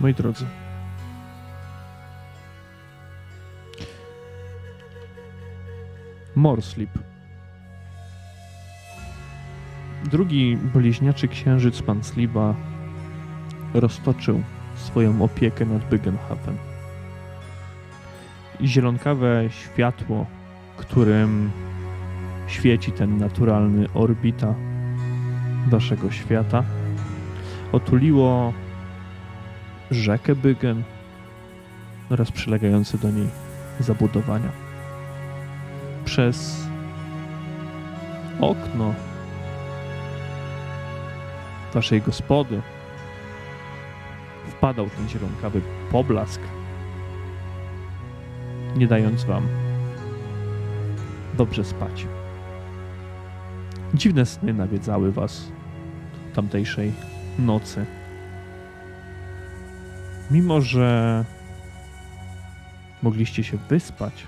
Moi drodzy, Morslip. Drugi bliźniaczy księżyc pan Sliba roztoczył swoją opiekę nad Byggenhafen. Zielonkawe światło, którym świeci ten naturalny orbita waszego świata, otuliło rzekę Bygen oraz przylegające do niej zabudowania. Przez okno waszej gospody wpadał ten zielonkawy poblask, nie dając wam dobrze spać. Dziwne sny nawiedzały was tamtejszej nocy. Mimo, że mogliście się wyspać,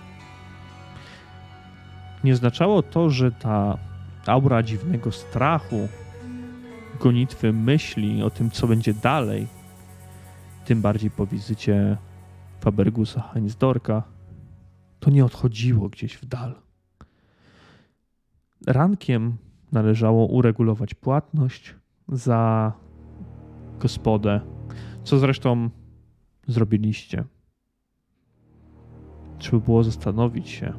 nie oznaczało to, że ta aura dziwnego strachu, gonitwy myśli o tym, co będzie dalej, tym bardziej po wizycie Fabergusa Heinsdorka, to nie odchodziło gdzieś w dal. Rankiem należało uregulować płatność za gospodę, co zresztą zrobiliście. Trzeba było zastanowić się,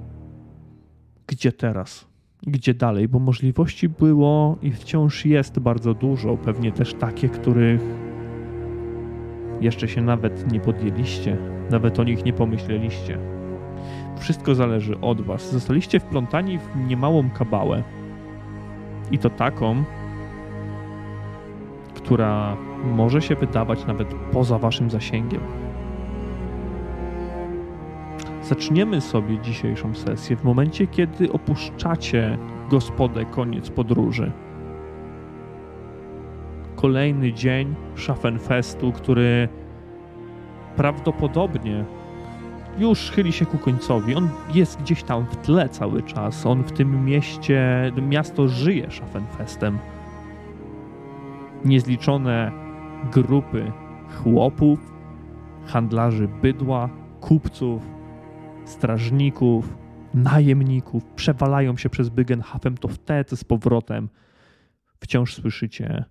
gdzie teraz, gdzie dalej, bo możliwości było i wciąż jest bardzo dużo, pewnie też takie, których jeszcze się nawet nie podjęliście, nawet o nich nie pomyśleliście. Wszystko zależy od Was. Zostaliście wplątani w niemałą kabałę. I to taką, która może się wydawać nawet poza Waszym zasięgiem. Zaczniemy sobie dzisiejszą sesję w momencie, kiedy opuszczacie gospodę koniec podróży. Kolejny dzień Schaffenfestu, który prawdopodobnie już chyli się ku końcowi. On jest gdzieś tam w tle cały czas. On w tym mieście, miasto żyje Schaffenfestem. Niezliczone grupy chłopów, handlarzy bydła, kupców, strażników, najemników przewalają się przez Bygenhafen, to wtedy z powrotem wciąż słyszycie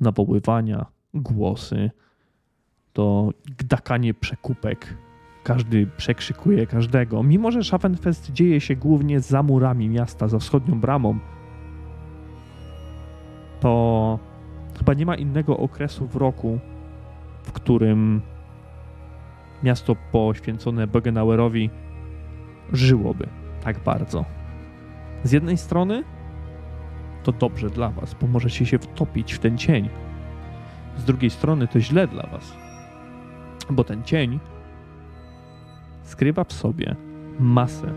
nawoływania, głosy, to gdakanie przekupek. Każdy przekrzykuje każdego. Mimo, że Schaffenfest dzieje się głównie za murami miasta, za wschodnią bramą, to chyba nie ma innego okresu w roku, w którym miasto poświęcone Bogenauerowi żyłoby tak bardzo. Z jednej strony to dobrze dla was, bo możecie się wtopić w ten cień. Z drugiej strony to źle dla was, bo ten cień skrywa w sobie masę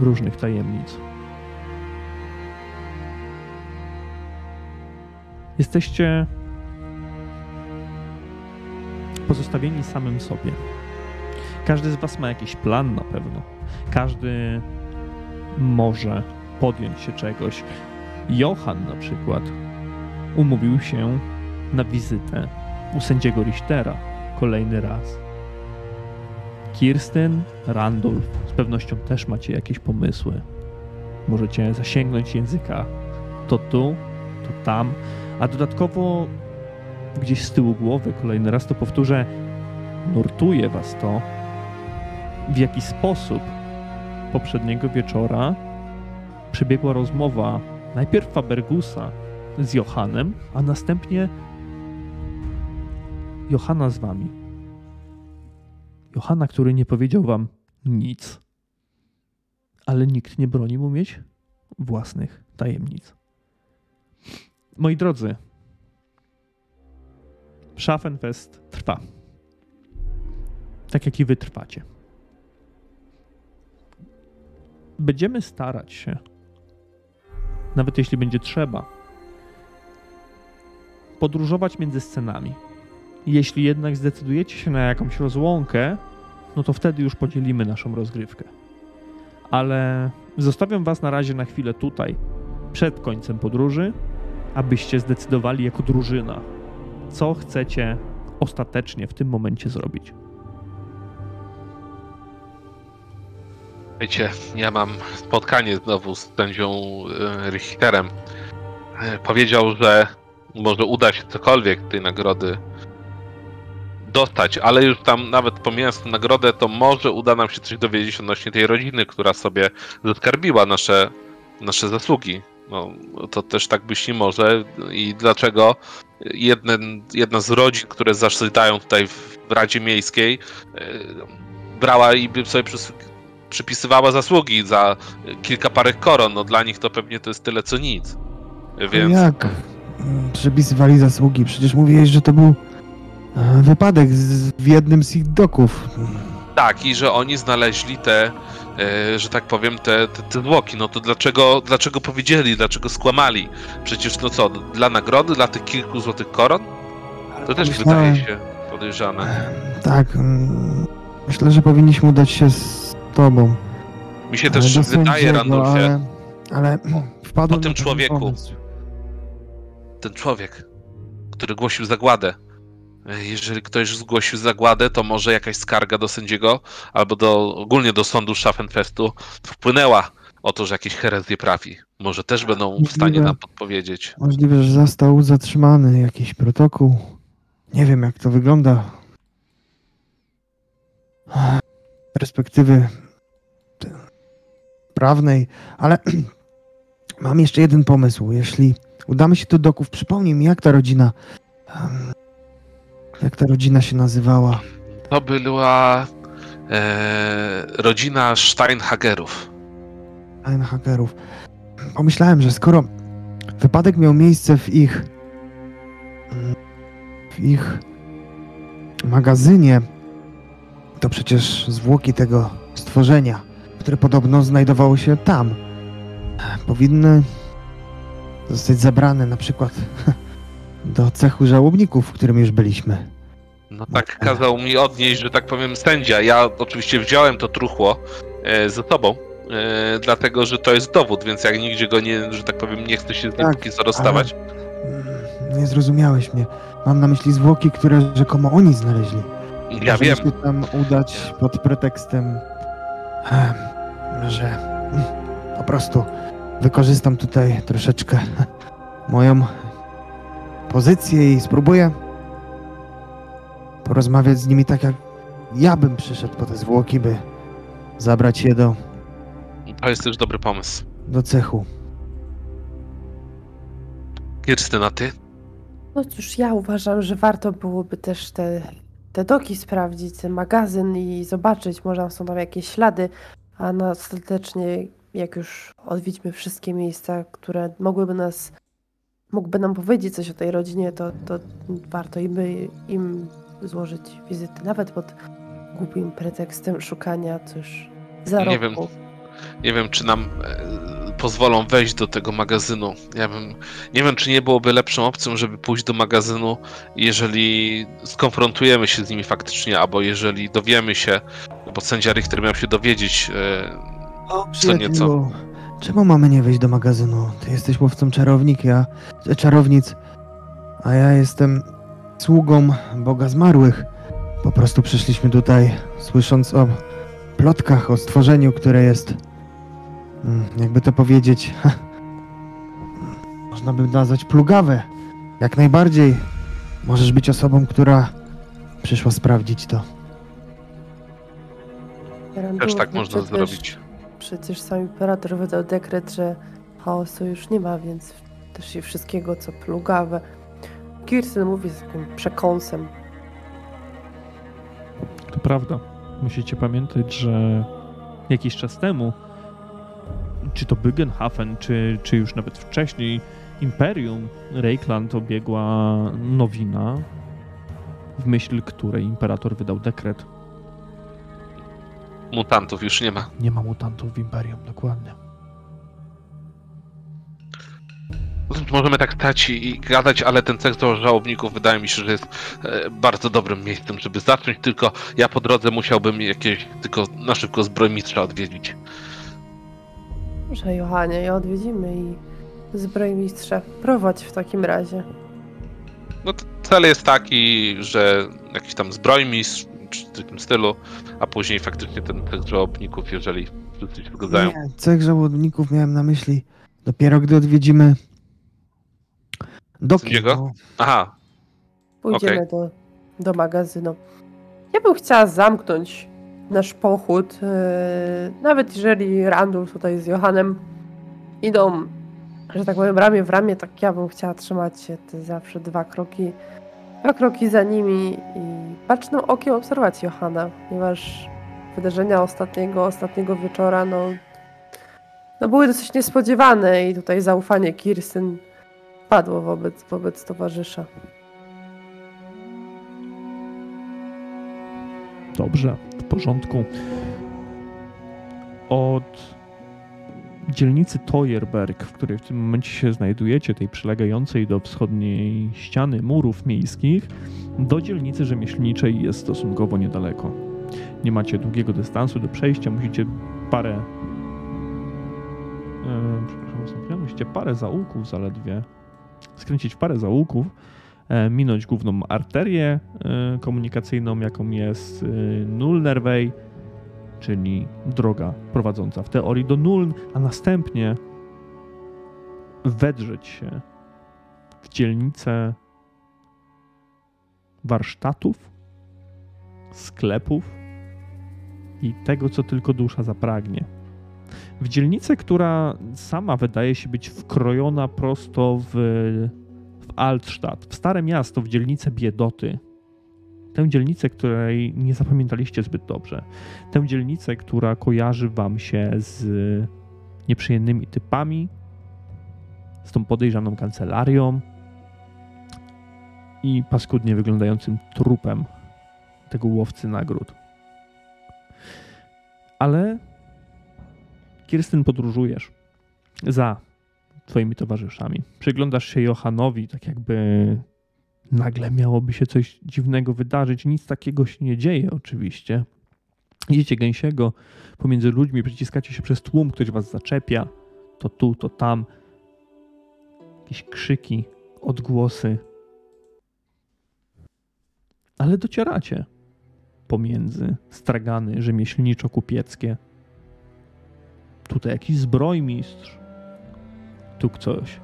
różnych tajemnic. Jesteście pozostawieni samym sobie. Każdy z Was ma jakiś plan na pewno. Każdy może podjąć się czegoś. Johan na przykład umówił się na wizytę u sędziego Richtera kolejny raz. Kirsten, Randolph, z pewnością też macie jakieś pomysły. Możecie zasięgnąć języka to tu, to tam, a dodatkowo gdzieś z tyłu głowy, kolejny raz to powtórzę, nurtuje was to, w jaki sposób poprzedniego wieczora przebiegła rozmowa najpierw Fabergusa z Johanem, a następnie Johana z wami. Johana, który nie powiedział wam nic, ale nikt nie broni mu mieć własnych tajemnic. Moi drodzy, Schaffenfest trwa. Tak jak i wy trwacie. Będziemy starać się, nawet jeśli będzie trzeba, podróżować między scenami. Jeśli jednak zdecydujecie się na jakąś rozłąkę, no to wtedy już podzielimy naszą rozgrywkę. Ale zostawiam Was na razie na chwilę tutaj, przed końcem podróży, abyście zdecydowali jako drużyna, co chcecie ostatecznie w tym momencie zrobić? Wiecie, ja mam spotkanie znowu z sędzią e, Richterem. E, Powiedział, że może uda się cokolwiek tej nagrody dostać, ale już tam nawet pomijając tę nagrodę, to może uda nam się coś dowiedzieć odnośnie tej rodziny, która sobie zaskarbiła nasze, nasze zasługi. No, to też tak być nie może. I dlaczego jeden, jedna z rodzin, które zasiadają tutaj w Radzie Miejskiej, e, brała i by sobie przypisywała zasługi za kilka parę koron. No dla nich to pewnie to jest tyle co nic. Więc Jak? Przypisywali zasługi. Przecież mówiłeś, że to był e, wypadek z, w jednym z ich doków. tak, i że oni znaleźli te, że tak powiem, te, te, te zwłoki. No to dlaczego, dlaczego powiedzieli, dlaczego skłamali? Przecież no co, dla nagrody, dla tych kilku złotych koron? To też wydaje się podejrzane. Tak. Myślę, że powinniśmy udać się z tobą. Mi się E, też wydaje, Randolfie, Ale, ale wpadłem O tym człowieku. pomysł. ten człowiek, który głosił zagładę. E, Jeżeli ktoś zgłosił zagładę, to może jakaś skarga do sędziego albo do, ogólnie do sądu Schaffenfestu wpłynęła o to, że jakieś herezje prawi. Może też będą w stanie Możliwe. nam podpowiedzieć. Możliwe, że został zatrzymany jakiś protokół. Nie wiem, jak to wygląda. Perspektywy prawnej, ale mam jeszcze jeden pomysł. Jeśli udamy się do doków, przypomnij mi, jak ta rodzina. Jak ta rodzina się nazywała? To była e, rodzina Steinhagerów. hakerów. Pomyślałem, że skoro wypadek miał miejsce w ich w ich magazynie, to przecież zwłoki tego stworzenia, które podobno znajdowało się tam, powinny zostać zabrane na przykład do cechu żałobników, w którym już byliśmy. No tak kazał mi odnieść, że tak powiem, sędzia. Ja oczywiście wziąłem to truchło e, ze sobą, e, dlatego że to jest dowód, więc jak nigdzie go nie, że tak powiem, nie chcę się z nim Tak, póki co rozstawać. Mm, Nie zrozumiałeś mnie. Mam na myśli zwłoki, które rzekomo oni znaleźli. Ja Możemy wiem, się tam udać pod pretekstem, em, że mm, po prostu wykorzystam tutaj troszeczkę moją pozycję i spróbuję porozmawiać z nimi tak, jak ja bym przyszedł po te zwłoki, by zabrać je do, to jest też dobry pomysł. do cechu. Kirstyna, ty? No cóż, ja uważam, że warto byłoby też te, te doki sprawdzić, ten magazyn i zobaczyć, może są tam jakieś ślady, a no ostatecznie jak już odwiedźmy wszystkie miejsca, które mogłyby nas, mógłby nam powiedzieć coś o tej rodzinie, to, to warto im, im złożyć wizyty, nawet pod głupim pretekstem szukania coś zarobku. Nie wiem. Nie wiem, czy nam e, pozwolą wejść do tego magazynu. Ja bym, nie wiem, czy nie byłoby lepszą opcją, żeby pójść do magazynu, jeżeli skonfrontujemy się z nimi faktycznie, albo jeżeli dowiemy się, bo sędzia Richter miał się dowiedzieć, e, O, Co nieco. Czemu mamy nie wejść do magazynu? Ty jesteś łowcą czarownik, ja... e, czarownic, a ja jestem sługą Boga Zmarłych. Po prostu przyszliśmy tutaj, słysząc o plotkach, o stworzeniu, które jest... mm, Jakby to powiedzieć... Można by nazwać plugawe. Jak najbardziej. Możesz być osobą, która przyszła sprawdzić to. też tak można przecież- zrobić. Przecież sam imperator wydał dekret, że chaosu już nie ma, więc też i wszystkiego, co plugawe. Kirsten mówi z takim przekąsem. To prawda. Musicie pamiętać, że jakiś czas temu, czy to Byggenhafen, czy, czy już nawet wcześniej, Imperium Reikland obiegła nowina, w myśl której imperator wydał dekret. Mutantów już nie ma. Nie ma mutantów w Imperium, dokładnie. Możemy tak stać i i gadać, ale ten cech do żałobników wydaje mi się, że jest e, bardzo dobrym miejscem, żeby zacząć, tylko ja po drodze musiałbym jakieś, tylko na szybko zbrojmistrza odwiedzić. Że Johanie, ja odwiedzimy i zbrojmistrza prowadź w takim razie. No cel jest taki, że jakiś tam zbrojmistrz, czy w tym stylu, a później faktycznie ten cech żałobników, jeżeli wszyscy się zgadzają. Nie, cech żałobników miałem na myśli dopiero gdy odwiedzimy Doki. Sędziego? Aha, Pójdziemy do, do magazynu. Ja bym chciała zamknąć nasz pochód, e, nawet jeżeli Randall tutaj z Johanem idą, że tak powiem, ramię w ramię, tak ja bym chciała trzymać się te zawsze dwa kroki, dwa kroki za nimi i bacznym okiem obserwować Johana, ponieważ wydarzenia ostatniego, ostatniego wieczora, no, no były dosyć niespodziewane i tutaj zaufanie Kirsten padło wobec, wobec towarzysza. Dobrze, w porządku. Od dzielnicy Tojerberg, w której w tym momencie się znajdujecie, tej przylegającej do wschodniej ściany murów miejskich, do dzielnicy rzemieślniczej jest stosunkowo niedaleko. Nie macie długiego dystansu do przejścia, musicie parę. e, przepraszam, musicie parę zaułków zaledwie skręcić w parę zaułków, e, minąć główną arterię e, komunikacyjną, jaką jest e, Nullnerway, czyli droga prowadząca w teorii do Nuln, a następnie wedrzeć się w dzielnicę warsztatów, sklepów i tego, co tylko dusza zapragnie. W dzielnicę, która sama wydaje się być wkrojona prosto w, w Altstadt, w stare miasto, w dzielnicę biedoty. Tę dzielnicę, której nie zapamiętaliście zbyt dobrze. Tę dzielnicę, która kojarzy wam się z nieprzyjemnymi typami, z tą podejrzaną kancelarią i paskudnie wyglądającym trupem tego łowcy nagród. Ale Kirstyn podróżujesz za twoimi towarzyszami. Przyglądasz się Johanowi, tak jakby nagle miałoby się coś dziwnego wydarzyć. Nic takiego się nie dzieje oczywiście. Idziecie gęsiego pomiędzy ludźmi, przyciskacie się przez tłum, ktoś was zaczepia. To tu, to tam. Jakieś krzyki, odgłosy. Ale docieracie pomiędzy stragany rzemieślniczo-kupieckie. Tutaj jakiś zbrojmistrz. Tu coś.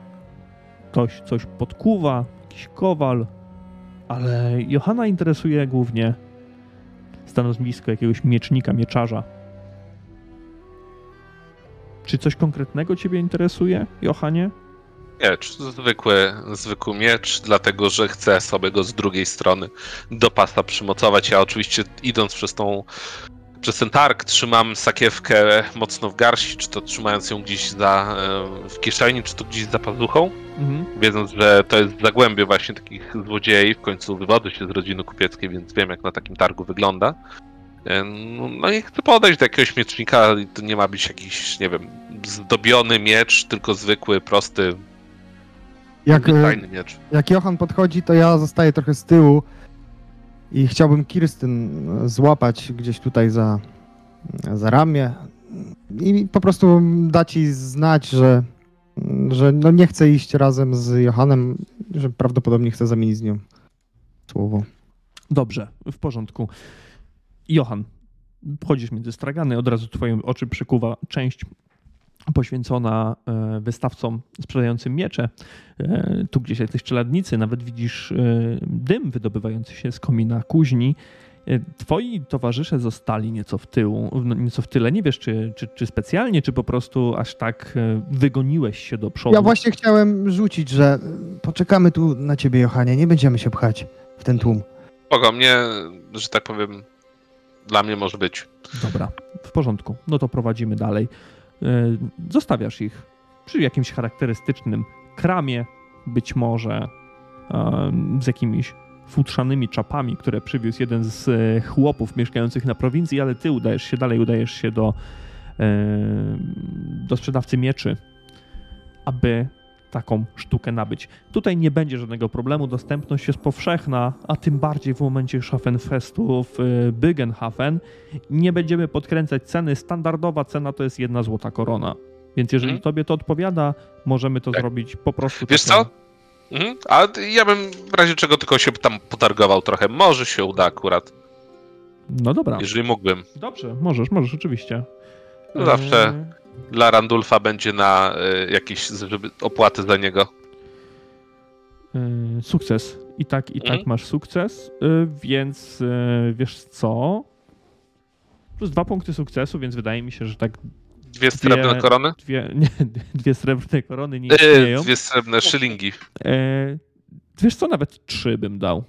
Ktoś coś podkuwa, jakiś kowal. Ale Johana interesuje głównie stanowisko jakiegoś miecznika, mieczarza. Czy coś konkretnego Ciebie interesuje, Johanie? miecz, zwykły, zwykły miecz, dlatego że chcę sobie go z drugiej strony do pasa przymocować. Ja oczywiście idąc przez tą przez ten targ trzymam sakiewkę mocno w garści, czy to trzymając ją gdzieś za, e, w kieszeni, czy to gdzieś za pazuchą, Mhm. wiedząc, że to jest zagłębie właśnie takich złodziei, w końcu wywodzę się z rodziny kupieckiej, więc wiem jak na takim targu wygląda. E, No no i chcę podejść do jakiegoś miecznika, i to nie ma być jakiś, nie wiem, zdobiony miecz, tylko zwykły, prosty, Jak, e, fajny miecz. jak Johan podchodzi, to ja zostaję trochę z tyłu i chciałbym Kirstyn e, złapać gdzieś tutaj za, za ramię i po prostu dać jej znać, że, że no nie chcę iść razem z Johanem, że prawdopodobnie chcę zamienić z nią słowo. Dobrze, w porządku. Johan, wchodzisz między stragany, od razu twoje oczy przykuwa część poświęcona e, wystawcom sprzedającym miecze. E, Tu gdzieś jesteś czeladnicy, nawet widzisz e, dym wydobywający się z komina kuźni. Twoi towarzysze zostali nieco w tyłu, no, nieco w tyle. Nie wiesz, czy, czy, czy specjalnie, czy po prostu aż tak wygoniłeś się do przodu. Ja właśnie chciałem rzucić, że poczekamy tu na ciebie, Johanie, nie będziemy się pchać w ten tłum. Spoko, mnie, że tak powiem, dla mnie może być. Dobra, w porządku. No to prowadzimy dalej. E, Zostawiasz ich przy jakimś charakterystycznym kramie, być może em, z jakimiś futrzanymi czapami, które przywiózł jeden z e, chłopów mieszkających na prowincji, ale ty udajesz się dalej, udajesz się do, e, do sprzedawcy mieczy, aby taką sztukę nabyć. Tutaj nie będzie żadnego problemu, dostępność jest powszechna, a tym bardziej w momencie Schaffenfestu w e, Bygenhafen nie będziemy podkręcać ceny. Standardowa cena to jest jedna złota korona. Więc jeżeli Mhm. tobie to odpowiada, możemy to Tak. zrobić po prostu. Wiesz taką- co? Mhm. A ja bym w razie czego tylko się tam potargował trochę. Może się uda akurat, No dobra. jeżeli mógłbym. Dobrze, możesz, możesz, oczywiście. No zawsze. Dla Randulfa będzie na y, jakieś żeby opłaty za niego. eee, sukces. I tak, i tak masz sukces, eee, więc eee, wiesz co? Plus dwa punkty sukcesu, więc wydaje mi się, że tak Dwie srebrne korony? dwie, nie, dwie srebrne korony nie istnieją. dwie srebrne szylingi. Wiesz co, nawet trzy bym dał.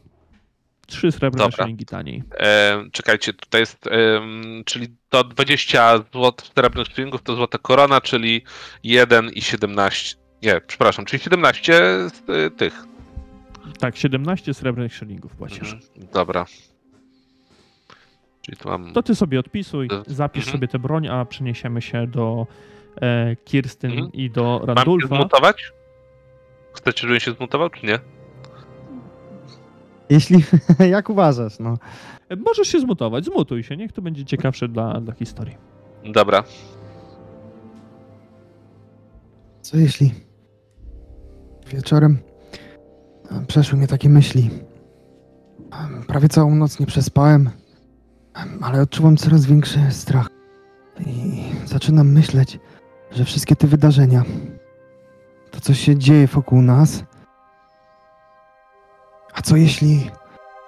Trzy srebrne Dobra. szylingi taniej. E, czekajcie, tutaj jest, em, czyli to 20 zł srebrnych szylingów to złota korona, czyli 1 i 17. Nie, przepraszam, czyli 17 z, y, tych. Tak, 17 srebrnych szylingów płacisz. Mhm, Dobra. Czyli tu mam. To ty sobie odpisuj, zapisz Mhm. sobie tę broń, a przeniesiemy się do e, Kirstyn Mhm. i do Mam się Randulfa. zmutować? Chcecie, żebym się zmutował, czy nie? Jeśli, jak uważasz, no. Możesz się zmutować, zmutuj się, niech to będzie ciekawsze dla, dla historii. Dobra. Co jeśli wieczorem e, przeszły mnie takie myśli. Prawie całą noc nie przespałem, em, ale odczuwam coraz większy strach. I zaczynam myśleć, że wszystkie te wydarzenia, to co się dzieje wokół nas, a co jeśli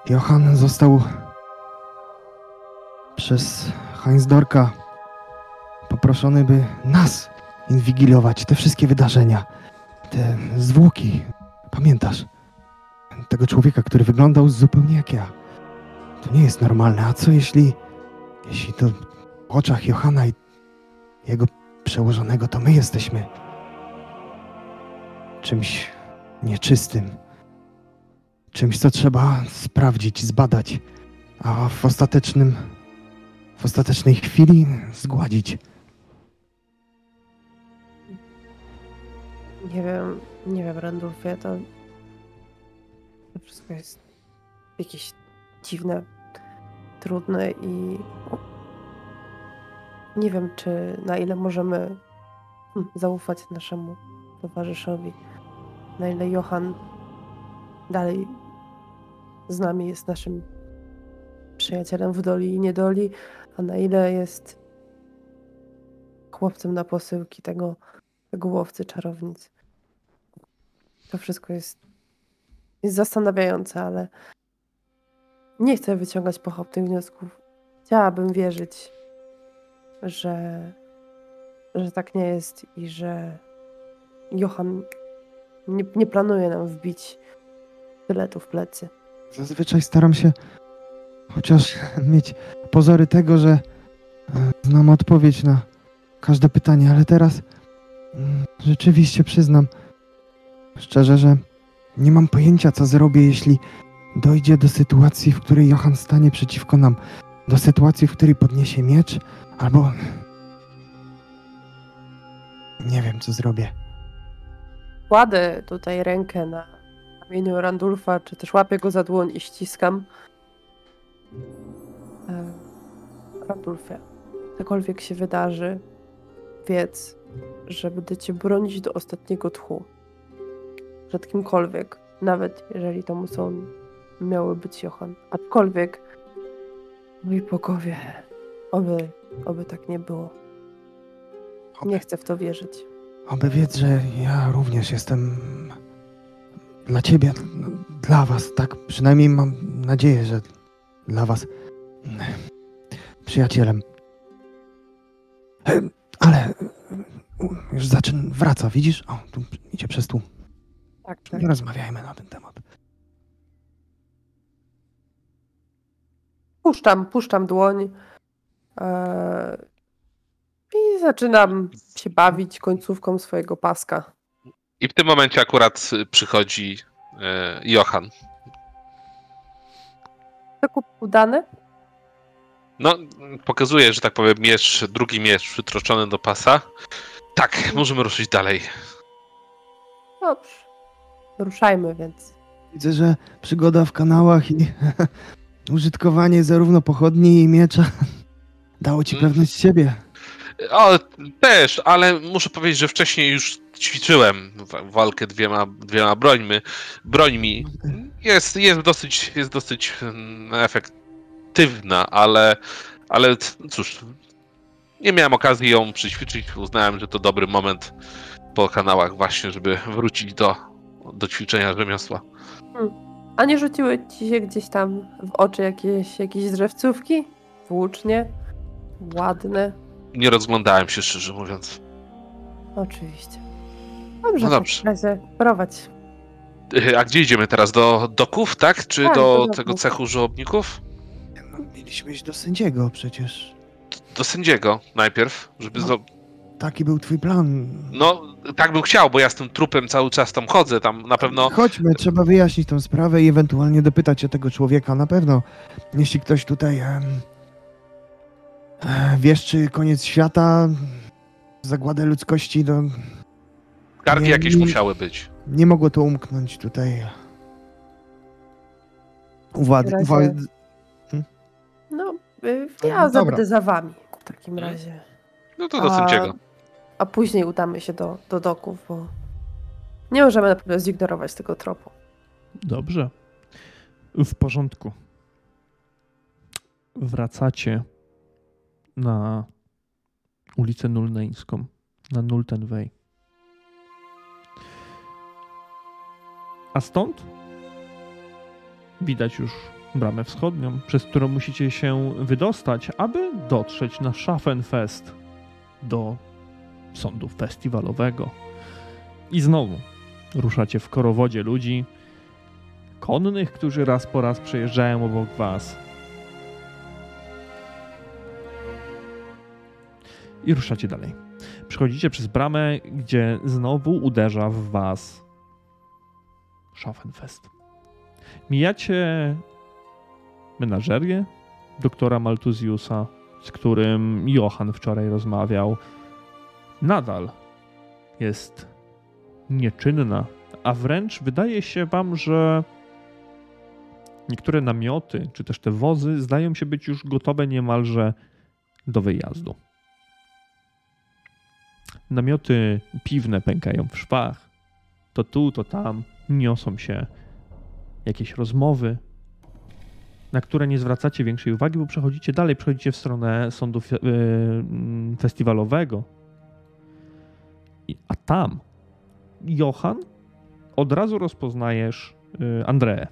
Johann został przez Heinsdorka poproszony, by nas inwigilować te wszystkie wydarzenia, te zwłoki. Pamiętasz? Tego człowieka, który wyglądał zupełnie jak ja. To nie jest normalne. A co jeśli, jeśli to w oczach Johana i jego przełożonego, to my jesteśmy czymś nieczystym, czymś, co trzeba sprawdzić, zbadać, a w ostatecznym, w ostatecznej chwili zgładzić. Nie wiem, nie wiem, Randolfie, to, to wszystko jest jakieś dziwne, trudne i nie wiem, czy na ile możemy hmm, zaufać naszemu towarzyszowi, na ile Johan dalej z nami jest naszym przyjacielem w doli i niedoli, a na ile jest chłopcem na posyłki tego, tego łowcy czarownic. To wszystko jest, jest zastanawiające, ale nie chcę wyciągać pochopnych wniosków. Chciałabym wierzyć, że, że tak nie jest i że Johan nie, nie planuje nam wbić tyletu w plecy. Zazwyczaj staram się chociaż mieć pozory tego, że e, znam odpowiedź na każde pytanie, ale teraz mm, rzeczywiście przyznam szczerze, że nie mam pojęcia, co zrobię, jeśli dojdzie do sytuacji, w której Johan stanie przeciwko nam. Do sytuacji, w której podniesie miecz, albo. Nie wiem, co zrobię. Kładę tutaj rękę na ramieniu Randulfa, czy też łapię go za dłoń i ściskam. E, Randulfie, cokolwiek się wydarzy, wiedz, że będę cię bronić do ostatniego tchu. Przed kimkolwiek, nawet jeżeli to muszą miały być Johan. Aczkolwiek, mój bogowie, oby, oby tak nie było. Nie chcę w to wierzyć. Oby wiedz, że ja również jestem dla ciebie, dla was, tak? Przynajmniej mam nadzieję, że dla was przyjacielem. Ale już zaczyn wraca, widzisz? O, tu idzie przez tłum. Tak, tak. Rozmawiajmy na ten temat. Puszczam, puszczam dłoń e, i zaczynam się bawić końcówką swojego paska. I w tym momencie akurat przychodzi e, Johan. Zakup udany? No, pokazuje, że tak powiem, miecz, drugi miecz przytroczony do pasa. Tak, możemy ruszyć dalej. Dobrze. Ruszajmy więc. Widzę, że przygoda w kanałach i użytkowanie zarówno pochodni i miecza dało ci Mm. pewność siebie. O, też, ale muszę powiedzieć, że wcześniej już ćwiczyłem wa- walkę dwiema, dwiema brońmi. brońmi. Jest, jest dosyć, jest dosyć mm, efektywna, ale, ale cóż, nie miałem okazji ją przyćwiczyć. Uznałem, że to dobry moment po kanałach właśnie, żeby wrócić do, do ćwiczenia rzemiosła. A nie rzuciły ci się gdzieś tam w oczy jakieś, jakieś drzewcówki? Włócznie? Ładne? Nie rozglądałem się, szczerze mówiąc. Oczywiście. Dobrze, No w dobrze. takim razie prowadź. Y, A gdzie idziemy teraz? Do doków, tak? Czy Tak, do, do doków. tego cechu żołobników? No, mieliśmy iść do sędziego przecież. Do sędziego najpierw, żeby. No. zo- Taki był twój plan. No, tak bym chciał, bo ja z tym trupem cały czas tam chodzę. Tam na pewno. Chodźmy, trzeba wyjaśnić tę sprawę i ewentualnie dopytać się tego człowieka. Na pewno, jeśli ktoś tutaj em, e, wieszczy koniec świata, zagładę ludzkości, to Skargi nie- jakieś nie- musiały być. nie mogło to umknąć tutaj. Razie- uwagi No, y, No, ja zabędę za wami w takim Mhm. razie. No to do sędziego. A później udamy się do, do doków, bo nie możemy na pewno zignorować tego tropu. Dobrze. W porządku. Wracacie na ulicę Nulneńską, na Nultenwej. A stąd widać już bramę wschodnią, przez którą musicie się wydostać, aby dotrzeć na Schaffenfest do sądu festiwalowego. I znowu ruszacie w korowodzie ludzi, konnych, którzy raz po raz przejeżdżają obok was. I ruszacie dalej. Przechodzicie przez bramę, gdzie znowu uderza w was Schaffenfest. Mijacie menażerię doktora Maltuziusa, z którym Johann wczoraj rozmawiał. Nadal jest nieczynna, a wręcz wydaje się wam, że niektóre namioty, czy też te wozy zdają się być już gotowe niemalże do wyjazdu. Namioty piwne pękają w szwach. To tu, to tam niosą się jakieś rozmowy, na które nie zwracacie większej uwagi, bo przechodzicie dalej, przechodzicie w stronę sądu fe- yy, festiwalowego. A tam Johan od razu rozpoznajesz y, Andreę,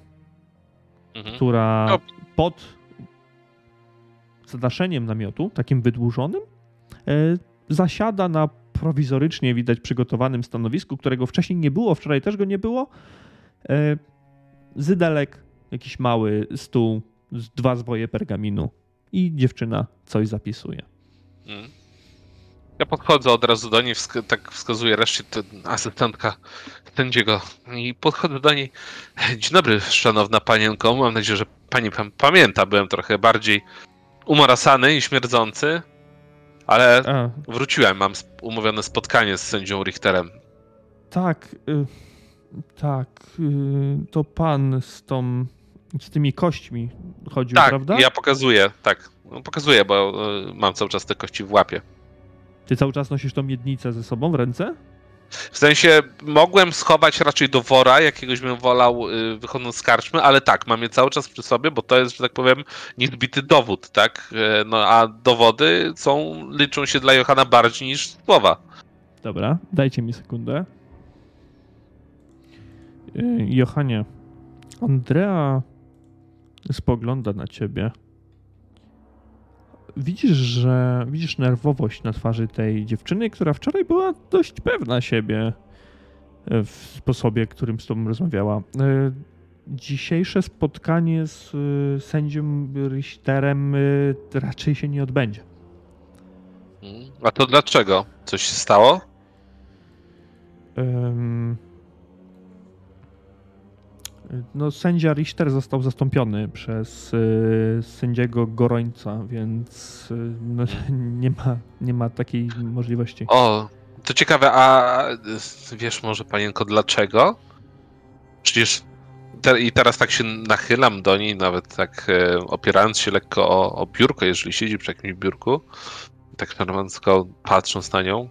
Mhm. która No. pod zadaszeniem namiotu, takim wydłużonym, y, zasiada na prowizorycznie widać przygotowanym stanowisku, którego wcześniej nie było, wczoraj też go nie było. Y, Zydelek, jakiś mały stół, dwa zwoje pergaminu i dziewczyna coś zapisuje. Mhm. Ja podchodzę od razu do niej, wsk- tak wskazuje reszcie ten asystentka sędziego i podchodzę do niej. Dzień dobry, szanowna panienko. Mam nadzieję, że pani pan pamięta. Byłem trochę bardziej umorasany i śmierdzący, ale A, wróciłem. Mam umówione spotkanie z sędzią Richterem. Tak, y, tak, y, to pan z tą, z tymi kośćmi chodził, Tak, prawda? ja pokazuję, tak. No, pokazuję, bo y, mam cały czas te kości w łapie. Ty cały czas nosisz tą miednicę ze sobą w ręce? W sensie mogłem schować raczej do wora, jakiegoś bym wolał y, wychodząc z karczmy, ale tak, mam je cały czas przy sobie, bo to jest, że tak powiem, niezbity dowód, tak? E, No a dowody są, liczą się dla Johana bardziej niż słowa. Dobra, dajcie mi sekundę. Y, Johanie, Andrea spogląda na ciebie. Widzisz, że widzisz nerwowość na twarzy tej dziewczyny, która wczoraj była dość pewna siebie y, w sposobie, którym z tobą rozmawiała. Y, Dzisiejsze spotkanie z y, sędzią Richterem raczej się nie odbędzie. Mm. A to dlaczego? Coś się stało? No, sędzia Richter został zastąpiony przez y, sędziego Gorońca, więc y, no, nie, ma, nie ma takiej możliwości. O, to ciekawe, a y, wiesz może panienko dlaczego? Przecież te, i teraz tak się nachylam do niej, nawet tak e, opierając się lekko o, o biurko, jeżeli siedzi przy jakimś biurku. tak szarmancko patrząc na nią.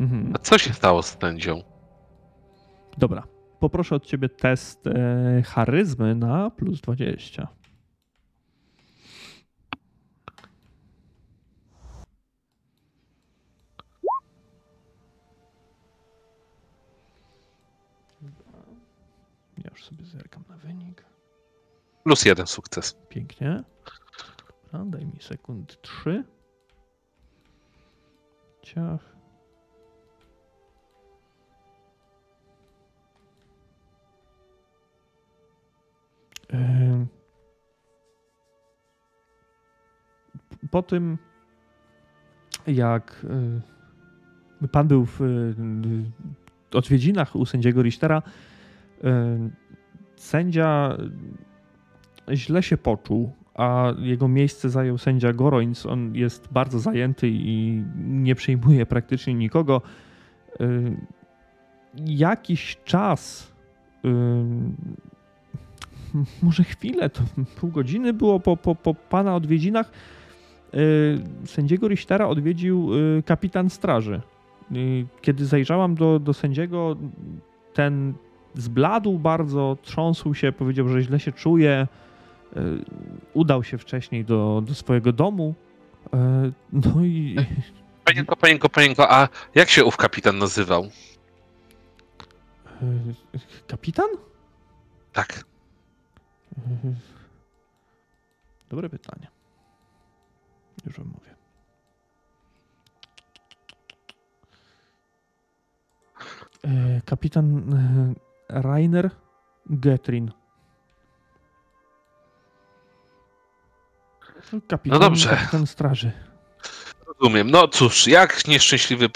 Mhm. A co się stało z sędzią? Dobra. Poproszę od ciebie test e, charyzmy na plus 20. Ja już sobie zerkam na wynik. Plus jeden sukces. Pięknie. Dobra, daj mi sekund 3. Ciach. Po tym, jak y, pan był w y, odwiedzinach u sędziego Richtera, y, sędzia źle się poczuł, a jego miejsce zajął sędzia Gorońc. On jest bardzo zajęty i nie przyjmuje praktycznie nikogo. Jakiś czas, może chwilę, to pół godziny było po, po, po pana odwiedzinach, y, sędziego Richtera odwiedził y, kapitan straży. Y, Kiedy zajrzałam do, do sędziego, ten zbladł bardzo, trząsł się, powiedział, że źle się czuje. Udał się wcześniej do, do swojego domu. No i Panienko, panienko, panienko, a jak się ów kapitan nazywał? kapitan? Tak. Y, Dobre pytanie. Już wam mówię. Y, Kapitan y, Rainer Getrin. Kapitan, No dobrze. Kapitan straży. Rozumiem. No cóż, jak nieszczęśliwy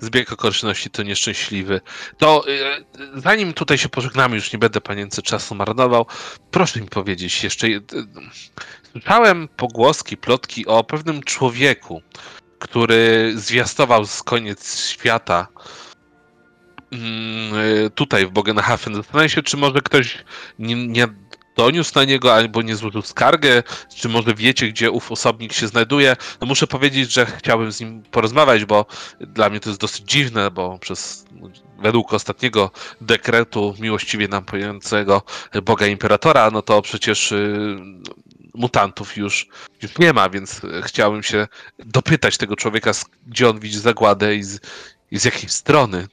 zbieg okoliczności to nieszczęśliwy. To e, zanim tutaj się pożegnamy, już nie będę panience czasu marnował, proszę mi powiedzieć jeszcze. e, Słyszałem pogłoski, plotki o pewnym człowieku, który zwiastował z koniec świata mm, tutaj w Bogenhafen. Zastanawiam się, czy może ktoś nie, nie doniósł na niego albo nie złożył skargę, czy może wiecie, gdzie ów osobnik się znajduje. No muszę powiedzieć, że chciałbym z nim porozmawiać, bo dla mnie to jest dosyć dziwne, bo przez według ostatniego dekretu miłościwie nam pojącego Boga Imperatora, no to przecież y, mutantów już, już nie ma, więc chciałbym się dopytać tego człowieka, gdzie on widzi zagładę i z, i z jakiej strony.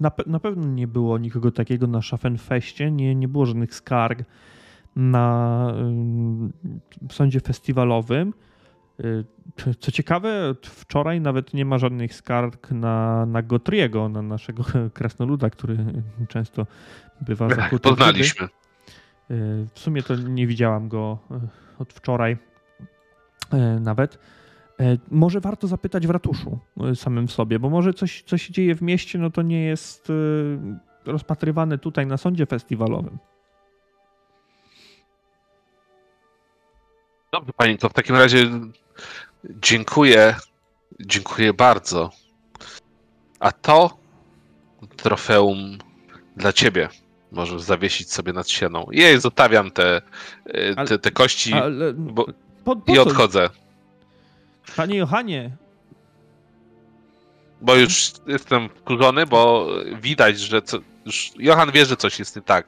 Na, pe- na pewno nie było nikogo takiego na Schaffenfeście, nie, nie było żadnych skarg na ym, sądzie festiwalowym. Y, Co ciekawe, wczoraj nawet nie ma żadnych skarg na, na Gotriego, na naszego krasnoluda, który często bywa zakuty poznaliśmy. Y, W sumie to nie widziałam go y, od wczoraj y, nawet. Y, Może warto zapytać w ratuszu y, samym w sobie, bo może coś, co się dzieje w mieście, no to nie jest y, rozpatrywane tutaj na sądzie festiwalowym. Dobrze, panienko, w takim razie dziękuję. Dziękuję bardzo. A to trofeum dla ciebie. Możesz zawiesić sobie nad ścianą. Jej, zostawiam te, e, Ale- te, te kości Ale, bo, po, po i co? Panie Johanie, Bo już jestem wkurzony, bo widać, że co, już Johan wie, że coś jest nie tak.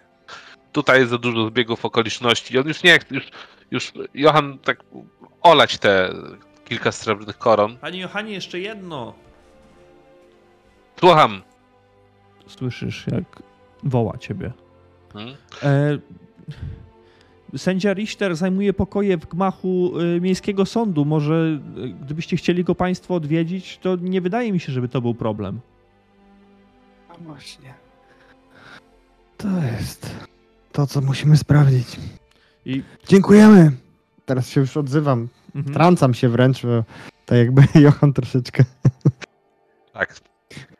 Tutaj jest za dużo zbiegów okoliczności. On już nie chce, już, już Johan tak olać te kilka srebrnych koron. panie Johanie, jeszcze jedno. Słucham. Słyszysz, jak woła ciebie. Hmm? E, sędzia Richter zajmuje pokoje w gmachu e, miejskiego sądu. Może e, gdybyście chcieli go państwo odwiedzić, to nie wydaje mi się, żeby to był problem. No właśnie. To jest to, co musimy sprawdzić. I Dziękujemy. Teraz się już odzywam. mhm. Trącam się wręcz, bo tak jakby Johan troszeczkę. Tak.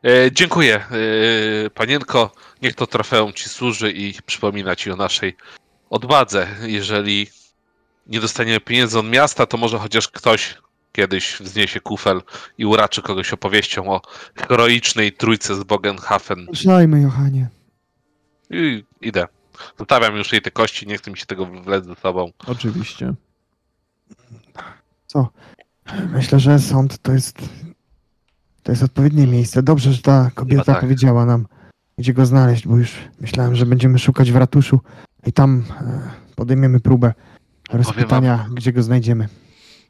E, dziękuję, e, panienko. Niech to trofeum ci służy i przypomina ci o naszej odwadze. Jeżeli nie dostaniemy pieniędzy od miasta, to może chociaż ktoś kiedyś wzniesie kufel i uraczy kogoś opowieścią o heroicznej trójce z Bogenhafen. Szlajmy, Johanie. I idę. Zostawiam już jej te kości, nie chcę mi się tego wlec ze sobą. Oczywiście. Myślę, że sąd to jest. To jest odpowiednie miejsce. Dobrze, że ta kobieta tak. powiedziała nam, gdzie go znaleźć, bo już myślałem, że będziemy szukać w ratuszu i tam e, podejmiemy próbę rozpytania, gdzie go znajdziemy.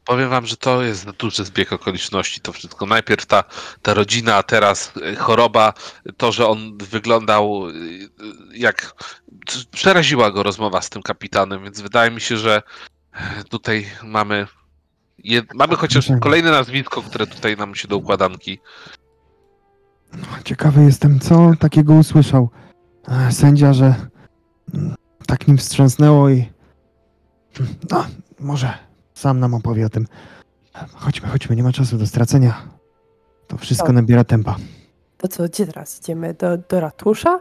Powiem wam, że to jest duży zbieg okoliczności. To wszystko. Najpierw ta, ta rodzina, a teraz e, choroba. To, że on wyglądał e, jak. Przeraziła go rozmowa z tym kapitanem, więc wydaje mi się, że tutaj mamy. Jed... Mamy chociaż kolejne nazwisko, które tutaj nam się do układanki. Ciekawy jestem, co takiego usłyszał sędzia, że tak nim wstrząsnęło i. No, może sam nam opowie o tym. Chodźmy, chodźmy, nie ma czasu do stracenia. To wszystko Dobra. nabiera tempa. To co, gdzie teraz idziemy? Do, do ratusza?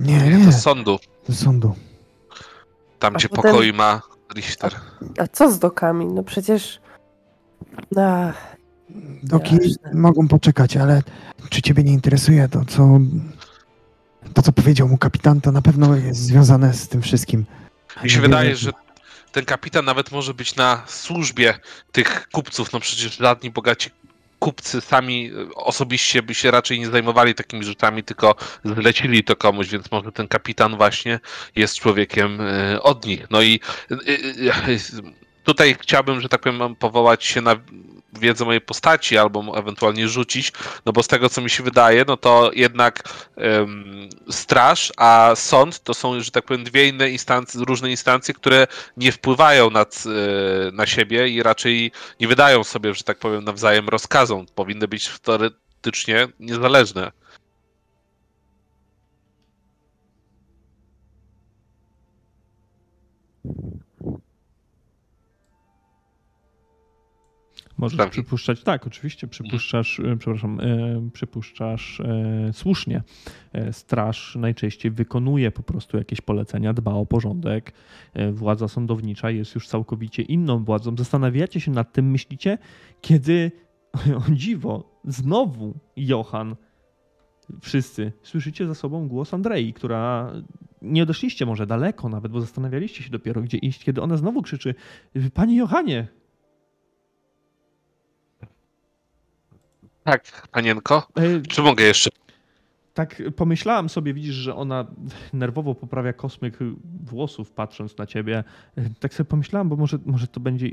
Nie, Nie, nie, do sądu. do sądu. Tam, A gdzie potem- pokoi ma Richter. A co z dokami? No przecież... No, Doki Jasne. mogą poczekać, ale czy ciebie nie interesuje to, co. To, co powiedział mu kapitan, to na pewno jest związane z tym wszystkim. Mi się wydaje, że ten kapitan nawet może być na służbie tych kupców. No przecież żadni bogaci kupcy sami e, osobiście by się raczej nie zajmowali takimi rzeczami, tylko zlecili to komuś, więc może ten kapitan właśnie jest człowiekiem e, od nich. No i e, tutaj chciałbym, że tak powiem, powołać się na wiedzę mojej postaci albo ewentualnie rzucić, no bo z tego co mi się wydaje, no to jednak straż, a sąd to są, że tak powiem, dwie inne instancje, różne instancje, które nie wpływają nad, e, na siebie i raczej nie wydają sobie, że tak powiem, nawzajem rozkazom. Powinny być teoretycznie niezależne. Możesz przypuszczać, tak, oczywiście przypuszczasz, e, przepraszam, e, przypuszczasz e, słusznie. Straż najczęściej wykonuje po prostu jakieś polecenia, dba o porządek. Władza sądownicza jest już całkowicie inną władzą. Zastanawiacie się nad tym, myślicie, kiedy, o dziwo, znowu Johan, wszyscy słyszycie za sobą głos Andrei, która nie odeszliście może daleko nawet, bo zastanawialiście się dopiero, gdzie iść, kiedy ona znowu krzyczy, Panie Johanie, Tak, panienko. E, Czy mogę jeszcze? Tak pomyślałam sobie, widzisz, że ona nerwowo poprawia kosmyk włosów, patrząc na ciebie. E, Tak sobie pomyślałam, bo może, może to będzie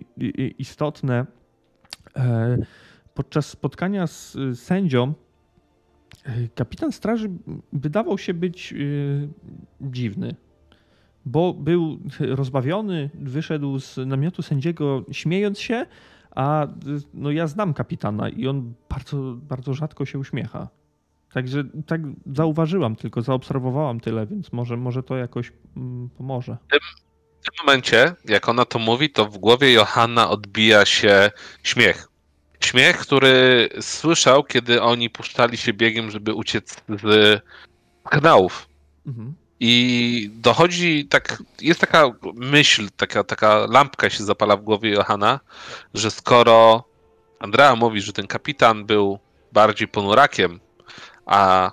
istotne. E, Podczas spotkania z sędzią kapitan straży wydawał się być dziwny, bo był rozbawiony, wyszedł z namiotu sędziego śmiejąc się, a no ja znam kapitana i on bardzo, bardzo rzadko się uśmiecha. Także tak zauważyłam tylko, zaobserwowałam tyle, więc może, może to jakoś mm, pomoże. W tym momencie, jak ona to mówi, to w głowie Johanna odbija się śmiech. Śmiech, który słyszał, kiedy oni puszczali się biegiem, żeby uciec z kanałów. Mhm. I dochodzi tak, jest taka myśl, taka, taka lampka się zapala w głowie Johana, że skoro Andrea mówi, że ten kapitan był bardziej ponurakiem, a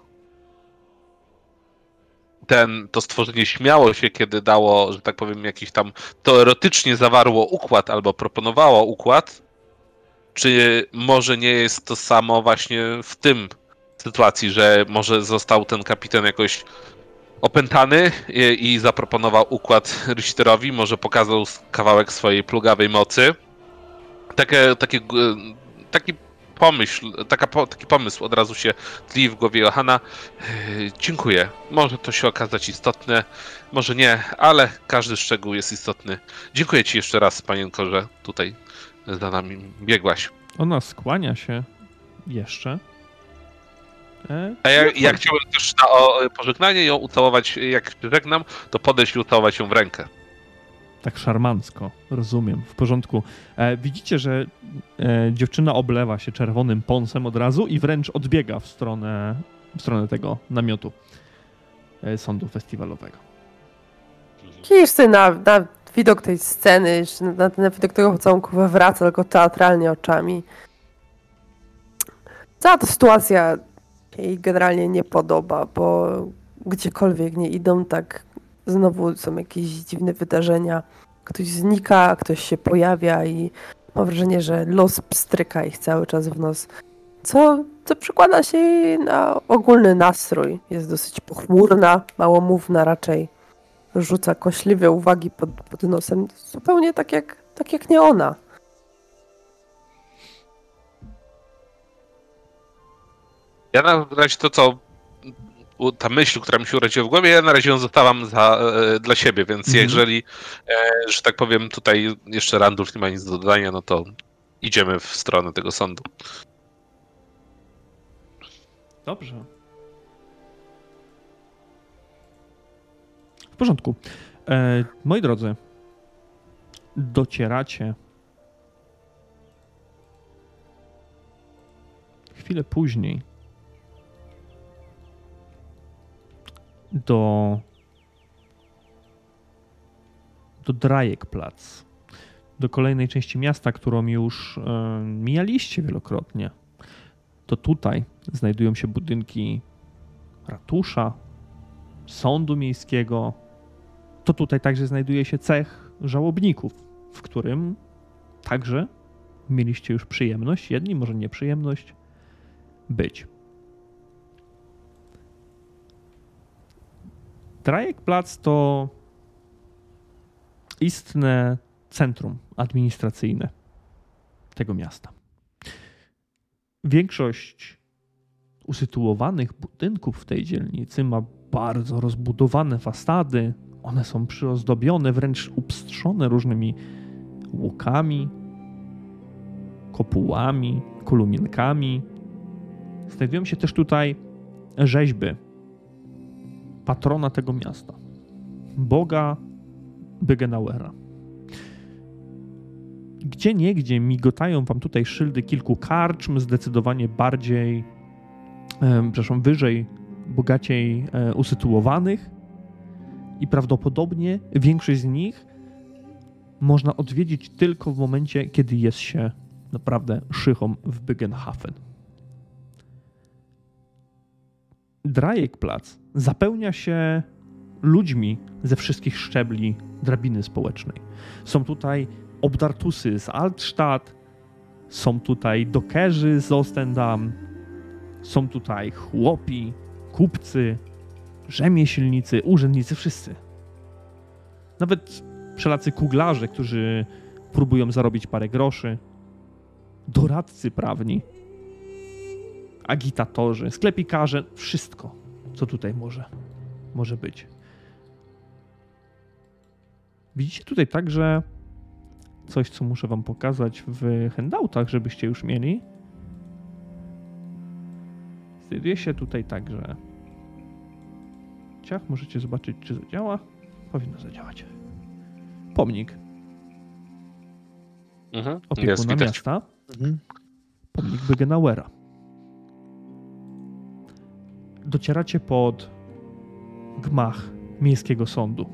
ten, to stworzenie śmiało się, kiedy dało, że tak powiem, jakiś tam teoretycznie zawarło układ albo proponowało układ, czy może nie jest to samo właśnie w tym sytuacji, że może został ten kapitan jakoś opętany i, i zaproponował układ Richterowi, może pokazał kawałek swojej plugawej mocy. Takie, takie, taki pomyśl, taka, taki pomysł od razu się tli w głowie Johana. Yy, Dziękuję. Może to się okazać istotne, może nie, ale każdy szczegół jest istotny. Dziękuję Ci jeszcze raz, panienko, że tutaj za nami biegłaś. Ona skłania się jeszcze. A ja, ja chciałbym też na o, pożegnanie ją ucałować, jak się żegnam, to podejść i ucałować ją w rękę. Tak szarmancko, rozumiem, w porządku. E, widzicie, że e, dziewczyna oblewa się czerwonym pąsem od razu i wręcz odbiega w stronę, w stronę tego namiotu e, sądu festiwalowego. Sobie na, na widok tej sceny, na, na widok tego pocałunku wywraca tylko teatralnie oczami. Cała ta sytuacja jej generalnie nie podoba, bo gdziekolwiek nie idą, tak znowu są jakieś dziwne wydarzenia. Ktoś znika, ktoś się pojawia i Mam wrażenie, że los pstryka ich cały czas w nos, co, co przekłada się na ogólny nastrój. Jest dosyć pochmurna, małomówna raczej. Rzuca kośliwe uwagi pod, pod nosem, zupełnie tak jak, tak jak nie ona. Ja na razie to, co ta myśl, która mi się urodziła w głowie, ja na razie ją zostawiam za, e, dla siebie, więc Mhm. jeżeli, e, że tak powiem, tutaj jeszcze Randulf nie ma nic do dodania, no to idziemy w stronę tego sądu. Dobrze. W porządku. E, moi drodzy, docieracie chwilę później do do Drajekplac, do kolejnej części miasta, którą już e, mijaliście wielokrotnie. To tutaj znajdują się budynki ratusza, sądu miejskiego. To tutaj także znajduje się cech żałobników, w którym także mieliście już przyjemność, jedni może nieprzyjemność, być. Drajekplac to istne centrum administracyjne tego miasta. Większość usytuowanych budynków w tej dzielnicy ma bardzo rozbudowane fasady. One są przyozdobione, wręcz upstrzone różnymi łukami, kopułami, kolumienkami. Znajdują się też tutaj rzeźby patrona tego miasta, Boga Bygenauera. Gdzie niegdzie migotają wam tutaj szyldy kilku karczm, zdecydowanie bardziej, e, przepraszam, wyżej, bogaciej e, usytuowanych i prawdopodobnie większość z nich można odwiedzić tylko w momencie, kiedy jest się naprawdę szychą w Bygenhafen. Drajekplac zapełnia się ludźmi ze wszystkich szczebli drabiny społecznej. Są tutaj obdartusy z Altstadt, są tutaj dokerzy z Ostendam, są tutaj chłopi, kupcy, rzemieślnicy, urzędnicy, wszyscy. Nawet przelacy kuglarze, którzy próbują zarobić parę groszy, doradcy prawni, agitatorzy, sklepikarze, wszystko, co tutaj może, może być. Widzicie tutaj także coś, co muszę wam pokazać w handoutach, żebyście już mieli. Znajduje się tutaj także ciach, możecie zobaczyć, czy zadziała. Powinno zadziałać. Pomnik Mhm. Opiekuna miasta. Mhm. Pomnik Bygenauera. Docieracie pod gmach miejskiego sądu.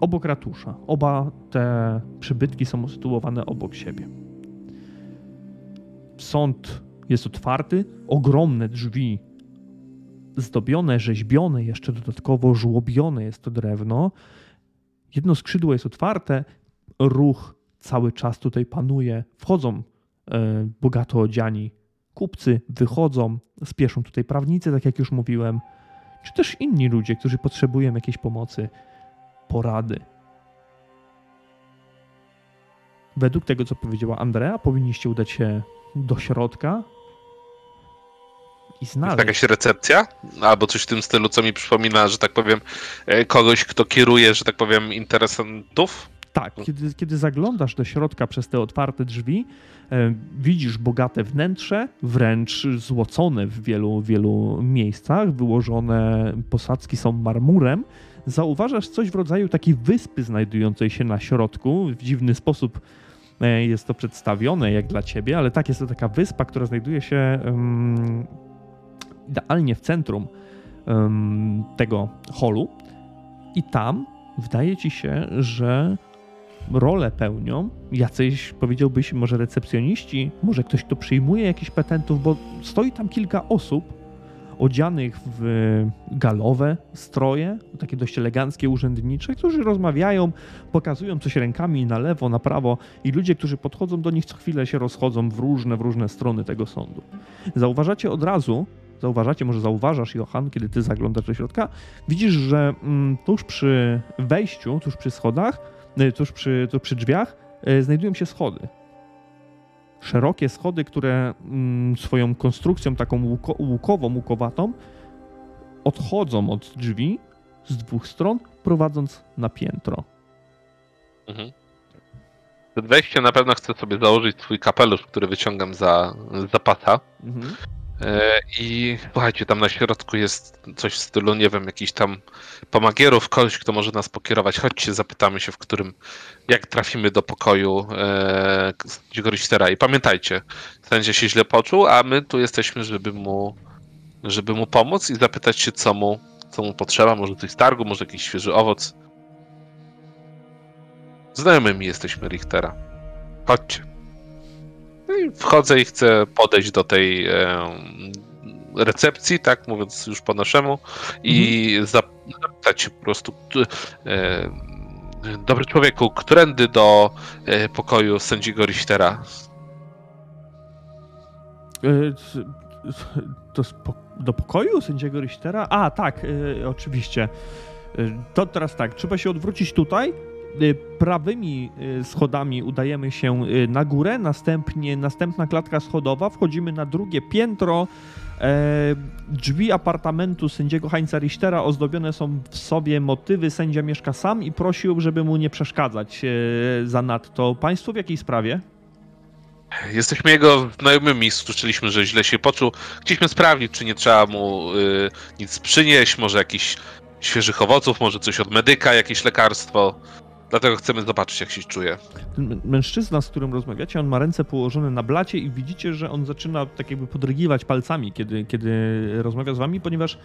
Obok ratusza. Oba te przybytki są usytuowane obok siebie. Sąd jest otwarty, ogromne drzwi zdobione, rzeźbione, jeszcze dodatkowo żłobione jest to drewno. Jedno skrzydło jest otwarte, ruch cały czas tutaj panuje. Wchodzą e, bogato odziani kupcy, wychodzą, spieszą tutaj prawnicy, tak jak już mówiłem, czy też inni ludzie, którzy potrzebują jakiejś pomocy, porady. Według tego, co powiedziała Andrea, powinniście udać się do środka i Jest znaleźć. jakaś recepcja? Albo coś w tym stylu, co mi przypomina, że tak powiem, e, kogoś, kto kieruje, że tak powiem, interesantów? Tak, kiedy, kiedy zaglądasz do środka przez te otwarte drzwi, e, widzisz bogate wnętrze, wręcz złocone w wielu, wielu miejscach, wyłożone posadzki są marmurem. Zauważasz coś w rodzaju takiej wyspy znajdującej się na środku. W dziwny sposób e, jest to przedstawione, jak dla ciebie, ale tak, jest to taka wyspa, która znajduje się em, idealnie w centrum em, tego holu. I tam wydaje ci się, że rolę pełnią jacyś, powiedziałbyś, może recepcjoniści, może ktoś, kto przyjmuje jakichś petentów, bo stoi tam kilka osób odzianych w galowe stroje, takie dość eleganckie, urzędnicze, którzy rozmawiają, pokazują coś rękami na lewo, na prawo i ludzie, którzy podchodzą do nich co chwilę się rozchodzą w różne, w różne strony tego sądu. Zauważacie od razu, zauważacie, może zauważasz, Johan, kiedy ty zaglądasz do środka, widzisz, że mm, tuż przy wejściu, tuż przy schodach, tuż przy, tuż przy drzwiach, y, znajdują się schody. Szerokie schody, które mm, swoją konstrukcją taką łuko, łukową, łukowatą, odchodzą od drzwi z dwóch stron, prowadząc na piętro. Mhm. Przed wejściem na pewno chcę sobie założyć swój kapelusz, który wyciągam za, za pasa. Mhm. E, I słuchajcie, tam na środku jest coś w stylu, nie wiem, jakiś tam pomagierów, kogoś, kto może nas pokierować. Chodźcie, zapytamy się, w którym, jak trafimy do pokoju e, Richtera. I pamiętajcie, sędzia się źle poczuł, a my tu jesteśmy, żeby mu, żeby mu pomóc i zapytać się, co mu, co mu potrzeba. Może coś targu, może jakiś świeży owoc. Znajomymi jesteśmy Richtera. Chodźcie. No i wchodzę i chcę podejść do tej e, recepcji, tak mówiąc już po naszemu, i zap- zapytać po prostu, e, dobry człowieku, którędy do e, pokoju sędziego Richtera? To spo- do pokoju sędziego Richtera? A, tak, y, oczywiście. To teraz tak, trzeba się odwrócić tutaj. Y, Prawymi y, schodami udajemy się y, na górę, następnie następna klatka schodowa, wchodzimy na drugie piętro. E, Drzwi apartamentu sędziego Heinza Richtera ozdobione są w sobie motywy. Sędzia mieszka sam i prosił, żeby mu nie przeszkadzać e, zanadto. Państwo w jakiej sprawie? Jesteśmy jego znajomymi, słyszeliśmy, że źle się poczuł. Chcieliśmy sprawdzić, czy nie trzeba mu y, nic przynieść, może jakichś świeżych owoców, może coś od medyka, jakieś lekarstwo. Dlatego chcemy zobaczyć, jak się czuje. Ten mę- mężczyzna, z którym rozmawiacie, on ma ręce położone na blacie i widzicie, że on zaczyna tak jakby podrygiwać palcami, kiedy, kiedy rozmawia z wami, ponieważ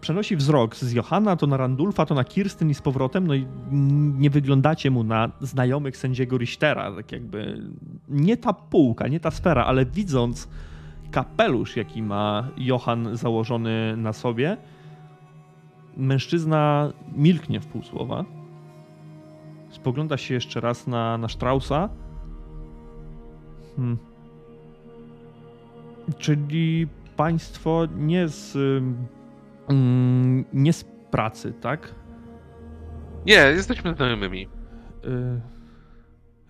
przenosi wzrok z Johanna, to na Randulfa, to na Kirstyn i z powrotem, no i nie wyglądacie mu na znajomych sędziego Richtera, tak jakby nie ta półka, nie ta sfera, ale widząc kapelusz, jaki ma Johan założony na sobie, mężczyzna milknie w pół słowa, spogląda się jeszcze raz na, na Straussa. Hmm. Czyli państwo nie z, mm, nie z pracy, tak? Nie, jesteśmy znajomymi.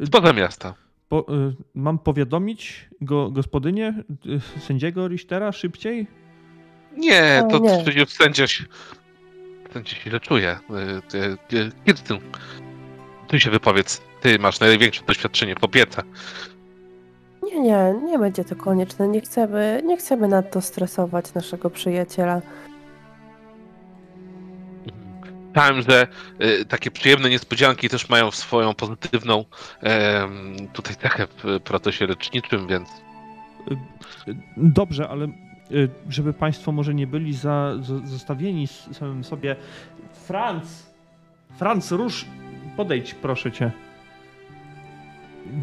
Y, Spoza miasta. po, y, mam powiadomić go, gospodynię y, sędziego Richtera szybciej? Nie, to nie. przecież sędzia się, sędzia się źle czuje. Y, ty- się wypowiedz. Ty masz największe doświadczenie w opiece. Nie, nie, nie będzie to konieczne. Nie chcemy, nie chcemy nadto stresować naszego przyjaciela. Myślałem, że y, takie przyjemne niespodzianki też mają swoją pozytywną em, tutaj cechę w procesie leczniczym, więc Y, Dobrze, ale y, żeby Państwo może nie byli za, za, zostawieni samym sobie. Franz! Franz, rusz! Podejdź, proszę cię.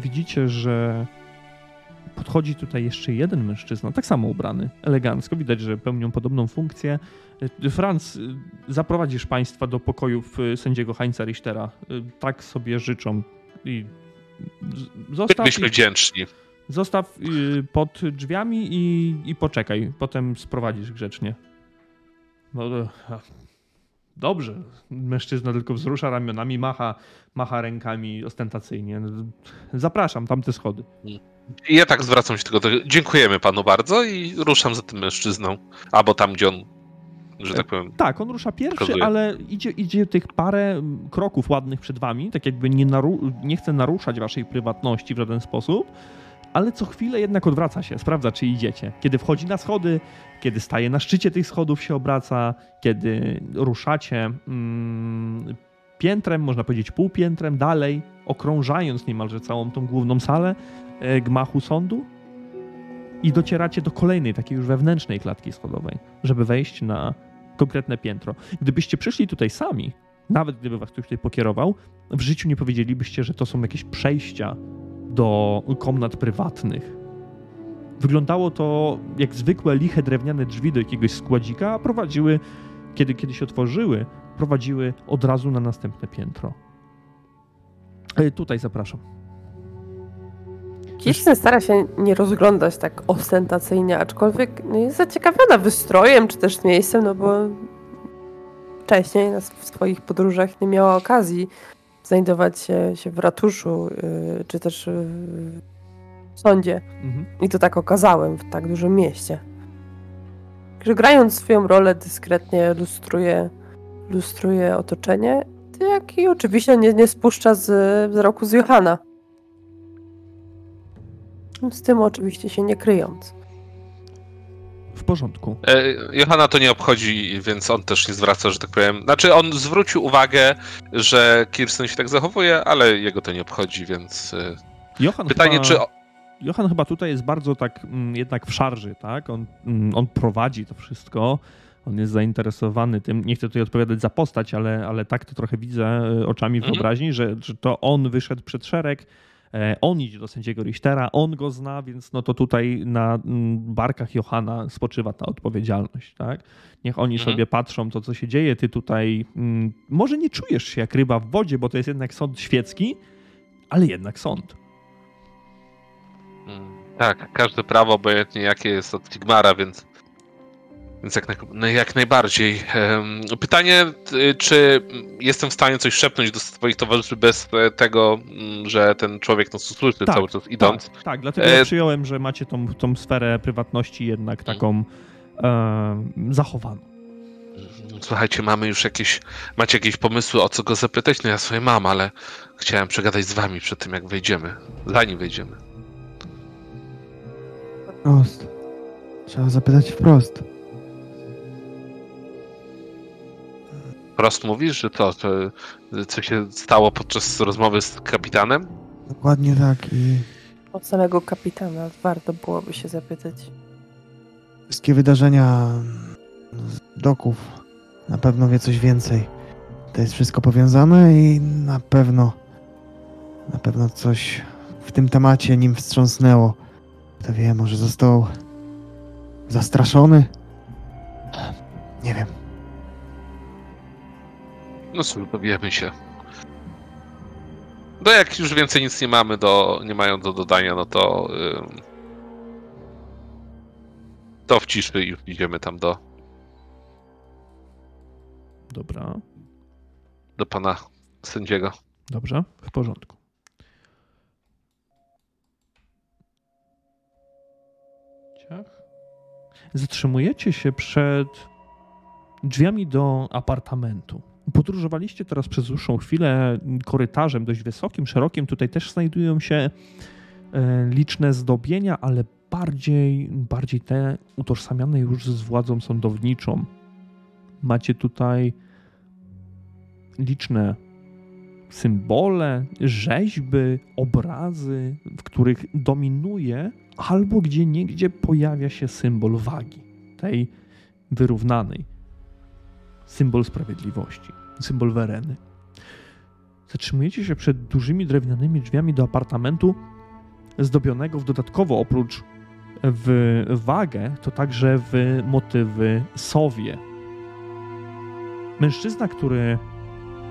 Widzicie, że podchodzi tutaj jeszcze jeden mężczyzna, tak samo ubrany, elegancko. Widać, że pełnią podobną funkcję. Y, Franz, y, zaprowadzisz Państwa do pokojów y, sędziego Heinza Richtera. Tak sobie życzą. I zostaw byliśmy ich- wdzięczni. Zostaw pod drzwiami i, i poczekaj. Potem sprowadzisz grzecznie. No, e, dobrze. Mężczyzna tylko wzrusza ramionami, macha, macha rękami ostentacyjnie. Zapraszam, tamte schody. Ja tak zwracam się tylko do... Dziękujemy panu bardzo i ruszam za tym mężczyzną. Albo tam, gdzie on, że tak powiem... Tak, on rusza pierwszy, Pokazuje. ale idzie, idzie tych parę kroków ładnych przed wami, tak jakby nie, naru- nie chce naruszać waszej prywatności w żaden sposób, ale co chwilę jednak odwraca się, sprawdza, czy idziecie. Kiedy wchodzi na schody, kiedy staje na szczycie tych schodów, się obraca, kiedy ruszacie mm, piętrem, można powiedzieć półpiętrem, dalej, okrążając niemalże całą tą główną salę e, gmachu sądu i docieracie do kolejnej, takiej już wewnętrznej klatki schodowej, żeby wejść na konkretne piętro. Gdybyście przyszli tutaj sami, nawet gdyby was ktoś tutaj pokierował, w życiu nie powiedzielibyście, że to są jakieś przejścia do komnat prywatnych. Wyglądało to jak zwykłe liche drewniane drzwi do jakiegoś składzika, a prowadziły, kiedy, kiedy się otworzyły, prowadziły od razu na następne piętro. E, tutaj zapraszam. Kirsten stara się nie rozglądać tak ostentacyjnie, aczkolwiek no, jest zaciekawiona wystrojem czy też miejscem, no bo wcześniej w swoich podróżach nie miała okazji znajdować się, się w ratuszu yy, czy też yy, w sądzie. Mhm. I to tak okazałem w tak dużym mieście. Że grając swoją rolę dyskretnie lustruje, lustruje otoczenie, jak i oczywiście nie, nie spuszcza z wzroku z Johana. Z tym oczywiście się nie kryjąc. W porządku. E, Johana to nie obchodzi, więc on też nie zwraca, że tak powiem. Znaczy, on zwrócił uwagę, że Kirsten się tak zachowuje, ale jego to nie obchodzi, więc. e, Johan Pytanie, chyba, czy. Johan chyba tutaj jest bardzo tak mm, jednak w szarży, tak? On, mm, on prowadzi to wszystko. On jest zainteresowany tym. Nie chcę tutaj odpowiadać za postać, ale, ale tak to trochę widzę e, oczami Mhm. wyobraźni, że, że to on wyszedł przed szereg. E, On idzie do sędziego Richtera, on go zna, więc no to tutaj na mm, barkach Johana spoczywa ta odpowiedzialność, tak? Niech oni Mhm. sobie patrzą to, co się dzieje. Ty tutaj mm, może nie czujesz się jak ryba w wodzie, bo to jest jednak sąd świecki, ale jednak sąd. Mm, Tak, każde prawo, obojętnie jakie jest od Figmara, więc. Więc jak, no jak najbardziej. Pytanie, czy jestem w stanie coś szepnąć do swoich towarzyszy bez e, tego, mm, że ten człowiek nas usłyszy Tak, cały czas idąc? Tak, tak dlatego E, przyjąłem, że macie tą, tą sferę prywatności jednak taką e, zachowaną. Słuchajcie, mamy już jakieś. Macie jakieś pomysły, o co go zapytać? No ja swoje mam, ale chciałem przegadać z wami przed tym, jak wejdziemy. Zanim wejdziemy. Wprost. Trzeba zapytać wprost. Prost mówisz, że to, to, co się stało podczas rozmowy z kapitanem? Dokładnie tak i Od samego kapitana warto byłoby się zapytać. wszystkie wydarzenia z doków na pewno wie coś więcej. To jest wszystko powiązane i na pewno na pewno coś w tym temacie nim wstrząsnęło. Kto wie, może został zastraszony? Nie wiem. No cóż, dowiemy się. No jak już więcej nic nie mamy do, nie mają do dodania, no to ym, to w ciszy i już idziemy tam do, Dobra, do pana sędziego. dobrze, w porządku. Ciach. Zatrzymujecie się przed drzwiami do apartamentu. Podróżowaliście teraz przez dłuższą chwilę korytarzem dość wysokim, szerokim. Tutaj też znajdują się e, liczne zdobienia, ale bardziej, bardziej te utożsamiane już z władzą sądowniczą. Macie tutaj liczne symbole, rzeźby, obrazy, w których dominuje albo gdzie niegdzie pojawia się symbol wagi, tej wyrównanej. Symbol sprawiedliwości, symbol wereny. Zatrzymujecie się przed dużymi drewnianymi drzwiami do apartamentu, zdobionego w dodatkowo oprócz w wagę, to także w motywy sowie. Mężczyzna, który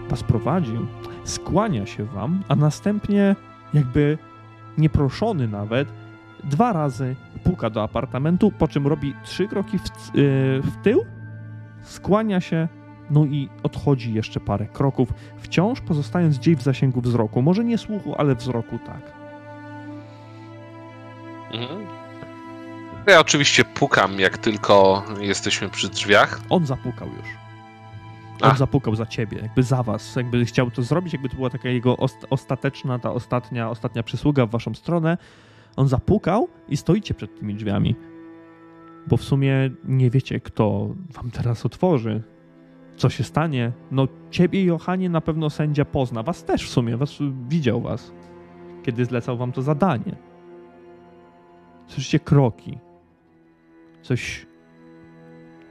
was prowadzi, skłania się wam, a następnie, jakby nieproszony nawet, dwa razy puka do apartamentu, po czym robi trzy kroki w, yy, w tył, skłania się, no i odchodzi jeszcze parę kroków, wciąż pozostając gdzieś w zasięgu wzroku. Może nie słuchu, ale wzroku tak. Mhm. Ja oczywiście pukam, jak tylko jesteśmy przy drzwiach. On zapukał już. On A. zapukał za ciebie, jakby za was. Jakby chciał to zrobić, jakby to była taka jego ost- ostateczna, ta ostatnia, ostatnia przysługa w waszą stronę. On zapukał i stoicie przed tymi drzwiami. Bo w sumie nie wiecie, kto wam teraz otworzy. Co się stanie? No ciebie, Johanie, na pewno sędzia pozna. Was też w sumie, was widział was, kiedy zlecał wam to zadanie. Słyszycie kroki. Coś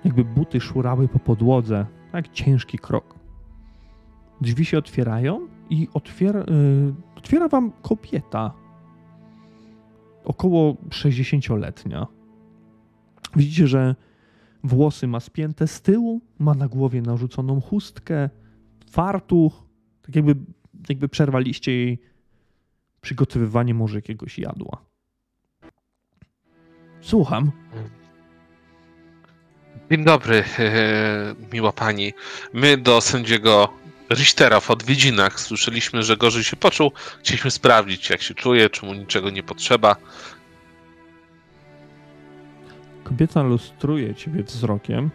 jakby buty szurały po podłodze. Tak ciężki krok. Drzwi się otwierają i otwiera, y, otwiera wam kobieta około 60-letnia. Widzicie, że włosy ma spięte z tyłu, ma na głowie narzuconą chustkę, fartuch, tak jakby, jakby przerwaliście jej przygotowywanie może jakiegoś jadła. Słucham. Dzień dobry, miła pani. My do sędziego Richtera w odwiedzinach słyszeliśmy, że gorzej się poczuł. Chcieliśmy sprawdzić, jak się czuje, czy mu niczego nie potrzeba. Kobieta lustruje ciebie wzrokiem.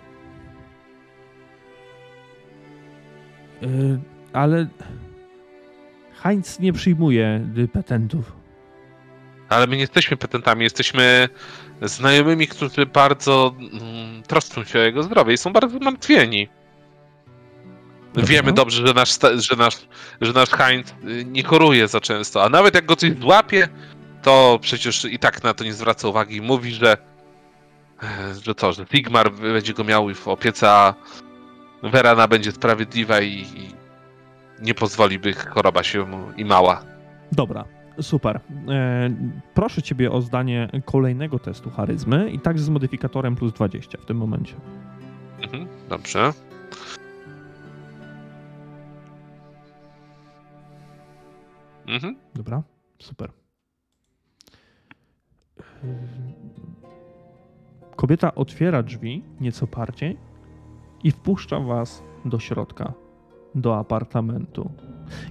Yy, ale Heinz nie przyjmuje petentów. Ale my nie jesteśmy petentami, jesteśmy znajomymi, którzy bardzo mm, troszczą się o jego zdrowie i są bardzo martwieni. Dobra. Wiemy dobrze, że nasz, że, nasz, że nasz Heinz y, nie choruje za często, a nawet jak go coś złapie, to przecież i tak na to nie zwraca uwagi i mówi, że że to, że Sigmar będzie go miał w opiece, a Verana będzie sprawiedliwa i, i nie pozwoli, by choroba się mu i mała. Dobra, super. E, proszę ciebie o zdanie kolejnego testu charyzmy i także z modyfikatorem plus 20 w tym momencie. Mhm, dobrze. Mhm. Dobra, super. Kobieta otwiera drzwi nieco bardziej i wpuszcza was do środka, do apartamentu.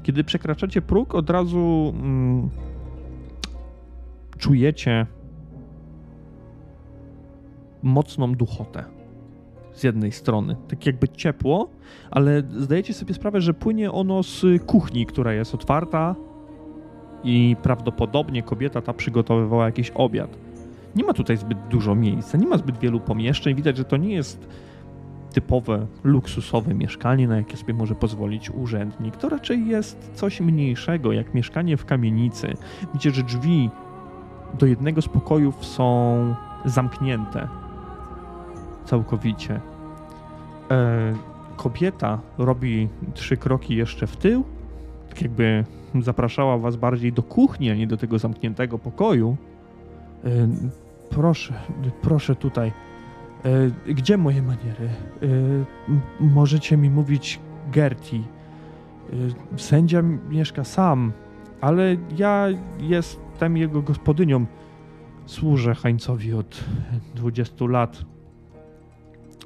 Kiedy przekraczacie próg, od razu mm, czujecie mocną duchotę z jednej strony. Tak jakby ciepło, ale zdajecie sobie sprawę, że płynie ono z kuchni, która jest otwarta i prawdopodobnie kobieta ta przygotowywała jakiś obiad. Nie ma tutaj zbyt dużo miejsca, nie ma zbyt wielu pomieszczeń. Widać, że to nie jest typowe, luksusowe mieszkanie, na jakie sobie może pozwolić urzędnik. To raczej jest coś mniejszego, jak mieszkanie w kamienicy. Widzicie, że drzwi do jednego z pokojów są zamknięte całkowicie. E, kobieta robi trzy kroki jeszcze w tył, tak jakby zapraszała was bardziej do kuchni, a nie do tego zamkniętego pokoju. E, proszę, proszę tutaj. E, gdzie moje maniery? E, możecie mi mówić Gerti. E, sędzia mieszka sam, ale ja jestem jego gospodynią. Służę Hańcowi od 20 lat.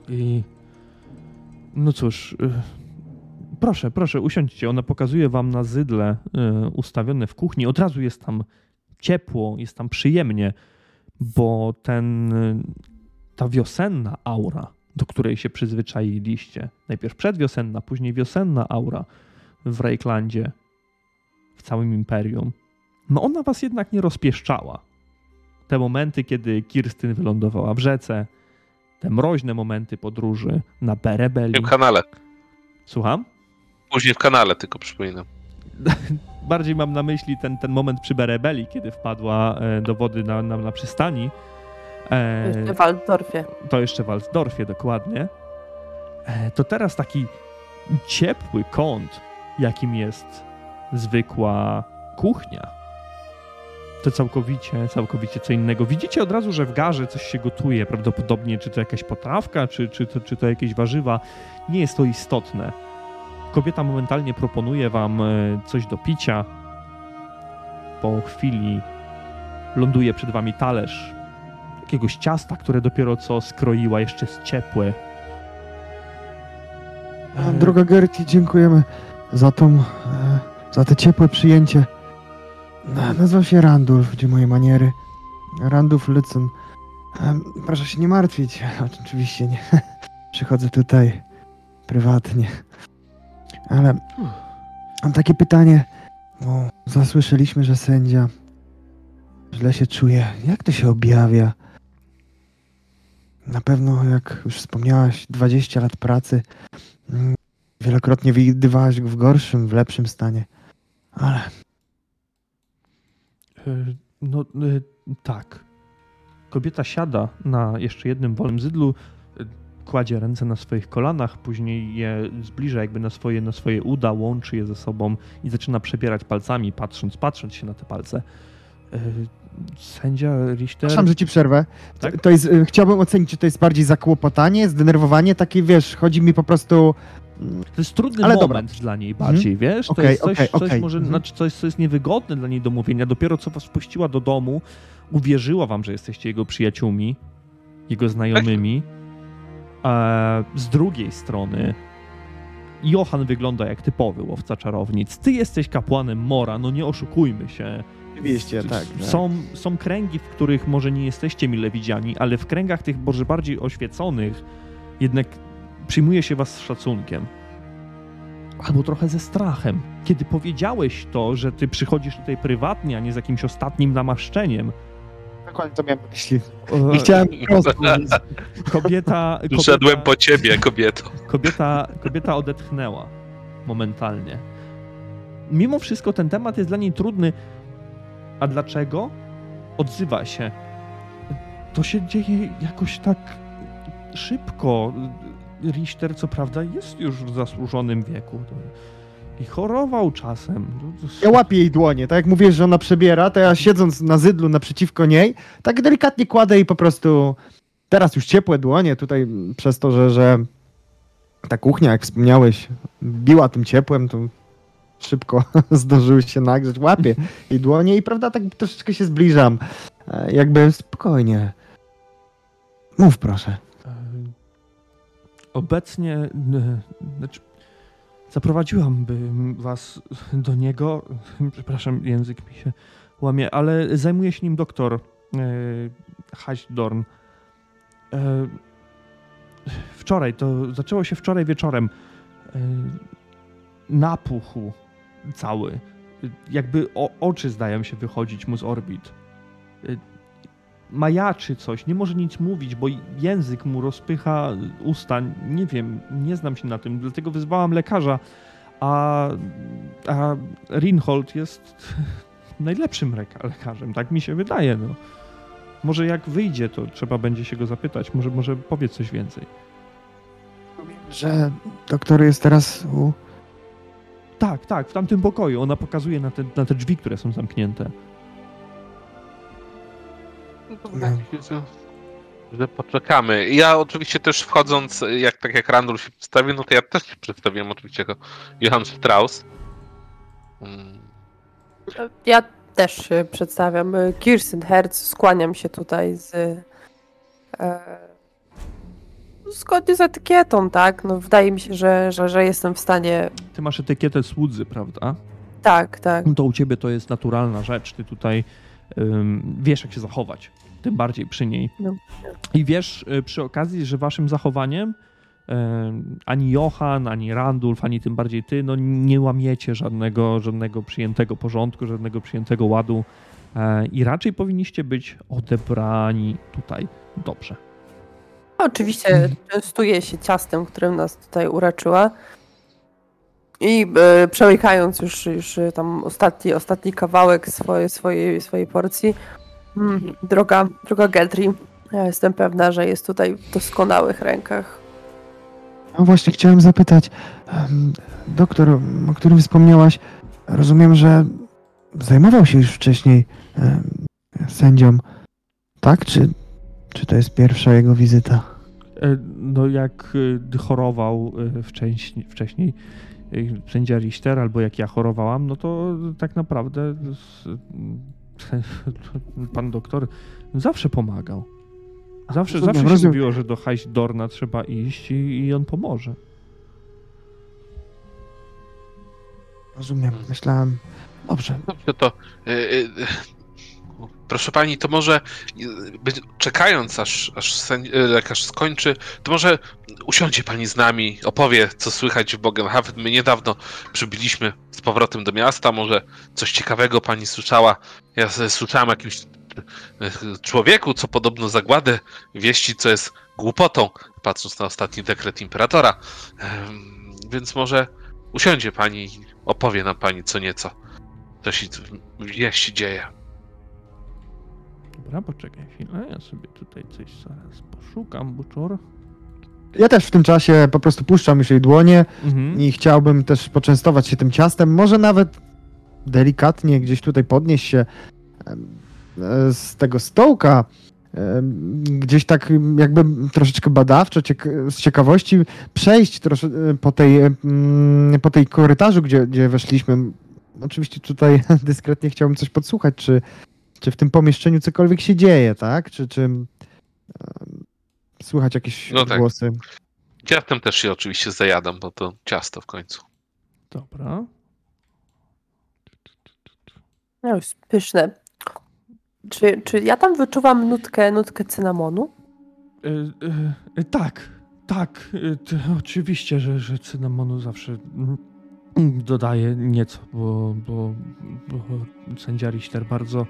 I no cóż, proszę, proszę, usiądźcie. Ona pokazuje wam na zydle ustawione w kuchni. Od razu jest tam ciepło, jest tam przyjemnie, bo ten, ta wiosenna aura, do której się przyzwyczailiście, najpierw przedwiosenna, później wiosenna aura w Rejklandzie, w całym imperium, no ona was jednak nie rozpieszczała. Te momenty, kiedy Kirstyn wylądowała w rzece, te mroźne momenty podróży na W Berebeli. tym kanale. Słucham? Później w kanale, tylko przypominam. Bardziej mam na myśli ten, ten moment przy Berebeli, kiedy wpadła e, do wody na, na, na przystani. E, Jeszcze w Waldorfie. to jeszcze w Waldorfie dokładnie. E, to teraz taki ciepły kąt, jakim jest zwykła kuchnia. To całkowicie, całkowicie co innego. Widzicie od razu, że w garze coś się gotuje, prawdopodobnie czy to jakaś potrawka, czy, czy, to, czy to jakieś warzywa. Nie jest to istotne. Kobieta momentalnie proponuje wam e, coś do picia. Po chwili ląduje przed wami talerz jakiegoś ciasta, które dopiero co skroiła, jeszcze jest ciepłe. A, Droga Gerti, dziękujemy za tą, e, za te ciepłe przyjęcie. Na- Nazywam się Randulf, gdzie moje maniery. Randulf Lycyn. Em, Proszę się nie martwić, oczywiście nie. Przychodzę tutaj prywatnie. Ale mam takie pytanie, bo zasłyszeliśmy, że sędzia źle się czuje. Jak to się objawia? Na pewno, jak już wspomniałaś, 20 lat pracy. Mm, Wielokrotnie widywałaś go w gorszym, w lepszym stanie. Ale E, No, e, tak. Kobieta siada na jeszcze jednym wolnym zydlu, kładzie ręce na swoich kolanach, później je zbliża jakby na swoje, na swoje uda, łączy je ze sobą i zaczyna przebierać palcami, patrząc, patrząc się na te palce. E, Sędzia Richter. Przepraszam, że ci przerwę. Tak? To jest, y, chciałbym ocenić, czy to jest bardziej zakłopotanie, zdenerwowanie, takie, wiesz, chodzi mi po prostu... mm, To jest trudny Ale moment dobra. dla niej bardziej, wiesz? To Okej, jest coś, coś okej. może, Mhm. znaczy coś, co jest niewygodne dla niej do mówienia. Dopiero co was wpuściła do domu, uwierzyła wam, że jesteście jego przyjaciółmi, jego znajomymi. A z drugiej strony Johan wygląda jak typowy łowca czarownic. Ty jesteś kapłanem Mora, no nie oszukujmy się. Oczywiście, tak. tak. Są, są kręgi, w których może nie jesteście mile widziani, ale w kręgach tych może bardziej oświeconych jednak przyjmuje się was z szacunkiem. Albo trochę ze strachem. Kiedy powiedziałeś to, że ty przychodzisz tutaj prywatnie, a nie z jakimś ostatnim namaszczeniem, Dokładnie to miałem na myśli. Nie chciałem prosto. kobieta, Szedłem kobieta, po ciebie, kobieto. kobieta, kobieta odetchnęła momentalnie. Mimo wszystko ten temat jest dla niej trudny. A dlaczego? Odzywa się. To się dzieje jakoś tak szybko. Richter, co prawda, jest już w zasłużonym wieku. I chorował czasem. Ja łapię jej dłonie, tak jak mówisz, że ona przebiera, to ja siedząc na zydlu naprzeciwko niej, tak delikatnie kładę jej po prostu, teraz już ciepłe dłonie, tutaj przez to, że, że ta kuchnia, jak wspomniałeś, biła tym ciepłem, to szybko zdążyły się nagrzeć, łapię jej dłonie i prawda, tak troszeczkę się zbliżam, E, jakby spokojnie. Mów proszę. E, Obecnie, znaczy, zaprowadziłam was do niego. Przepraszam, język mi się łamie, ale zajmuje się nim doktor e, Haśdorn. E, wczoraj, to zaczęło się wczoraj wieczorem. E, napuchł cały. Jakby oczy zdają się wychodzić mu z orbit. Majaczy coś, nie może nic mówić, bo język mu rozpycha usta. Nie wiem, nie znam się na tym, dlatego wyzwałam lekarza, a, a Rinhold jest najlepszym leka- lekarzem, tak mi się wydaje. No. Może jak wyjdzie, to trzeba będzie się go zapytać, może, może powie coś więcej. Że doktor jest teraz u... Tak, tak, w tamtym pokoju. Ona pokazuje na te, na te drzwi, które są zamknięte. No. Że poczekamy. Ja oczywiście też wchodząc, jak tak jak Randall się przedstawił, no to ja też się przedstawiłem oczywiście jako Johann Strauss. Mm, Ja też się przedstawiam. Kirsten Herz, skłaniam się tutaj z. E, zgodnie z etykietą, tak? No, wydaje mi się, że, że, że jestem w stanie. Ty masz etykietę słudzy, prawda? Tak, tak. No to u ciebie to jest naturalna rzecz. Ty tutaj wiesz, jak się zachować. Tym bardziej przy niej. No. I wiesz y, przy okazji, że waszym zachowaniem ani Johan, ani Randulf, ani tym bardziej ty, no nie łamiecie żadnego, żadnego przyjętego porządku, żadnego przyjętego ładu e, i raczej powinniście być odebrani tutaj dobrze. Oczywiście częstuję się ciastem, którym nas tutaj uraczyła. I e, przełykając już, już e, tam ostatni, ostatni kawałek swojej, swojej, swojej porcji, mm, droga, droga Geltri, ja jestem pewna, że jest tutaj w doskonałych rękach. No właśnie, chciałem zapytać, doktor, o którym wspomniałaś, rozumiem, że zajmował się już wcześniej em, sędzią, tak? Czy, czy to jest pierwsza jego wizyta? E, No jak y, chorował wcześniej, wcześniej sędzia Richter, albo jak ja chorowałam, no to tak naprawdę pan doktor zawsze pomagał. Zawsze, Rozumiem, zawsze się rozumiem. mówiło, że do Heißdorna trzeba iść i, i on pomoże. Rozumiem, myślałem. Dobrze. Dobrze, to. y, y, proszę pani, to może y, czekając, aż, aż y, lekarz skończy, to może usiądzie pani z nami, opowie, co słychać w Bogenhaven. My niedawno przybyliśmy z powrotem do miasta, może coś ciekawego pani słyszała. Ja s- słyszałem o jakimś y, człowieku, co podobno zagładę wieści, co jest głupotą, patrząc na ostatni dekret imperatora. Więc może usiądzie pani i opowie nam pani co nieco co się wieści dzieje. Dobra, poczekaj chwilę, ja sobie tutaj coś zaraz poszukam, buczor. Ja też w tym czasie po prostu puszczam już jej dłonie Mhm. i chciałbym też poczęstować się tym ciastem, może nawet delikatnie gdzieś tutaj podnieść się, e, z tego stołka e, gdzieś tak jakby troszeczkę badawczo, z ciekawości przejść trosze, po, tej, po tej korytarzu, gdzie, gdzie weszliśmy. Oczywiście tutaj dyskretnie chciałbym coś podsłuchać, czy, czy w tym pomieszczeniu cokolwiek się dzieje, tak? Czy, czy słychać jakieś No tak. głosy? Ciastem też się oczywiście zajadam, bo to ciasto w końcu. Dobra. No już pyszne. Czy, czy ja tam wyczuwam nutkę, nutkę cynamonu? E, e, e, tak, tak. e, oczywiście, że, że cynamonu zawsze mm, dodaję nieco, bo, bo, bo sędzia Richter bardzo,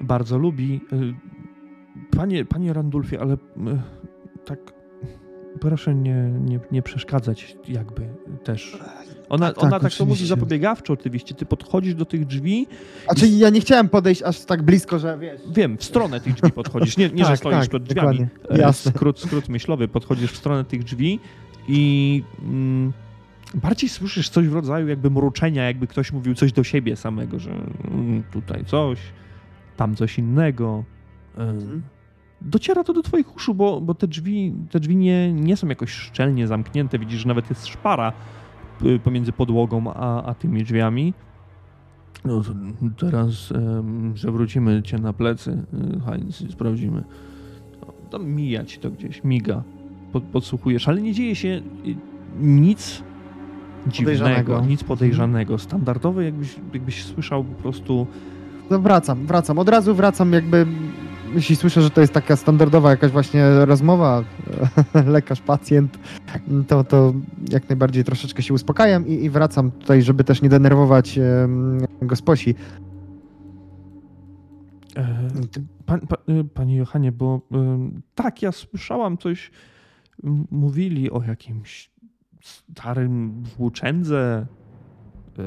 bardzo lubi. E, Panie, panie Randulfie, ale e, tak proszę nie, nie, nie przeszkadzać jakby też. Ona Tak, tak, tak, ona tak to mówi zapobiegawczo oczywiście. Ty podchodzisz do tych drzwi A czy ja nie chciałem podejść aż tak blisko, że wiesz. Wiem, w stronę tych drzwi podchodzisz. Nie, nie że Tak, stoisz tak, przed drzwiami. dokładnie. E, Jasne. Skrót, skrót myślowy. Podchodzisz w stronę tych drzwi i mm, bardziej słyszysz coś w rodzaju jakby mruczenia, jakby ktoś mówił coś do siebie samego, że mm, tutaj coś, tam coś innego. E, Mhm. Dociera to do twoich uszu, bo, bo te drzwi, te drzwi nie, nie są jakoś szczelnie zamknięte. Widzisz, że nawet jest szpara y, pomiędzy podłogą a, a tymi drzwiami. No teraz przewrócimy cię na plecy, y, Heinz, i sprawdzimy. Tam mija ci to gdzieś, miga. Pod, podsłuchujesz, ale nie dzieje się y, nic dziwnego, Podejrzanego. nic podejrzanego. Standardowe, jakbyś, jakbyś słyszał po prostu No wracam, wracam. Od razu wracam jakby, jeśli słyszę, że to jest taka standardowa jakaś właśnie rozmowa, lekarz, pacjent, to, to jak najbardziej troszeczkę się uspokajam i, i wracam tutaj, żeby też nie denerwować em, gosposi. E, Pan, pa, y, panie Johanie, bo tak, ja słyszałam coś, mówili o jakimś starym włóczędze, y,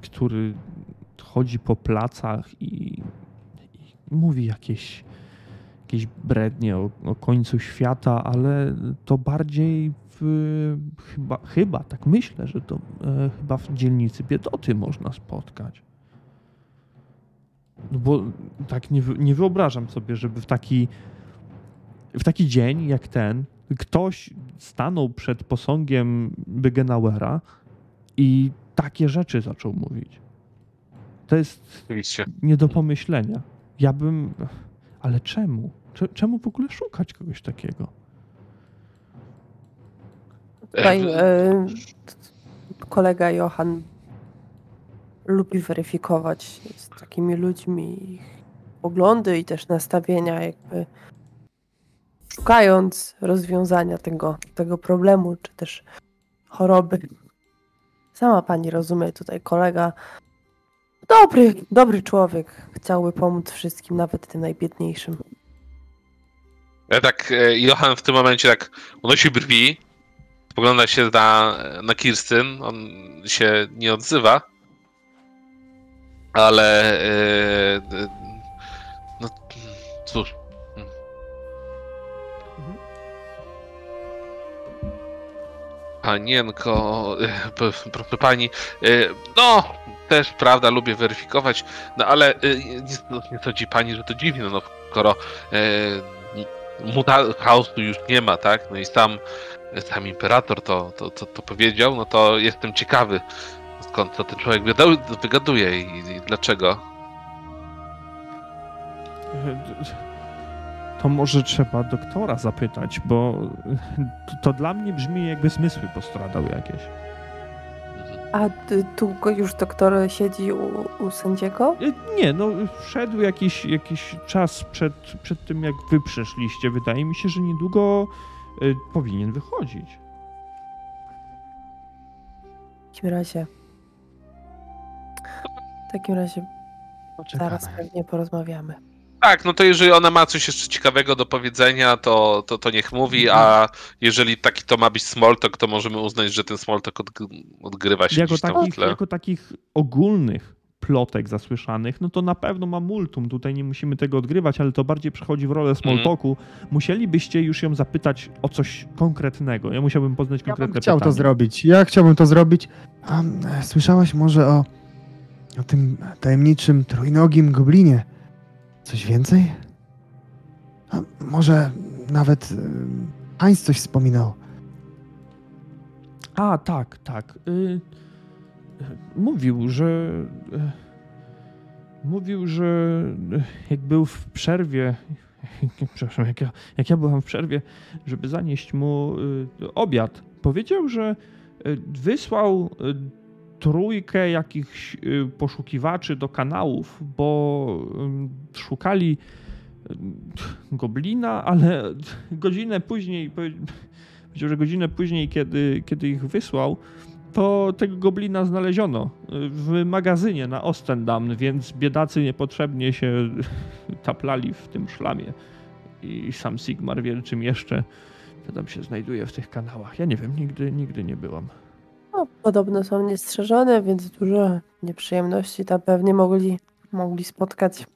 który chodzi po placach i, i mówi jakieś, jakieś brednie o, o końcu świata, ale to bardziej w, chyba, chyba, tak myślę, że to e, chyba w dzielnicy Biedoty można spotkać. No bo tak nie, nie wyobrażam sobie, żeby w taki, w taki dzień jak ten ktoś stanął przed posągiem Bygenauera i takie rzeczy zaczął mówić. To jest Oczywiście. nie do pomyślenia. Ja bym... Ale czemu? Cze- Czemu w ogóle szukać kogoś takiego? Tutaj e, kolega Johan lubi weryfikować z takimi ludźmi ich poglądy i też nastawienia, jakby szukając rozwiązania tego, tego problemu, czy też choroby. Sama pani rozumie, tutaj kolega dobry, dobry człowiek. Chciałby pomóc wszystkim, nawet tym najbiedniejszym. Ja tak, e, Johan w tym momencie tak unosi brwi, spogląda się na, na Kirstyn, on się nie odzywa, ale e, no cóż. Panienko, e, p- proszę pani, e, no też prawda, lubię weryfikować, no ale nie, no, nie sądzi pani, że to dziwne, no skoro e, muta chaosu już nie ma, tak? No i sam, sam imperator to, to, to, to powiedział, no to jestem ciekawy, skąd to ten człowiek wygaduje i, i dlaczego. To może trzeba doktora zapytać, bo to, to dla mnie brzmi jakby zmysły postradał jakieś. A ty- tu go już doktor siedzi u, u sędziego? E, Nie, no wszedł jakiś, jakiś czas przed, przed tym, jak wy przeszliście. Wydaje mi się, że niedługo e, powinien wychodzić. W takim razie. W takim razie zaraz pewnie porozmawiamy. Tak, no to jeżeli ona ma coś jeszcze ciekawego do powiedzenia, to, to, to niech mówi, a jeżeli taki to ma być smalltalk, to możemy uznać, że ten odg- odgrywa się Jako gdzieś tam w takich, tle. jako takich ogólnych plotek zasłyszanych, no to na pewno ma multum. Tutaj nie musimy tego odgrywać, ale to bardziej przechodzi w rolę smalltalku. Musielibyście już ją zapytać o coś konkretnego. Ja musiałbym poznać Ja konkretne chciał pytanie. to zrobić. Ja chciałbym to zrobić. A e, słyszałaś może o, o tym tajemniczym trójnogim goblinie? Coś więcej? A może nawet y, Heinz coś wspominał. A, tak, tak. Y, mówił, że. y, mówił, że y, jak był w przerwie. Przepraszam, jak ja, jak ja byłam w przerwie, żeby zanieść mu y, obiad, powiedział, że y, wysłał y, trójkę jakichś y, poszukiwaczy do kanałów, bo y, szukali y, goblina, ale godzinę później, powie- powiedział, że godzinę później, kiedy, kiedy ich wysłał, to tego goblina znaleziono w magazynie na Ostendam, więc biedacy niepotrzebnie się taplali w tym szlamie. I sam Sigmar wie, czym jeszcze tam się znajduje w tych kanałach. Ja nie wiem, nigdy, nigdy nie byłam. No, podobno są niestrzeżone, więc dużo nieprzyjemności tam pewnie mogli, mogli spotkać.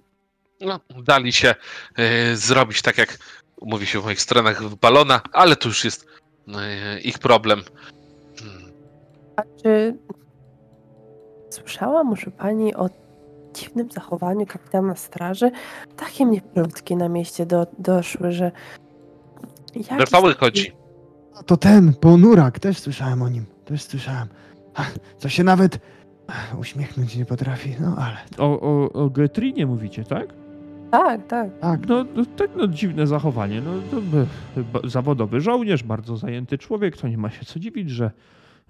No, dali się e, zrobić tak, jak mówi się w moich stronach, w balona, ale to już jest e, ich problem. Hmm. A czy słyszała może pani o dziwnym zachowaniu kapitana straży? Takie mnie plotki na mieście do, doszły, że... jakiś taki- chodzi. A to ten, ponurak, też słyszałem o nim. Też słyszałem. Co się nawet uśmiechnąć nie potrafi, no ale O, o, o Getrinie mówicie, tak? Tak, tak. tak. No, no tak, no dziwne zachowanie. No, to ba- zawodowy żołnierz, bardzo zajęty człowiek, to nie ma się co dziwić, że,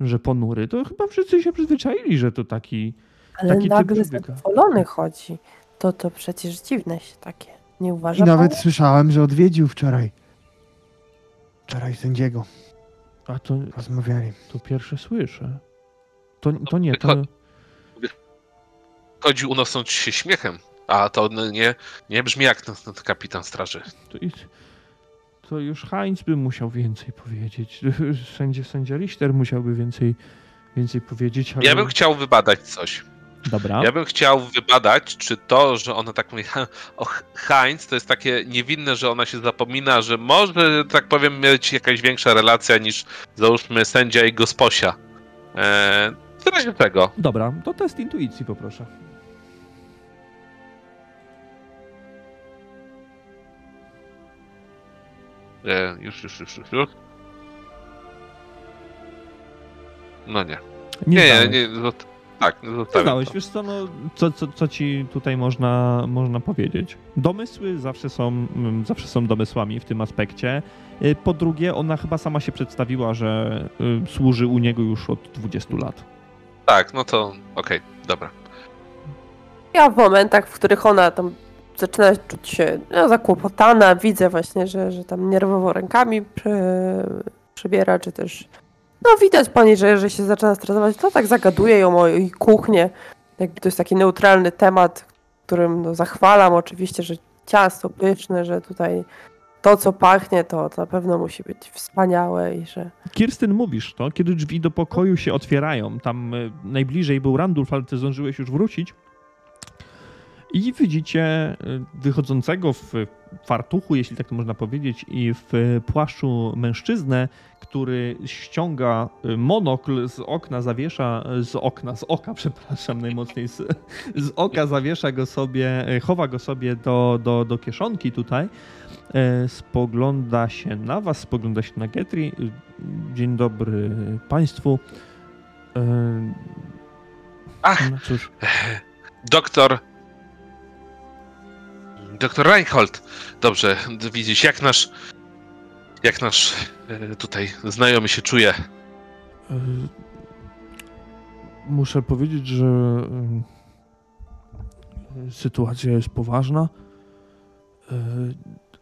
że ponury. To chyba wszyscy się przyzwyczaili, że to taki... Ale Taki nagle zadowolony chodzi. To to przecież dziwne się takie. Nie I uważa nawet słyszałem, że odwiedził wczoraj. Wczoraj sędziego. A to, Rozmawiali. to pierwsze słyszę. To, to nie, to... Chodzi unosząc się śmiechem, a to no, nie, nie brzmi jak ten, ten kapitan straży. To, to już Heinz by musiał więcej powiedzieć. Sędzia, sędzia Richter musiałby więcej, więcej powiedzieć, ale... Ja bym chciał wybadać coś. Dobra. Ja bym chciał wybadać, czy to, że ona tak mówi "Ha, o Heinz, to jest takie niewinne, że ona się zapomina, że może, tak powiem, mieć jakaś większa relacja niż załóżmy sędzia i gosposia. Eee, w razie tego. Dobra, to test intuicji poproszę. E, już, już, już, już, już. No nie. Nie, Nie, nie, nie zot- tak, zostawiam zdałeś, to. wiesz co, no, co, co, co ci tutaj można, można powiedzieć? Domysły zawsze są, mm, zawsze są domysłami w tym aspekcie. Y, Po drugie, ona chyba sama się przedstawiła, że y, służy u niego już od 20 lat. Tak, no to okej, dobra. Ja w momentach, w których ona tam zaczyna czuć się no, zakłopotana, widzę właśnie, że, że tam nerwowo rękami prze, przebiera, czy też no widać pani, że, że się zaczyna stresować, to tak zagaduje ją o jej kuchnię. Jakby to jest taki neutralny temat, którym no, zachwalam oczywiście, że ciasto pyszne, że tutaj to, co pachnie, to, to na pewno musi być wspaniałe i że Kirstyn, mówisz to, kiedy drzwi do pokoju się otwierają. Tam y, najbliżej był Randulf, ale ty zdążyłeś już wrócić. I widzicie y, wychodzącego w fartuchu, jeśli tak to można powiedzieć, i w płaszczu mężczyznę, który ściąga y, monokl z okna, zawiesza z okna, z oka, przepraszam, najmocniej z, z oka zawiesza go sobie, y, chowa go sobie do, do, do kieszonki tutaj. Spogląda się na was, spogląda się na Getri. Y, Dzień dobry Państwu. Ach, No cóż, doktor. Doktor Reinhold. Dobrze, widzisz, jak nasz. Jak nasz e, tutaj znajomy się czuje. e, muszę powiedzieć, że e, sytuacja jest poważna.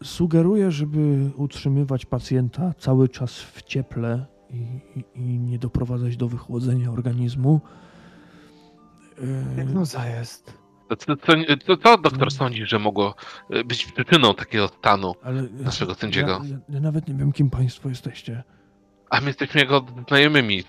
Sugeruję, żeby utrzymywać pacjenta cały czas w cieple i, i, i nie doprowadzać do wychłodzenia organizmu. Diagnoza jest. Co, co, co, co doktor sądzi, że mogło e, być przyczyną takiego stanu Ale naszego sędziego? Ja, ja, ja nawet nie wiem, kim państwo jesteście. A my jesteśmy jego znajomymi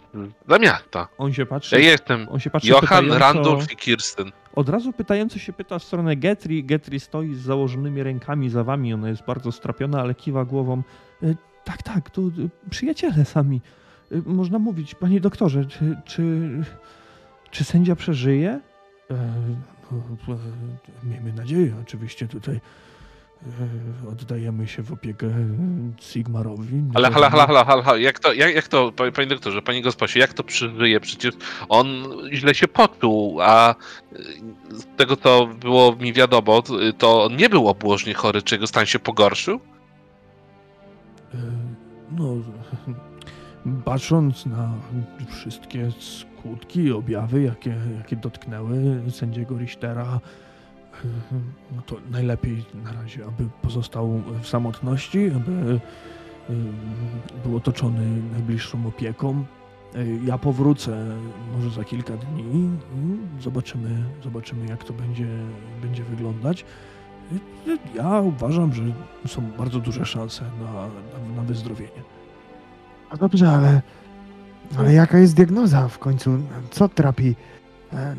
za miasta. On się patrzy. Ja jestem On się patrzy Johan, pytająco- Randolph i Kirsten. Od razu pytająco się pyta w stronę Getri. Getri stoi z założonymi rękami za wami. Ona jest bardzo strapiona, ale kiwa głową. "Y, Tak, tak, tu y, przyjaciele sami. Można mówić, panie doktorze, czy, czy, czy sędzia przeżyje? E, e, miejmy nadzieję, oczywiście tutaj e, oddajemy się w opiekę Sigmarowi. Ale hala, hala, hala, hala. Jak to, jak, jak to, panie doktorze, panie gosposie, jak to przeżyje? Przecież on źle się poczuł, a z tego co było mi wiadomo, to on nie był obłożnie chory, czy jego stan się pogorszył? E, No, patrząc na wszystkie skutki objawy, jakie, jakie dotknęły sędziego Richtera, no to najlepiej na razie, aby pozostał w samotności, aby e, był otoczony najbliższą opieką. Ja powrócę może za kilka dni zobaczymy, zobaczymy jak to będzie, będzie wyglądać. Ja uważam, że są bardzo duże szanse na, na, na wyzdrowienie. No dobrze, ale, ale jaka jest diagnoza w końcu? Co trapi em,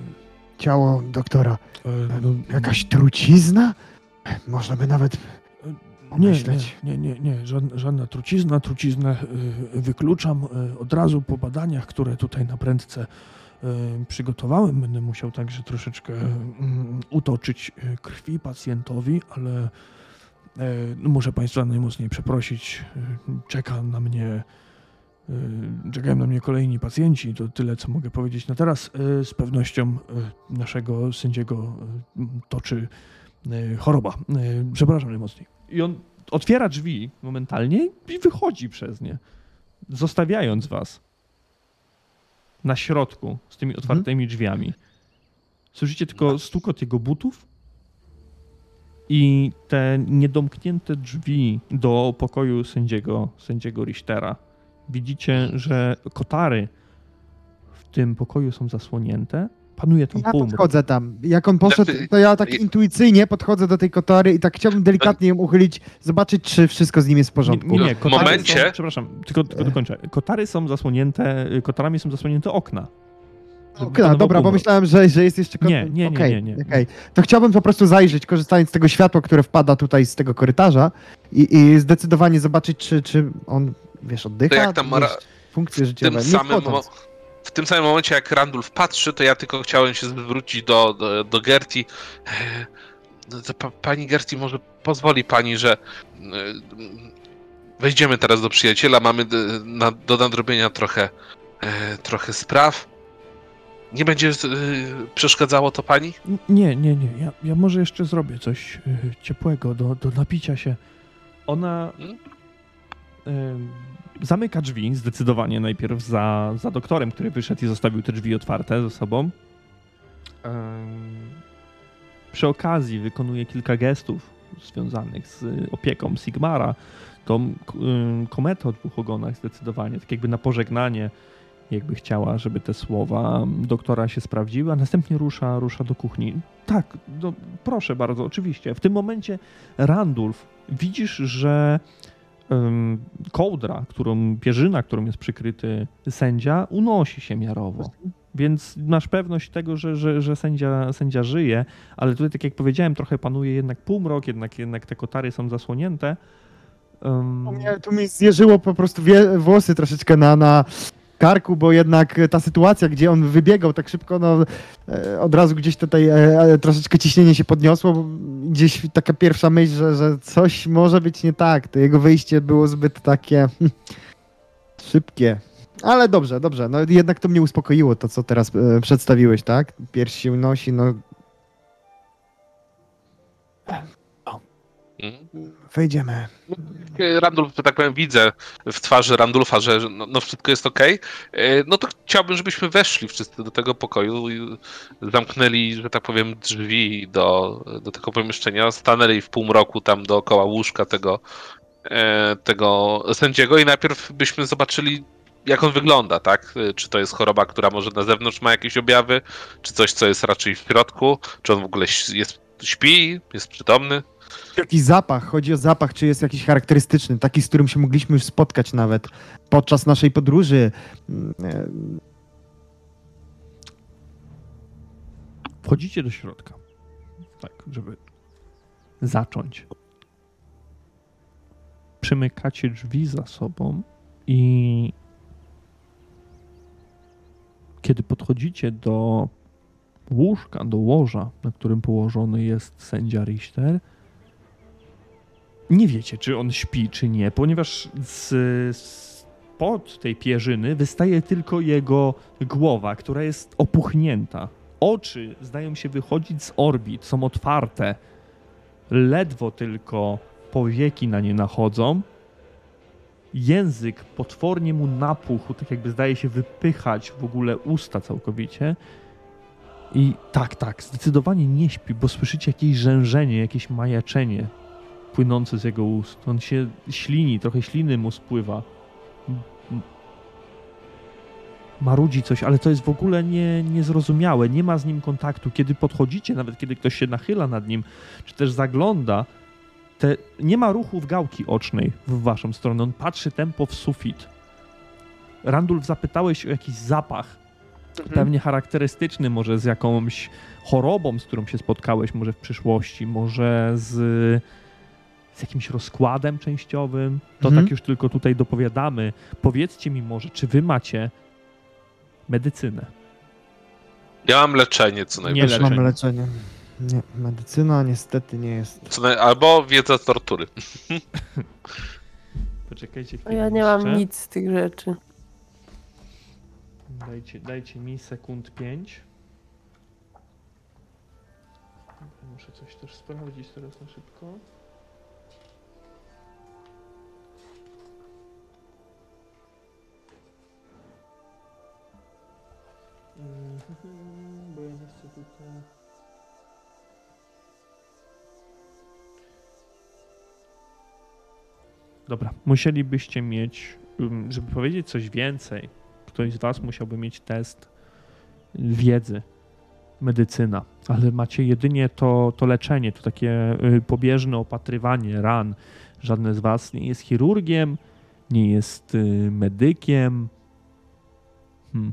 ciało doktora? E, Em, Jakaś trucizna? Można by nawet Nie, nie, nie, nie, nie, żadna, trucizna. Truciznę y, wykluczam od razu po badaniach, które tutaj na prędce przygotowałem. Będę musiał także troszeczkę mm, utoczyć krwi pacjentowi, ale no muszę Państwa najmocniej przeprosić. Czeka na mnie. Y, Czekają na mnie kolejni pacjenci, to tyle co mogę powiedzieć na teraz. Y, Z pewnością y, naszego sędziego toczy choroba. Przepraszam najmocniej. I on otwiera drzwi momentalnie i wychodzi przez nie, zostawiając was na środku z tymi otwartymi drzwiami. Słyszycie tylko stukot jego butów i te niedomknięte drzwi do pokoju sędziego, sędziego Richtera. Widzicie, że kotary w tym pokoju są zasłonięte. Panuje tam Ja półmrok. podchodzę tam. Jak on poszedł, Znaczy, to ja tak intuicyjnie podchodzę do tej kotory i tak chciałbym delikatnie ją uchylić, zobaczyć, czy wszystko z nim jest w porządku. Nie, nie, W kotary momencie- Są, przepraszam, tylko, tylko dokończę. Kotary są zasłonięte, kotarami są zasłonięte okna. Panował dobra, bo myślałem, że, że jest jeszcze... kot- Nie, nie, nie, Okej, nie, nie. okej. To chciałbym po prostu zajrzeć, korzystając z tego światła, które wpada tutaj z tego korytarza i, i zdecydowanie zobaczyć, czy, czy on, wiesz, oddycha, To jak tam wiesz, ra- funkcje W życiowe, tym, samym w tym samym momencie, jak Randulf patrzy, to ja tylko chciałem się zwrócić do, do, do Gerti. E, no pa, pani Gerti, może pozwoli pani, że e, wejdziemy teraz do przyjaciela, mamy d- na, do nadrobienia trochę, e, trochę spraw. Nie będzie e, przeszkadzało to pani? Nie, nie, nie. Ja, ja może jeszcze zrobię coś ciepłego do, do napicia się. Ona Hmm? Zamyka drzwi zdecydowanie najpierw za, za doktorem, który wyszedł i zostawił te drzwi otwarte ze sobą. Przy okazji wykonuje kilka gestów związanych z opieką Sigmara. Tą kometę o dwóch ogonach zdecydowanie, tak jakby na pożegnanie jakby chciała, żeby te słowa doktora się sprawdziły, a następnie rusza, rusza do kuchni. Tak, no, proszę bardzo, oczywiście. W tym momencie Randulf, widzisz, że kołdra, którą, pierzyna, którą jest przykryty sędzia, unosi się miarowo. Więc masz pewność tego, że, że, że sędzia, sędzia żyje, ale tutaj, tak jak powiedziałem, trochę panuje jednak półmrok, jednak, jednak te kotary są zasłonięte. Ym, Tu mnie, zjeżyło po prostu włosy troszeczkę na, na karku, bo jednak ta sytuacja, gdzie on wybiegał tak szybko, no e, od razu gdzieś tutaj e, e, troszeczkę ciśnienie się podniosło, bo gdzieś taka pierwsza myśl, że, że coś może być nie tak. To jego wyjście było zbyt takie hm, szybkie. Ale dobrze, dobrze. No jednak to mnie uspokoiło, to co teraz e, przedstawiłeś, tak? Pierś się unosi, no Mhm. Wejdziemy. Randulf, że tak powiem, widzę w twarzy Randulfa, że no, no wszystko jest ok. No to chciałbym, żebyśmy weszli wszyscy do tego pokoju i zamknęli, że tak powiem, drzwi do, do tego pomieszczenia, stanęli w półmroku tam dookoła łóżka tego, e, tego sędziego i najpierw byśmy zobaczyli, jak on wygląda, tak? Czy to jest choroba, która może na zewnątrz ma jakieś objawy, czy coś, co jest raczej w środku, czy on w ogóle jest, śpi, jest przytomny. Jakiś zapach, chodzi o zapach, czy jest jakiś charakterystyczny, taki, z którym się mogliśmy już spotkać nawet podczas naszej podróży. Mm, e, Wchodzicie do środka. Tak, żeby zacząć. Przymykacie drzwi za sobą i kiedy podchodzicie do łóżka, do łoża, na którym położony jest sędzia Richter. Nie wiecie, czy on śpi, czy nie, ponieważ z, spod tej pierzyny wystaje tylko jego głowa, która jest opuchnięta. Oczy zdają się wychodzić z orbit, są otwarte. Ledwo tylko powieki na nie nachodzą. Język potwornie mu napuchł, tak jakby zdaje się wypychać w ogóle usta całkowicie. I tak, tak, zdecydowanie nie śpi, bo słyszycie jakieś rzężenie, jakieś majaczenie płynące z jego ust. On się ślini, trochę śliny mu spływa. Marudzi coś, ale to jest w ogóle nie, niezrozumiałe. Nie ma z nim kontaktu. Kiedy podchodzicie, nawet kiedy ktoś się nachyla nad nim, czy też zagląda, te, nie ma ruchu w gałki ocznej w waszą stronę. On patrzy tempo w sufit. Randulf, zapytałeś o jakiś zapach pewnie charakterystyczny, może z jakąś chorobą, z którą się spotkałeś, może w przyszłości, może z, z jakimś rozkładem częściowym. To Mhm. tak już tylko tutaj dopowiadamy. Powiedzcie mi może, czy wy macie medycynę? Ja mam leczenie co Nie najwyżej. Też leczenie. mam leczenie. Nie, medycyna niestety nie jest. Co naj... Albo wiedza tortury. Poczekajcie A chwilę ja nie mam nic z tych rzeczy. Dajcie, dajcie mi sekund 5. Muszę coś też sprawdzić teraz na szybko. Bo ja nie chcę tutaj... Dobra, musielibyście mieć, ym, żeby powiedzieć coś więcej, ktoś z was musiałby mieć test wiedzy, medycyna, ale macie jedynie to, to leczenie, to takie y, pobieżne opatrywanie ran. Żadne z was nie jest chirurgiem, nie jest y, medykiem. Hmm.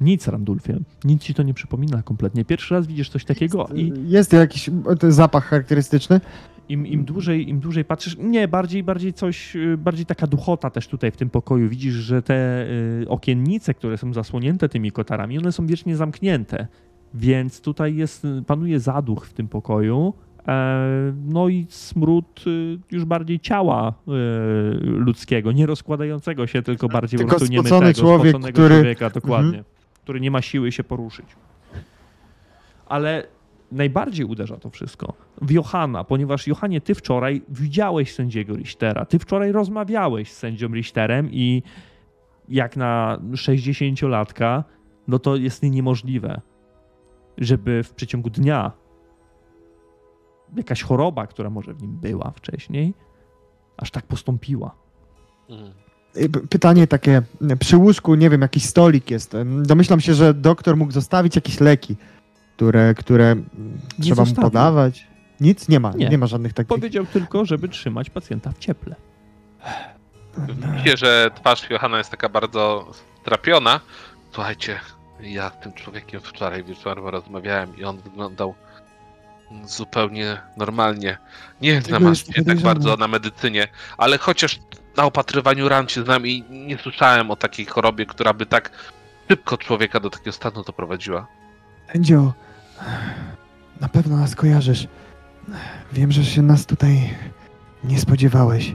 Nic, Randulfie. Nic ci to nie przypomina kompletnie. Pierwszy raz widzisz coś takiego i Jest jakiś to zapach charakterystyczny? im, im, dłużej, im dłużej patrzysz, nie, bardziej, bardziej coś, y, bardziej taka duchota też tutaj w tym pokoju. Widzisz, że te y, okiennice, które są zasłonięte tymi kotarami, one są wiecznie zamknięte. Więc tutaj jest, y, panuje zaduch w tym pokoju. E, no i smród y, już bardziej ciała y, ludzkiego, nie rozkładającego się, tylko bardziej Tylko po prostu spocony człowiek, który- człowieka, dokładnie. Mhm. Który nie ma siły się poruszyć. Ale najbardziej uderza to wszystko w Johana, ponieważ Johanie, ty wczoraj widziałeś sędziego Richtera, ty wczoraj rozmawiałeś z sędzią Richterem i jak na 60-latka, no to jest niemożliwe, żeby w przeciągu dnia jakaś choroba, która może w nim była wcześniej, aż tak postąpiła. Mhm. Pytanie takie, przy łóżku, nie wiem, jakiś stolik jest. Domyślam się, że doktor mógł zostawić jakieś leki, które, które Nie trzeba mu podawać. Nic? Nie ma, Nie. nie, ma żadnych takich. Powiedział tylko, żeby trzymać pacjenta w cieple. Widzicie, że twarz Johana jest taka bardzo strapiona. Słuchajcie, ja z tym człowiekiem wczoraj wieczorem rozmawiałem i on wyglądał zupełnie normalnie. Nie znam się tak bardzo na medycynie, ale chociaż na opatrywaniu ran się znam i nie słyszałem o takiej chorobie, która by tak szybko człowieka do takiego stanu doprowadziła. Sędzio, na pewno nas kojarzysz. Wiem, że się nas tutaj nie spodziewałeś.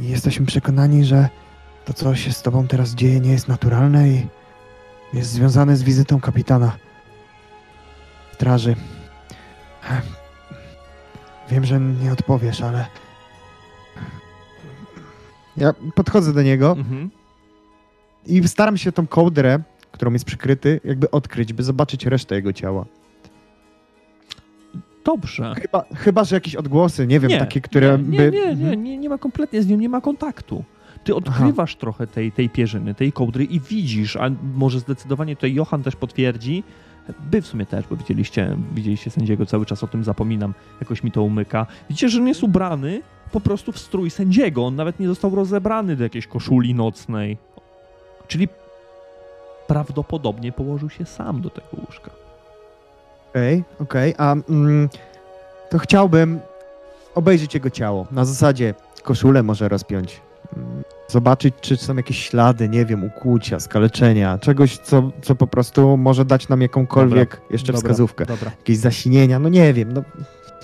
I jesteśmy przekonani, że to, co się z tobą teraz dzieje, nie jest naturalne i jest związane z wizytą kapitana straży. Wiem, że nie odpowiesz, ale. Ja podchodzę do niego Mhm. i staram się tą kołdrę, którą jest przykryty, jakby odkryć, by zobaczyć resztę jego ciała. Dobrze. Chyba, chyba że jakieś odgłosy, nie wiem, Nie, takie, które nie, by... nie, nie, nie, Mhm. nie, nie ma kompletnie z nim, nie ma kontaktu. Ty odkrywasz trochę tej, tej pierzyny, tej kołdry i widzisz, a może zdecydowanie tutaj Johan też potwierdzi, Wy w sumie też, bo widzieliście, widzieliście sędziego, cały czas o tym zapominam, jakoś mi to umyka. Widzicie, że on jest ubrany po prostu w strój sędziego, on nawet nie został rozebrany do jakiejś koszuli nocnej. Czyli prawdopodobnie położył się sam do tego łóżka. Okej, okej, a mm, to chciałbym obejrzeć jego ciało. Na zasadzie koszulę może rozpiąć, mm, zobaczyć, czy są jakieś ślady, nie wiem, ukłucia, skaleczenia, czegoś, co, co po prostu może dać nam jakąkolwiek jeszcze Dobra, wskazówkę. Dobra. Jakieś zasinienia, no nie wiem, no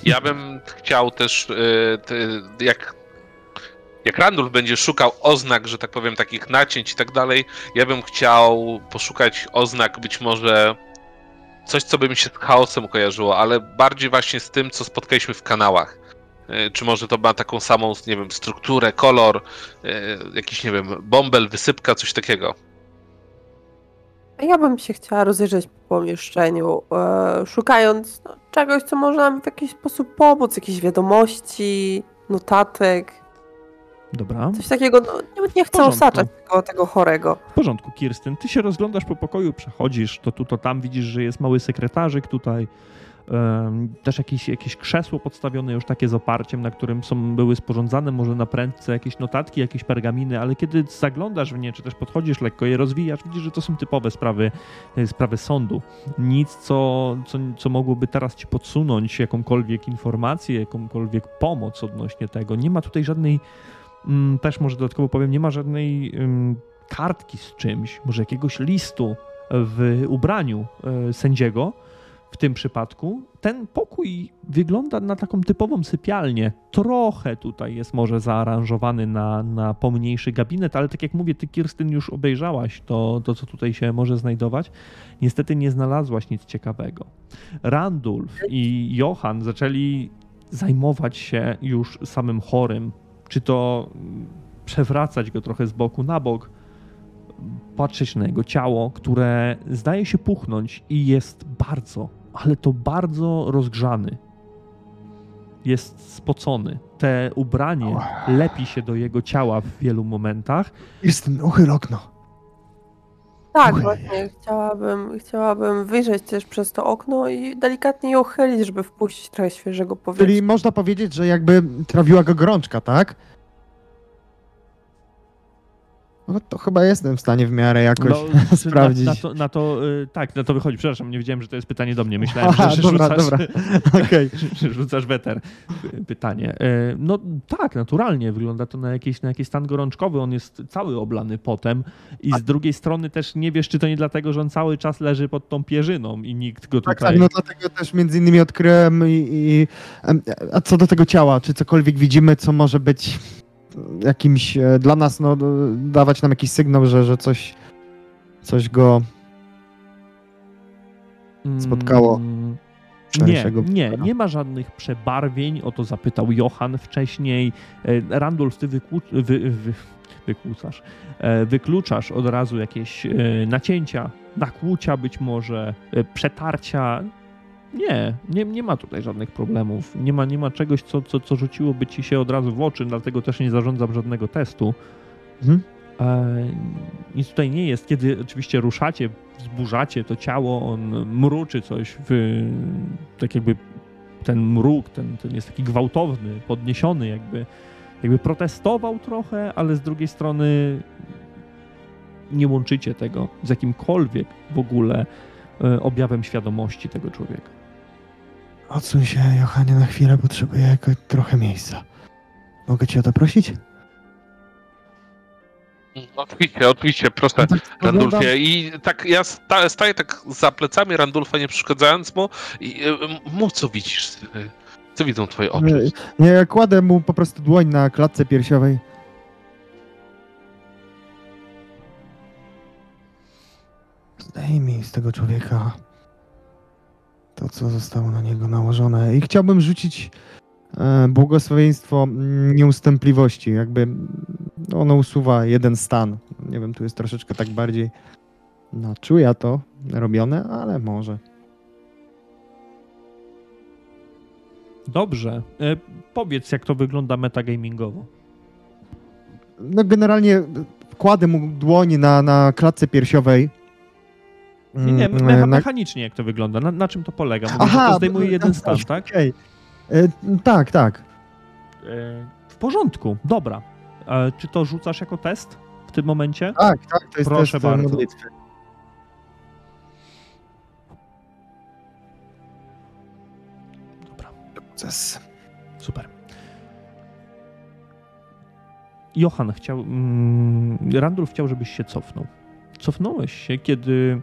Ja bym chciał też, y, jak, jak Randulf będzie szukał oznak, że tak powiem, takich nacięć i tak dalej, ja bym chciał poszukać oznak być może coś, co by mi się z chaosem kojarzyło, ale bardziej właśnie z tym, co spotkaliśmy w kanałach. Y, Czy może to ma taką samą, nie wiem, strukturę, kolor, y, jakiś, nie wiem, bąbel, wysypka, coś takiego. Ja bym się chciała rozejrzeć po pomieszczeniu, e, szukając no, czegoś, co może nam w jakiś sposób pomóc, jakieś wiadomości, notatek, Dobra. coś takiego. No, nie, nie chcę osaczać tego, tego chorego. W porządku, Kirsten. Ty się rozglądasz po pokoju, przechodzisz, to tu, to tam, widzisz, że jest mały sekretarzyk tutaj. Też jakieś, jakieś krzesło podstawione już takie z oparciem, na którym są, były sporządzane może na prędce jakieś notatki, jakieś pergaminy, ale kiedy zaglądasz w nie, czy też podchodzisz lekko je rozwijasz, widzisz, że to są typowe sprawy, e, sprawy sądu. Nic, co, co, co mogłoby teraz ci podsunąć jakąkolwiek informację, jakąkolwiek pomoc odnośnie tego. Nie ma tutaj żadnej, mm, też może dodatkowo powiem, nie ma żadnej kartki z czymś, może jakiegoś listu w ubraniu e, sędziego w tym przypadku. Ten pokój wygląda na taką typową sypialnię. Trochę tutaj jest może zaaranżowany na, na pomniejszy gabinet, ale tak jak mówię, ty Kirstyn już obejrzałaś to, to, co tutaj się może znajdować. Niestety nie znalazłaś nic ciekawego. Randulf i Johan zaczęli zajmować się już samym chorym. Czy to mm, przewracać go trochę z boku na bok, patrzeć na jego ciało, które zdaje się puchnąć i jest bardzo, ale to bardzo rozgrzany. Jest spocony. Te ubranie lepi się do jego ciała w wielu momentach. Kirsten, uchyl okno. Tak, Ojej. właśnie. Chciałabym, chciałabym wyjrzeć też przez to okno i delikatnie je uchylić, żeby wpuścić trochę świeżego powietrza. Czyli można powiedzieć, że jakby trawiła go gorączka, tak? No to chyba jestem w stanie w miarę jakoś No, sprawdzić. Na, na, to, na to, y, tak, na to wychodzi. Przepraszam, nie wiedziałem, że to jest pytanie do mnie. Myślałem, Aha, że, dobra, rzucasz, dobra. Że rzucasz weter. Py- Pytanie. Y, No tak, naturalnie wygląda to na jakiś, na jakiś stan gorączkowy. On jest cały oblany potem i z drugiej strony też nie wiesz, czy to nie dlatego, że on cały czas leży pod tą pierzyną i nikt go Tak, tutaj... tak, no dlatego też między innymi odkryłem i, i a co do tego ciała, czy cokolwiek widzimy, co może być jakimś e, dla nas, no dawać nam jakiś sygnał, że, że coś, coś go spotkało Mm, Nie, szerszego nie, widzenia. nie ma żadnych przebarwień, o to zapytał Johan wcześniej. E, Randolph, ty wykłu, wy, wy, wykłócasz, e, wykluczasz od razu jakieś nacięcia, nakłucia być może, przetarcia. Nie, nie, nie ma tutaj żadnych problemów. Nie ma, nie ma czegoś, co, co, co rzuciłoby ci się od razu w oczy, dlatego też nie zarządzam żadnego testu. Mhm. E, nic tutaj nie jest. Kiedy oczywiście ruszacie, wzburzacie to ciało, on mruczy coś, w, tak jakby ten mruk, ten, ten jest taki gwałtowny, podniesiony, jakby, jakby protestował trochę, ale z drugiej strony nie łączycie tego z jakimkolwiek w ogóle e, objawem świadomości tego człowieka. Odsuń się, Johanie, na chwilę, potrzebuję jakoś trochę miejsca. Mogę cię o to prosić? Oczywiście, oczywiście, proszę. No tak Randulfie. I tak ja sta, staję tak za plecami Randulfa, nie przeszkadzając mu i m- mów co widzisz. Co widzą twoje oczy? Nie, nie, kładę mu po prostu dłoń na klatce piersiowej. Zdejmij z tego człowieka to, co zostało na niego nałożone. I chciałbym rzucić e, błogosławieństwo mm, nieustępliwości. Jakby mm, ono usuwa jeden stan. Nie wiem, tu jest troszeczkę tak bardziej na czuja to robione, ale może. Dobrze. E, powiedz, jak to wygląda metagamingowo. No generalnie kładę mu dłoń na, na klatce piersiowej. Nie, nie, Mm, mecha, na- mechanicznie jak to wygląda, na, na czym to polega? Mówisz, Aha, to zdejmuje bo- jeden stan, tak? Okej. E, Tak, tak. E, W porządku, dobra. E, Czy to rzucasz jako test w tym momencie? Tak, tak, to jest Proszę test e, bardzo. modlitwy. Dobra, super. Johan chciał. Mm, chciał, żebyś się cofnął. Cofnąłeś się, kiedy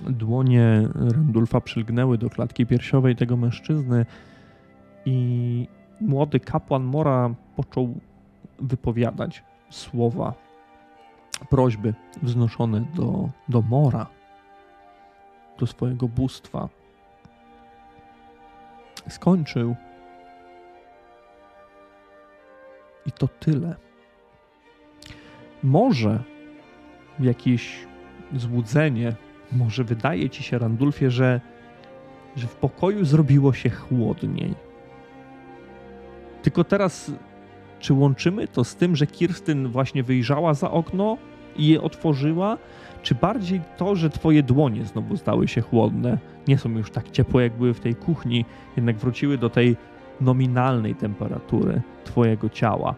dłonie Randulfa przylgnęły do klatki piersiowej tego mężczyzny i młody kapłan Mora począł wypowiadać słowa, prośby wznoszone do, do Mora, do swojego bóstwa. Skończył. I to tyle. Może jakieś złudzenie, może wydaje ci się, Randulfie, że, że w pokoju zrobiło się chłodniej. Tylko teraz, czy łączymy to z tym, że Kirstyn właśnie wyjrzała za okno i je otworzyła, czy bardziej to, że twoje dłonie znowu stały się chłodne, nie są już tak ciepłe, jak były w tej kuchni, jednak wróciły do tej nominalnej temperatury twojego ciała.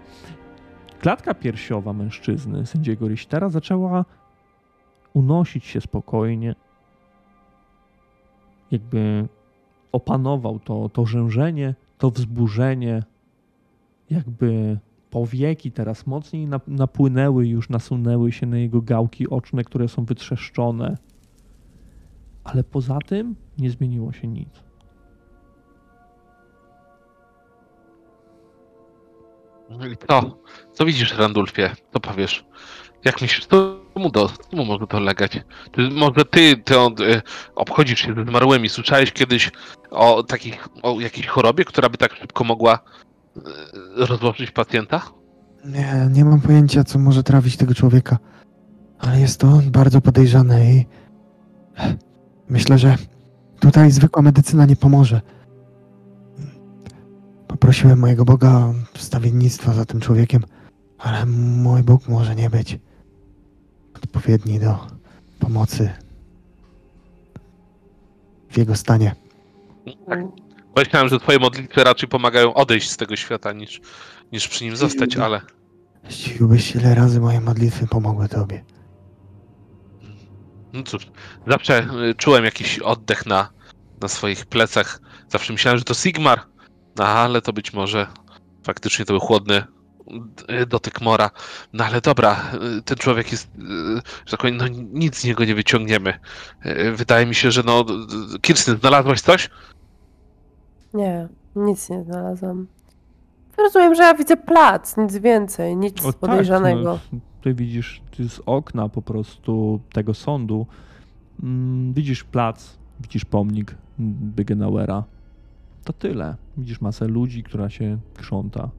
Klatka piersiowa mężczyzny, sędziego Richtera, zaczęła unosić się spokojnie, jakby opanował to, to rzężenie, to wzburzenie, jakby powieki teraz mocniej nap- napłynęły, już nasunęły się na jego gałki oczne, które są wytrzeszczone. Ale poza tym nie zmieniło się nic. I Co? Widzisz, Randulfie? Co powiesz? Jak myślisz, co mu, do, co mu może dolegać? Czy może ty, ty on, y, obchodzisz się ze zmarłymi? Słyszałeś kiedyś o takich, o jakiejś chorobie, która by tak szybko mogła y, rozłożyć pacjenta? Nie, nie mam pojęcia, co może trafić tego człowieka. Ale jest to bardzo podejrzane i myślę, że tutaj zwykła medycyna nie pomoże. Poprosiłem mojego Boga o wstawiennictwo za tym człowiekiem, ale mój Bóg może nie być odpowiedni do pomocy w jego stanie. Tak. Myślałem, że twoje modlitwy raczej pomagają odejść z tego świata niż, niż przy nim zostać, ale Zdziwiłbyś ile razy moje modlitwy pomogły tobie. no cóż, zawsze y, czułem jakiś oddech na, na swoich plecach. Zawsze myślałem, że to Sigmar, no ale to być może faktycznie to był chłodny dotyk mora. No ale dobra, y, ten człowiek jest, y, że tak powiem, no nic z niego nie wyciągniemy. Y, Wydaje mi się, że no... y, Kirsten, znalazłaś coś? Nie, nic nie znalazłam. Rozumiem, że ja widzę plac, nic więcej, nic O, tak, podejrzanego. no, tutaj widzisz ty z okna po prostu tego sądu. Mm, widzisz plac, widzisz pomnik Bygenauera. To tyle. Widzisz masę ludzi, która się krząta.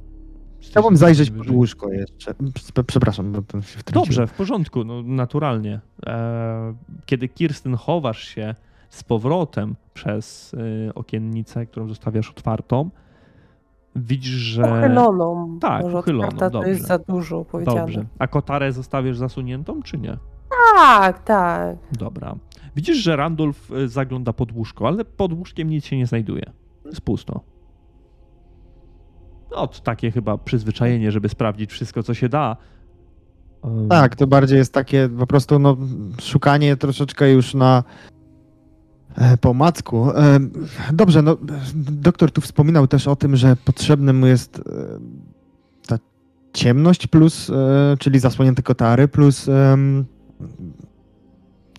Chciałbym zajrzeć pod łóżko jeszcze. Prze- Przepraszam, bo się wtrąciłem. Dobrze, w porządku, no naturalnie. E, kiedy Kirsten chowasz się z powrotem przez e, okiennicę, którą zostawiasz otwartą, widzisz, że... Uchyloną. Tak, Może uchyloną, otwarta to dobrze. jest za dużo powiedziane. Dobrze. A kotarę zostawiasz zasuniętą, czy nie? Tak, tak. Dobra. Widzisz, że Randolph y, zagląda pod łóżko, ale pod łóżkiem nic się nie znajduje. Jest pusto. No, to takie chyba przyzwyczajenie, żeby sprawdzić wszystko, co się da. Ym, Tak, to bardziej jest takie po prostu no, szukanie troszeczkę już na e, po macku. E, Dobrze, no doktor tu wspominał też o tym, że potrzebny mu jest e, ta ciemność plus, czyli zasłonięte kotary plus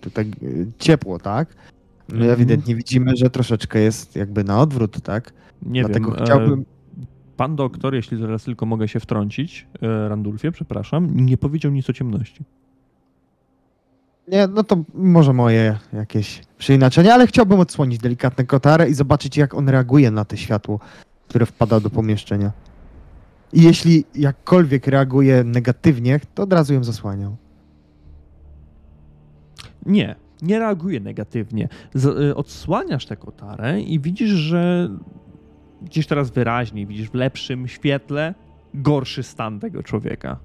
tutaj ciepło, tak? My Mhm. ewidentnie widzimy, że troszeczkę jest jakby na odwrót, tak? Nie Dlatego wiem. chciałbym... e, Pan doktor, jeśli zaraz tylko mogę się wtrącić, e, Randulfie, przepraszam, nie powiedział nic o ciemności. Nie, no to może moje jakieś przeinaczenie, ale chciałbym odsłonić delikatne kotarę i zobaczyć, jak on reaguje na te światło, które wpada do pomieszczenia. I jeśli jakkolwiek reaguje negatywnie, to od razu ją zasłaniał. Nie, nie reaguje negatywnie. Z, y, odsłaniasz tę kotarę i widzisz, że gdzieś teraz wyraźniej, widzisz w lepszym świetle gorszy stan tego człowieka.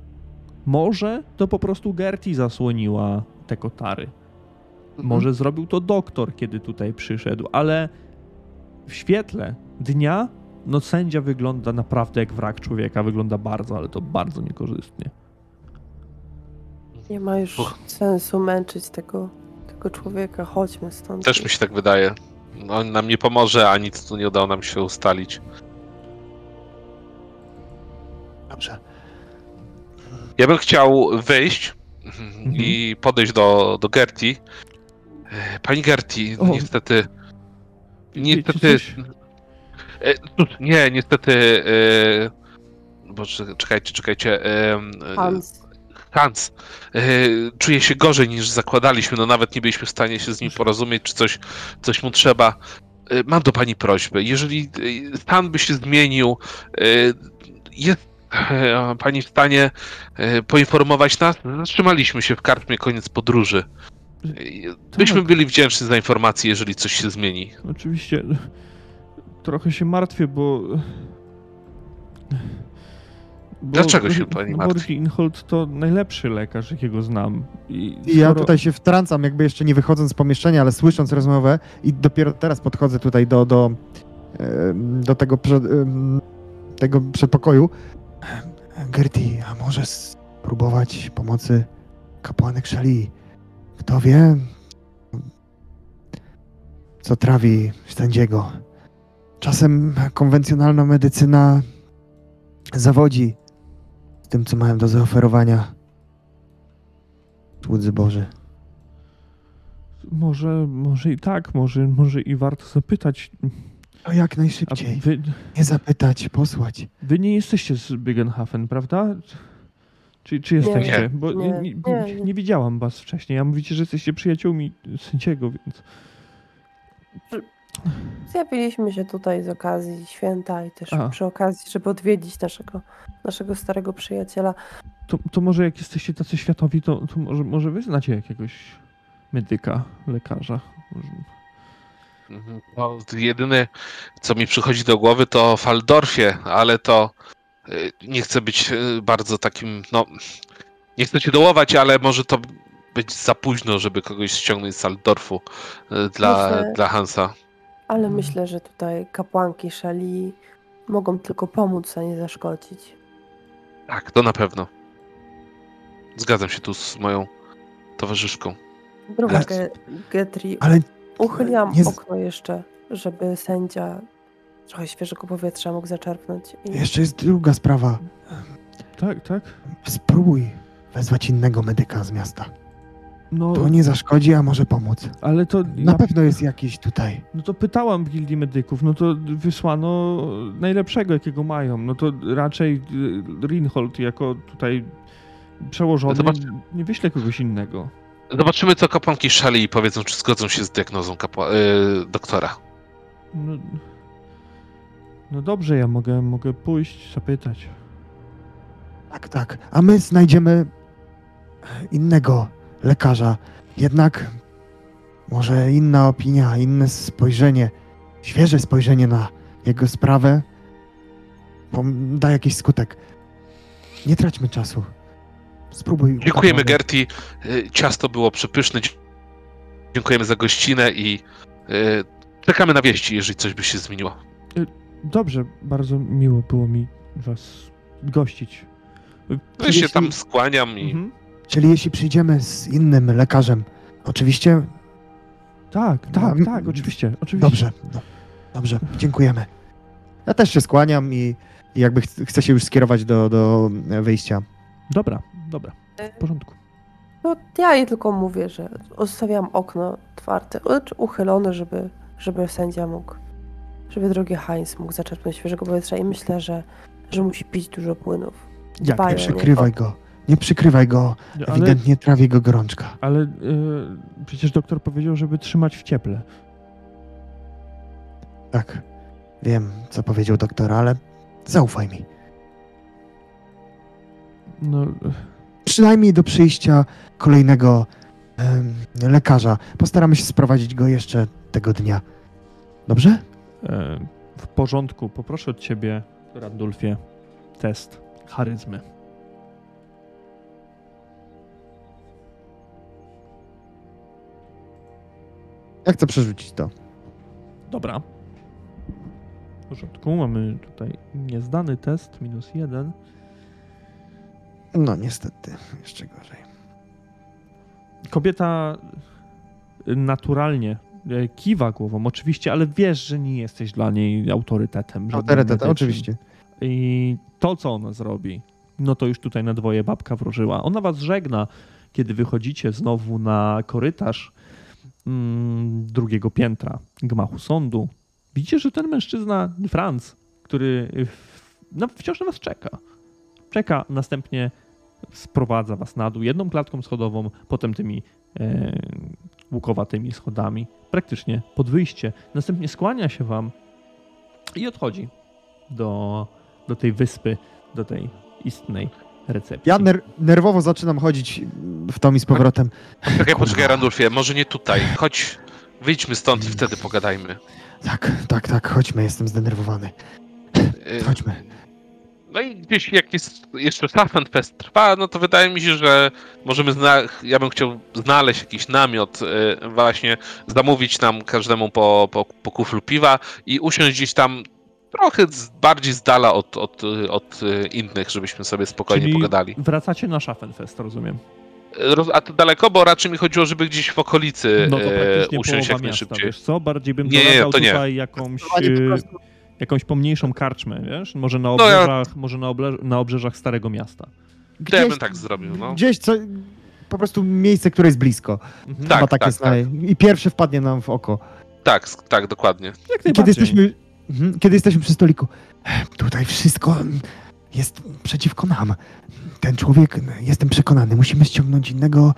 Może to po prostu Gerti zasłoniła te kotary. Może zrobił to doktor, kiedy tutaj przyszedł, ale w świetle dnia, no sędzia wygląda naprawdę jak wrak człowieka. Wygląda bardzo, ale to bardzo niekorzystnie. Nie ma już Uch. sensu męczyć tego, tego człowieka. Chodźmy stąd. Też mi się tak wydaje. No, On nam nie pomoże, a nic tu nie udało nam się ustalić. Dobrze. Ja bym chciał wyjść i podejść do, do Gerti. Pani Gerti, no O. niestety. Niestety. E, cóż, nie, niestety. E, Boże, czekajcie, czekajcie. Hans. Hans, e, czuję się gorzej niż zakładaliśmy. No nawet nie byliśmy w stanie się z nim porozumieć, czy coś, coś mu trzeba. E, Mam do pani prośbę. Jeżeli e, stan by się zmienił, jest pani w stanie poinformować nas? Zatrzymaliśmy się w karczmie koniec podróży. Byśmy Tak. byli wdzięczni za informację, jeżeli coś się zmieni. Oczywiście. Trochę się martwię, bo. Bo Dlaczego się pani no, martwi? Bo Reinhold to najlepszy lekarz, jakiego znam. I, I ja skoro- tutaj się wtrącam, jakby jeszcze nie wychodząc z pomieszczenia, ale słysząc rozmowę i dopiero teraz podchodzę tutaj do, do, do tego, przed, tego przedpokoju. Gerti, a może spróbować pomocy kapłanek Szali? Kto wie, co trawi sędziego? Czasem konwencjonalna medycyna zawodzi z tym, co mają do zaoferowania. Słudzy Boży. Może, może i tak, może, może i warto zapytać. No jak A najszybciej. wy, Nie zapytać, posłać. wy nie jesteście z Byggenhafen, prawda? Czy, czy jesteście? Nie. Bo Nie, nie, nie, nie, nie. nie widziałam was wcześniej. A mówicie, że jesteście przyjaciółmi sędziego, więc. Zjawiliśmy się tutaj z okazji święta i też A. przy okazji, żeby odwiedzić naszego, naszego starego przyjaciela. To, to może jak jesteście tacy światowi, to, to może, może wy znacie jakiegoś medyka, lekarza. Może... Mhm. No, jedyne, co mi przychodzi do głowy, to Faldorfie, ale to y, nie chcę być y, bardzo takim, no, nie chcę cię dołować, ale może to być za późno, żeby kogoś ściągnąć z Faldorfu y, dla, Myślę- dla Hansa. Ale Mhm. myślę, że tutaj kapłanki Szali mogą tylko pomóc, a nie zaszkodzić. Tak, to na pewno. Zgadzam się tu z moją towarzyszką. Droga Ale- Ge- Getri, Ale uchyliłam nie z- okno jeszcze, żeby sędzia trochę świeżego powietrza mógł zaczerpnąć. I jeszcze jest druga sprawa. Tak, tak? Spróbuj wezwać innego medyka z miasta. No, To nie zaszkodzi, a może pomóc. ale to. Na ja- pewno jest jakiś tutaj. No to pytałam w gildii medyków, no to wysłano najlepszego, jakiego mają. No to raczej y, Reinhold jako tutaj przełożony Zobacz- nie wyśle kogoś innego. Zobaczymy, co kapłanki szali i powiedzą, czy zgodzą się z diagnozą kapła- y, doktora. No, no dobrze, ja mogę, mogę pójść, zapytać. Tak, tak. A my znajdziemy innego lekarza. Jednak może inna opinia, inne spojrzenie, świeże spojrzenie na jego sprawę da jakiś skutek. Nie traćmy czasu. Spróbuj. Dziękujemy. Gerti. Y, Ciasto było przepyszne. Dziękujemy za gościnę i y, czekamy na wieści, jeżeli coś by się zmieniło. Dobrze, bardzo miło było mi was gościć. No i się jeśli- tam skłaniam i Mhm. Czyli jeśli przyjdziemy z innym lekarzem, oczywiście Tak, tak, No, tak, oczywiście, oczywiście. Dobrze, do, dobrze, dziękujemy. Ja też się skłaniam i, i jakby ch chcę się już skierować do, do wyjścia. Dobra, dobra, w porządku. No, ja jej tylko mówię, że zostawiam okno otwarte, uchylone, żeby, żeby sędzia mógł, żeby drogi Heinz mógł zaczerpnąć świeżego powietrza i myślę, że, że musi pić dużo płynów. Jak Nie przykrywaj go, nie przykrywaj go, Ale, ewidentnie trawi go gorączka. ale y, przecież doktor powiedział, żeby trzymać w cieple. Tak, wiem, co powiedział doktor, ale zaufaj mi. No, Przynajmniej do przyjścia kolejnego em, lekarza. Postaramy się sprowadzić go jeszcze tego dnia. Dobrze? e, w porządku. Poproszę od ciebie, Randulfie, test charyzmy. Ja chcę przerzucić to. Dobra. W porządku, mamy tutaj niezdany test, minus jeden. No niestety, jeszcze gorzej. Kobieta naturalnie e, kiwa głową, oczywiście, ale wiesz, że nie jesteś dla niej autorytetem. żadnym Autorytet, medycznym. oczywiście. I to, co ona zrobi, no to już tutaj na dwoje babka wróżyła. Ona was żegna, kiedy wychodzicie znowu na korytarz mm, drugiego piętra gmachu sądu. Widzicie, że ten mężczyzna, Franz, który w, no, wciąż na was czeka. Czeka, następnie sprowadza was na dół jedną klatką schodową, potem tymi e, łukowatymi schodami, praktycznie pod wyjście. Następnie skłania się wam i odchodzi do, do tej wyspy, do tej istnej recepcji. Ja ner- nerwowo zaczynam chodzić w tom i z powrotem. Kurwa. poczekaj, Randulfie, może nie tutaj. Chodź, wyjdźmy stąd i wtedy pogadajmy. Tak, tak, tak, chodźmy, jestem zdenerwowany. Y, Chodźmy. No i gdzieś jak jest jeszcze Schaffenfest trwa, no to wydaje mi się, że możemy zna- ja bym chciał znaleźć jakiś namiot, y, właśnie zamówić nam każdemu po, po, po kuflu piwa i usiąść gdzieś tam trochę z, bardziej z dala od, od, od y, innych, żebyśmy sobie spokojnie Czyli pogadali. wracacie na Schaffenfest, rozumiem. Roz- A to daleko, bo raczej mi chodziło, żeby gdzieś w okolicy No to e, praktycznie usiąść jak miasta, najszybciej. wiesz co? Bardziej bym Nie, to nie. tutaj jakąś, e, jakąś pomniejszą karczmę, wiesz? Może na No ja- obrzeżach, może na, oble- na obrzeżach Starego Miasta. To ja Gdzieś- bym tak zrobił, no. Gdzieś co, po prostu miejsce, które jest blisko. Mhm. Tak, Chyba tak, tak, jest tak. I pierwsze wpadnie nam w oko. Tak, tak, dokładnie. Jak I kiedy najbardziej. jesteśmy, kiedy jesteśmy przy stoliku, tutaj wszystko jest przeciwko nam. Ten człowiek, jestem przekonany, musimy ściągnąć innego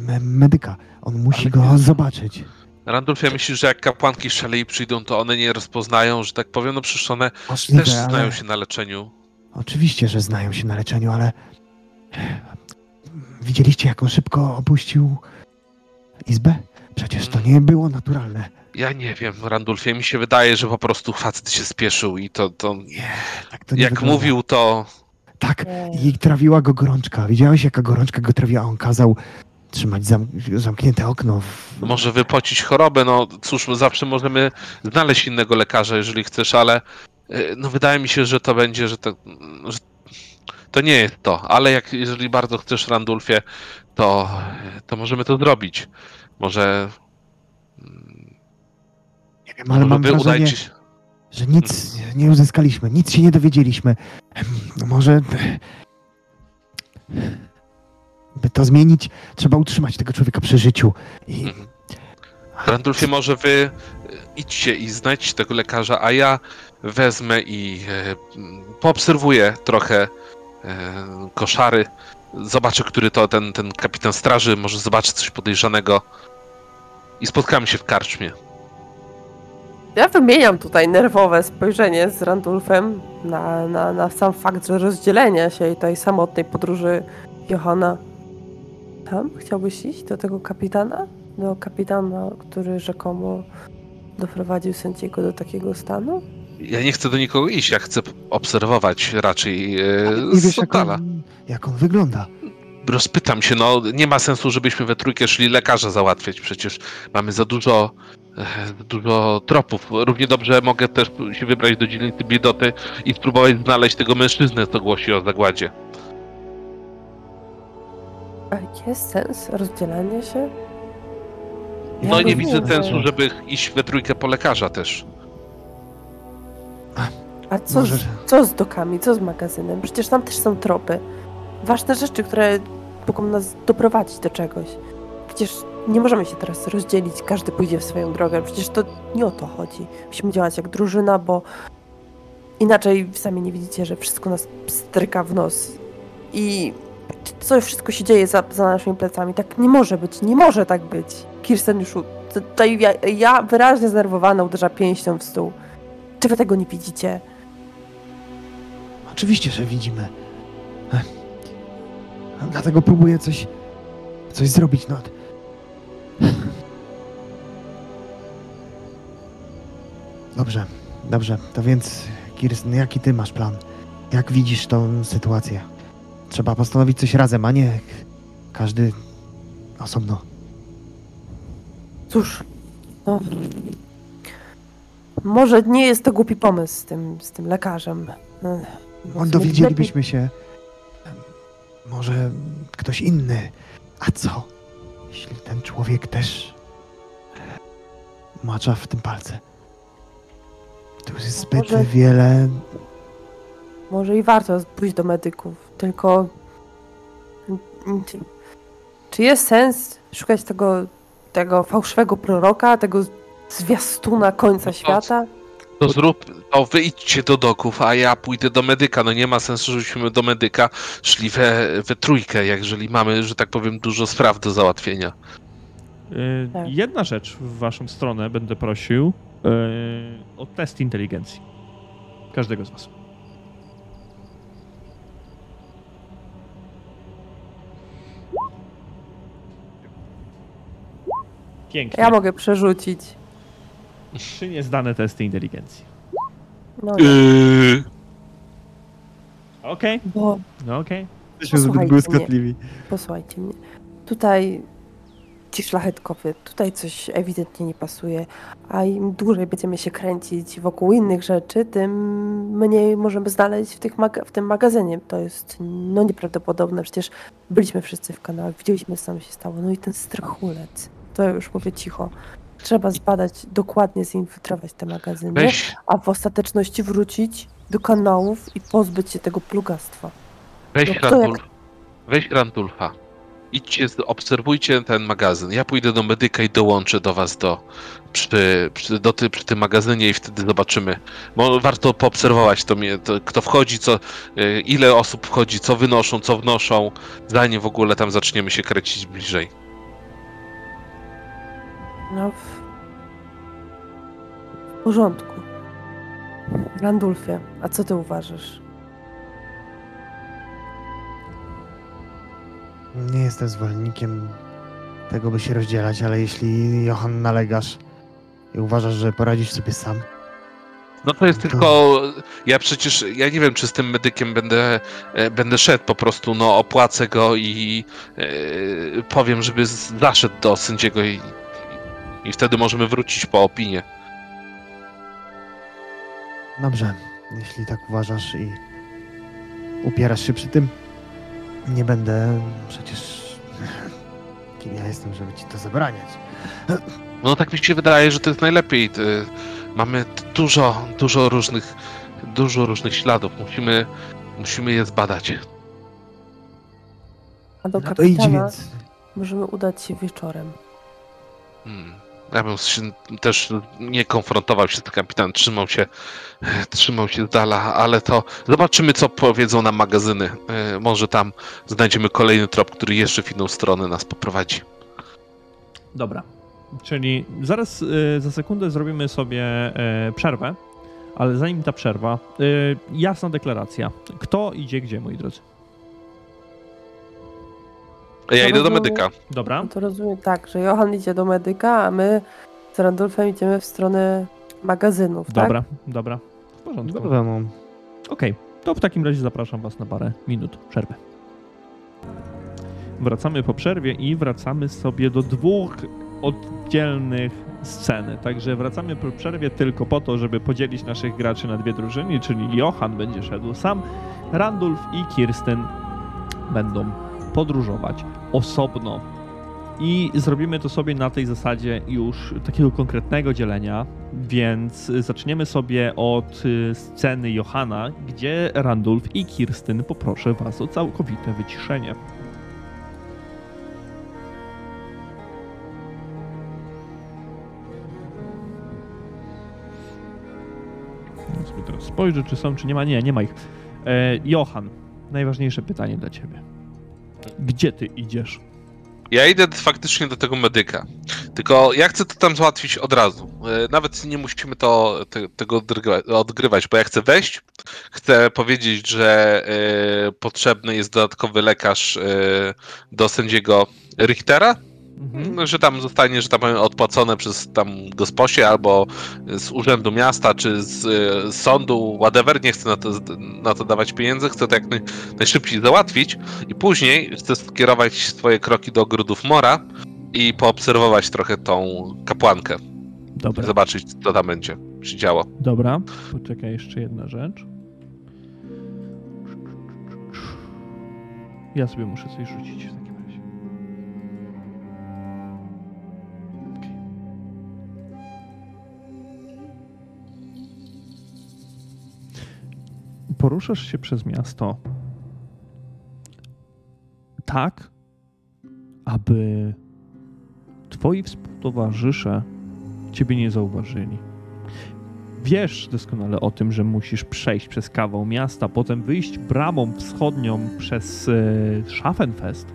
me- medyka. On musi Ale go nie- zobaczyć. Randolfie, myślisz, że jak kapłanki szalei przyjdą, to one nie rozpoznają, że tak powiem, no przecież one Możliwe, też znają ale... się na leczeniu. Oczywiście, że znają się na leczeniu, ale widzieliście, jak on szybko opuścił izbę? Przecież to nie było naturalne. Ja nie wiem, Randulfie, mi się wydaje, że po prostu facet się spieszył i to, to Nie, tak to nie jak wygląda. mówił, to Tak, Nie. i trawiła go gorączka. Widziałeś, jaka gorączka go trawiła? On kazał trzymać zam zamknięte okno. W... może wypocić chorobę. No cóż, zawsze możemy znaleźć innego lekarza, jeżeli chcesz, ale y, no wydaje mi się, że to będzie, że to, że to nie jest to. Ale jak, jeżeli bardzo chcesz, Randulfie, to, to możemy to zrobić. Może, wiem, ale może mam wrażenie, udajcie się. że nic nie uzyskaliśmy, nic się nie dowiedzieliśmy. Em, Może... By to zmienić, trzeba utrzymać tego człowieka przy życiu. I Mhm. Randulfie, może wy y, idźcie i znajdźcie tego lekarza, a ja wezmę i e, poobserwuję trochę e, koszary. Zobaczę, który to ten, ten kapitan straży, może zobaczę coś podejrzanego. I spotkamy się w karczmie. Ja wymieniam tutaj nerwowe spojrzenie z Randulfem na, na, na sam fakt, że rozdzielenia się i tej samotnej podróży Johana. Tam chciałbyś iść do tego kapitana? Do kapitana, który rzekomo doprowadził sędziego do takiego stanu? Ja nie chcę do nikogo iść, ja chcę obserwować raczej nie z jak on, jak on wygląda. Rozpytam się, no nie ma sensu, żebyśmy we trójkę szli lekarza załatwiać, przecież mamy za dużo, dużo tropów. Równie dobrze mogę też się wybrać do dzielnicy Biedoty i spróbować znaleźć tego mężczyznę, co głosi o zagładzie. A jest sens rozdzielania się? No Ja nie rozumiem, widzę sensu, żeby iść we trójkę po lekarza też. A co, Może- z, co z dokami, co z magazynem? Przecież tam też są tropy. Ważne rzeczy, które mogą nas doprowadzić do czegoś. Przecież nie możemy się teraz rozdzielić, każdy pójdzie w swoją drogę. Przecież to nie o to chodzi. Musimy działać jak drużyna, bo inaczej sami nie widzicie, że wszystko nas stryka w nos. I co wszystko się dzieje za, za naszymi plecami. Tak nie może być, nie może tak być. Kirsten już, tutaj ja, ja wyraźnie znerwowana uderza pięścią w stół. Czy wy tego nie widzicie? Oczywiście, że widzimy. A Dlatego próbuję coś, coś zrobić. No. Dobrze, dobrze. To więc, Kirsten, jaki ty masz plan? Jak widzisz tą sytuację? Trzeba postanowić coś razem, a nie każdy osobno. Cóż, no. Może nie jest to głupi pomysł z tym, z tym lekarzem. No, On dowiedzielibyśmy się. Może ktoś inny. A co? Jeśli ten człowiek też macza w tym palce. Tu jest zbyt Może- wiele. Może i warto pójść do medyków. Tylko. Czy, czy jest sens szukać tego, tego fałszywego proroka, tego zwiastuna końca No to- świata? To zrób, to wyjdźcie do doków, a ja pójdę do medyka. No nie ma sensu, żebyśmy do medyka szli we, we trójkę, jeżeli mamy, że tak powiem, dużo spraw do załatwienia. Y, Tak. Jedna rzecz w waszą stronę będę prosił y, o test inteligencji. Każdego z was. Pięknie. Ja mogę przerzucić. Trzy niezdane testy inteligencji. No, Yy, Okej, bo no okej. Jesteśmy zbyt Posłuchajcie błyskotliwi. posłuchajcie mnie. Tutaj ci szlachetkowie, tutaj coś ewidentnie nie pasuje, a im dłużej będziemy się kręcić wokół innych rzeczy, tym mniej możemy znaleźć w, tych maga- w tym magazynie. To jest no nieprawdopodobne, przecież byliśmy wszyscy w kanałach, widzieliśmy co tam się stało. No i ten strachulec, to ja już mówię cicho. Trzeba zbadać, dokładnie zinfiltrować te magazyny, weź, a w ostateczności wrócić do kanałów i pozbyć się tego plugastwa. weź No jak- weź Randulfa. Idźcie, obserwujcie ten magazyn. Ja pójdę do medyka i dołączę do was do, przy, przy, do ty, przy tym magazynie i wtedy zobaczymy. Bo warto poobserwować to, mnie, to kto wchodzi, co, y, ile osób wchodzi, co wynoszą, co wnoszą, zanim w ogóle tam zaczniemy się kręcić bliżej. No, porządku. Randulfie, a co ty uważasz? Nie jestem zwolennikiem tego, by się rozdzielać, ale jeśli Johan nalegasz i uważasz, że poradzisz sobie sam, No to jest To- tylko. Ja przecież. Ja nie wiem, czy z tym medykiem będę, e, będę szedł po prostu, no opłacę go i e, powiem, żeby zaszedł do sędziego i, i wtedy możemy wrócić po opinię. Dobrze, jeśli tak uważasz i upierasz się przy tym, nie będę przecież kim ja jestem, żeby ci to zabraniać. No tak mi się wydaje, że to jest najlepiej. Ty- Mamy dużo, dużo różnych, dużo różnych śladów. Musimy, musimy je zbadać. A do No kapitana więc. możemy udać się wieczorem. Hmm. Ja bym się też nie konfrontował się z kapitan, trzymał się, trzymał się z dala, ale to zobaczymy, co powiedzą nam magazyny. E, Może tam znajdziemy kolejny trop, który jeszcze w inną stronę nas poprowadzi. Dobra. Czyli zaraz y, za sekundę zrobimy sobie y, przerwę, ale zanim ta przerwa, jasna deklaracja. Kto idzie gdzie, moi drodzy? Ja idę do rozumiem. medyka. Dobra. No to rozumiem tak, że Johan idzie do medyka, a my z Randulfem idziemy w stronę magazynów, Dobra, dobra. W porządku. Dobra, mam. Okej, to w takim razie zapraszam Was na parę minut przerwy. Wracamy po przerwie i wracamy sobie do dwóch oddzielnych scen. Także wracamy po przerwie tylko po to, żeby podzielić naszych graczy na dwie drużyny, czyli Johan będzie szedł sam, Randulf i Kirsten będą podróżować osobno. I zrobimy to sobie na tej zasadzie już takiego konkretnego dzielenia, więc zaczniemy sobie od y, sceny Johana, gdzie Randulf i Kirstyn poproszę was o całkowite wyciszenie. Ja teraz spojrzę, czy są, czy nie ma. Nie, nie ma ich. E, Johan, najważniejsze pytanie dla ciebie. Gdzie ty idziesz? Ja idę faktycznie do tego medyka. Tylko ja chcę to tam załatwić od razu. E, Nawet nie musimy to, te, tego odgrywa- odgrywać, bo ja chcę wejść, chcę powiedzieć, że e, potrzebny jest dodatkowy lekarz e, do sędziego Richtera, Mhm. że tam zostanie, że tam odpłacone przez tam gosposie albo z urzędu miasta, czy z, e, z sądu, whatever, nie chcę na to, na to dawać pieniędzy, chcę to jak naj, najszybciej załatwić i później chcę skierować swoje kroki do ogrodów Mora i poobserwować trochę tą kapłankę, Dobra. zobaczyć co tam będzie się działo. Dobra, poczekaj, jeszcze jedna rzecz. Ja sobie muszę coś rzucić Poruszasz się przez miasto tak, aby twoi współtowarzysze ciebie nie zauważyli. Wiesz doskonale o tym, że musisz przejść przez kawał miasta, potem wyjść bramą wschodnią przez e, Schaffenfest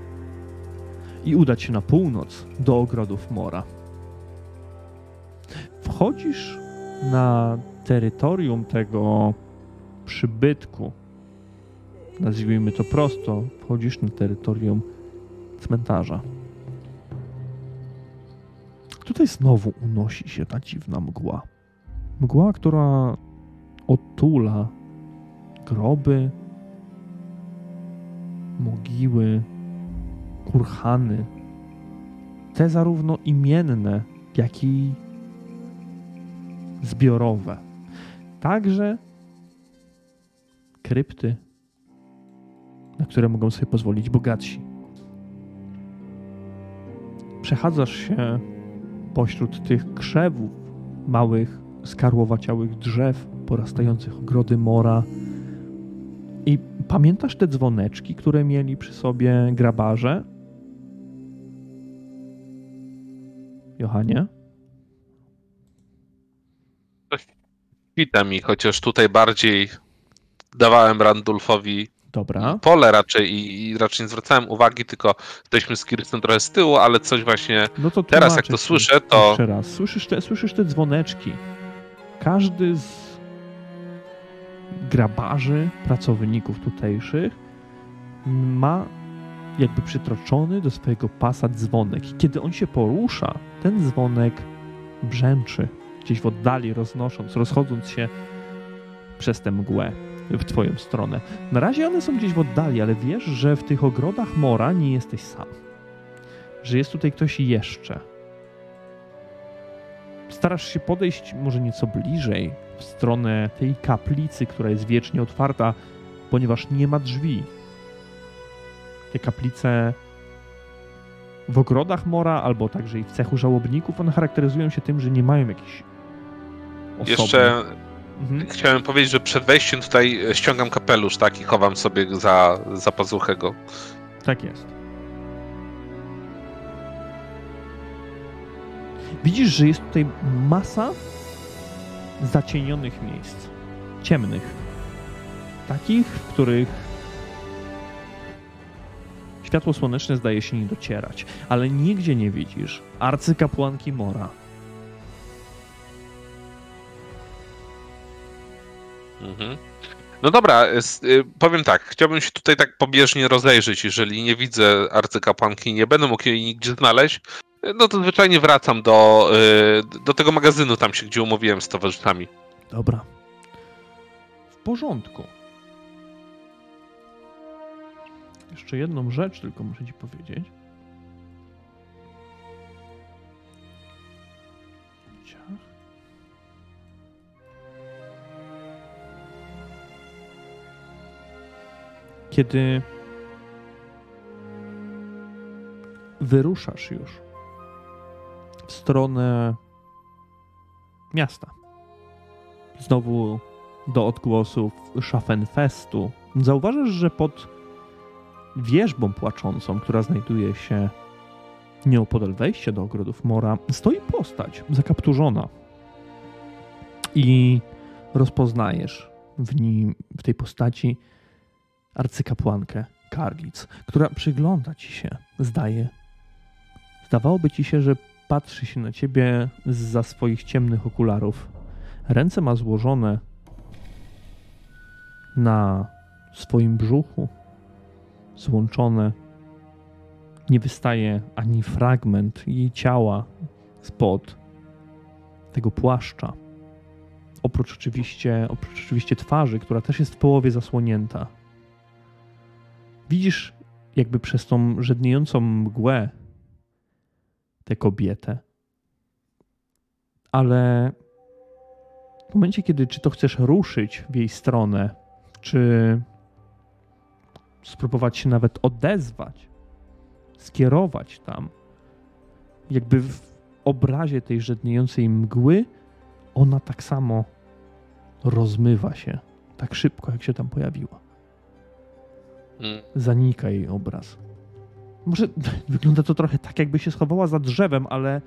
i udać się na północ do ogrodów Mora. Wchodzisz na terytorium tego przybytku, nazwijmy to prosto, wchodzisz na terytorium cmentarza. Tutaj znowu unosi się ta dziwna mgła. Mgła, która otula groby, mogiły, kurhany, te zarówno imienne, jak i zbiorowe. Także krypty, na które mogą sobie pozwolić bogatsi. Przechadzasz się pośród tych krzewów, małych, skarłowaciałych drzew, porastających ogrody mora. I pamiętasz te dzwoneczki, które mieli przy sobie grabarze? Johanie? Witam mi, chociaż tutaj bardziej dawałem Randulfowi Dobra. pole raczej i, i raczej nie zwracałem uwagi, tylko jesteśmy z Kirsten trochę z tyłu, ale coś właśnie No to teraz jak to słyszę, to Jeszcze raz. Słyszysz te, słyszysz te dzwoneczki. Każdy z grabarzy, pracowników tutejszych ma jakby przytroczony do swojego pasa dzwonek. I kiedy on się porusza, ten dzwonek brzęczy gdzieś w oddali, roznosząc, rozchodząc się przez tę mgłę w twoją stronę. Na razie one są gdzieś w oddali, ale wiesz, że w tych ogrodach Mora nie jesteś sam. Że jest tutaj ktoś jeszcze. Starasz się podejść może nieco bliżej w stronę tej kaplicy, która jest wiecznie otwarta, ponieważ nie ma drzwi. Te kaplice w ogrodach Mora, albo także i w cechu żałobników, one charakteryzują się tym, że nie mają jakichś osobnych... jeszcze Mhm. chciałem powiedzieć, że przed wejściem tutaj ściągam kapelusz, tak, i chowam sobie za, za pazuchę go. Tak jest. Widzisz, że jest tutaj masa zacienionych miejsc. Ciemnych. Takich, w których światło słoneczne zdaje się nie docierać. Ale nigdzie nie widzisz arcykapłanki Mora. Mhm. No dobra, y, powiem tak, chciałbym się tutaj tak pobieżnie rozejrzeć, jeżeli nie widzę arcykapłanki, nie będę mógł jej nigdzie znaleźć, y, no to zwyczajnie wracam do, y, do tego magazynu tam się, gdzie umówiłem z towarzyszami. Dobra. W porządku. Jeszcze jedną rzecz tylko muszę ci powiedzieć. Kiedy wyruszasz już w stronę miasta, znowu do odgłosów Schaffenfestu, zauważysz, że pod wierzbą płaczącą, która znajduje się nieopodal wejścia do ogrodów Mora, stoi postać zakapturzona. I rozpoznajesz w nim, w tej postaci arcykapłankę Karlic, która przygląda ci się, zdaje. Zdawałoby ci się, że patrzy się na ciebie za swoich ciemnych okularów. Ręce ma złożone na swoim brzuchu, złączone. Nie wystaje ani fragment jej ciała spod tego płaszcza. Oprócz oczywiście, oprócz oczywiście twarzy, która też jest w połowie zasłonięta. Widzisz jakby przez tą żedniejącą mgłę tę kobietę. Ale w momencie, kiedy czy to chcesz ruszyć w jej stronę, czy spróbować się nawet odezwać, skierować tam, jakby w obrazie tej żedniejącej mgły, ona tak samo rozmywa się, tak szybko, jak się tam pojawiła. Mm. Zanika jej obraz. Może wygląda to trochę tak, jakby się schowała za drzewem, ale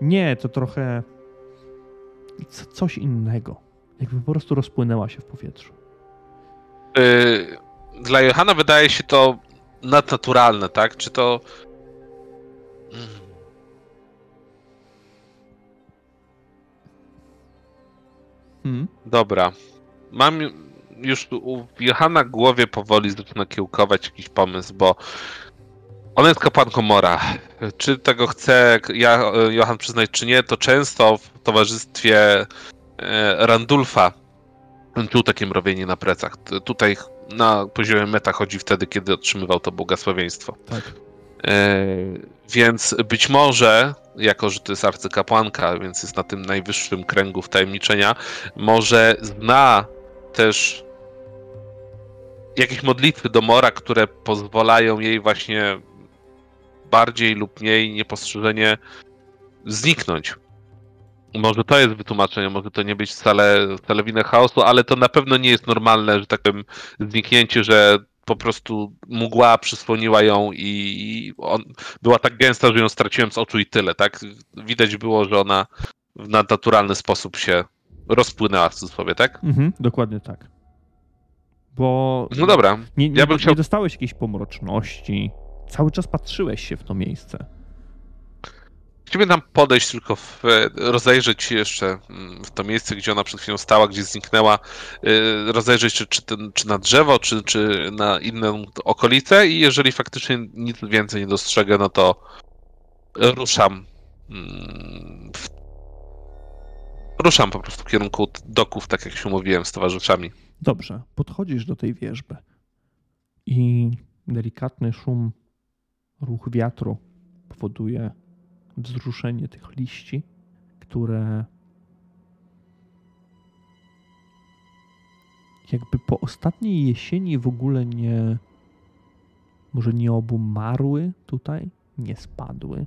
nie, to trochę c- coś innego. Jakby po prostu rozpłynęła się w powietrzu. Y, dla Johana wydaje się to nadnaturalne, tak? Czy to. Mm. Hmm? Dobra. Mam już u Johana w głowie powoli zaczyna kiełkować jakiś pomysł, bo ona jest kapłanką Mora. Czy tego chce ja, Johan przyznać, czy nie, to często w towarzystwie e, Randulfa czuł takie mrowienie na plecach. Tutaj na poziomie meta chodzi wtedy, kiedy otrzymywał to błogosławieństwo. Tak. E, więc być może, jako że to jest arcykapłanka, więc jest na tym najwyższym kręgu wtajemniczenia, może zna też jakieś modlitwy do Mora, które pozwalają jej właśnie bardziej lub mniej niepostrzeżenie zniknąć. Może to jest wytłumaczenie, może to nie być wcale, wcale wina chaosu, ale to na pewno nie jest normalne, że tak powiem, zniknięcie, że po prostu mgła przysłoniła ją i i on, była tak gęsta, że ją straciłem z oczu i tyle, tak? Widać było, że ona w nadnaturalny sposób się rozpłynęła w cudzysłowie, tak? Mhm, dokładnie tak. Bo No dobra, nie, nie, ja bym chciał- nie dostałeś jakiejś pomroczności. Cały czas patrzyłeś się w to miejsce. Chciałbym tam podejść tylko, w, e, rozejrzeć się jeszcze mm, w to miejsce, gdzie ona przed chwilą stała, gdzie zniknęła, e, rozejrzeć czy, czy, ten, czy na drzewo, czy, czy na inną okolicę i jeżeli faktycznie nic więcej nie dostrzegę, no to ruszam mm, w, ruszam po prostu w kierunku doków, tak jak się umówiłem z towarzyszami. Dobrze, podchodzisz do tej wierzby i delikatny szum, ruch wiatru powoduje wzruszenie tych liści, które jakby po ostatniej jesieni w ogóle nie, może nie obumarły tutaj, nie spadły.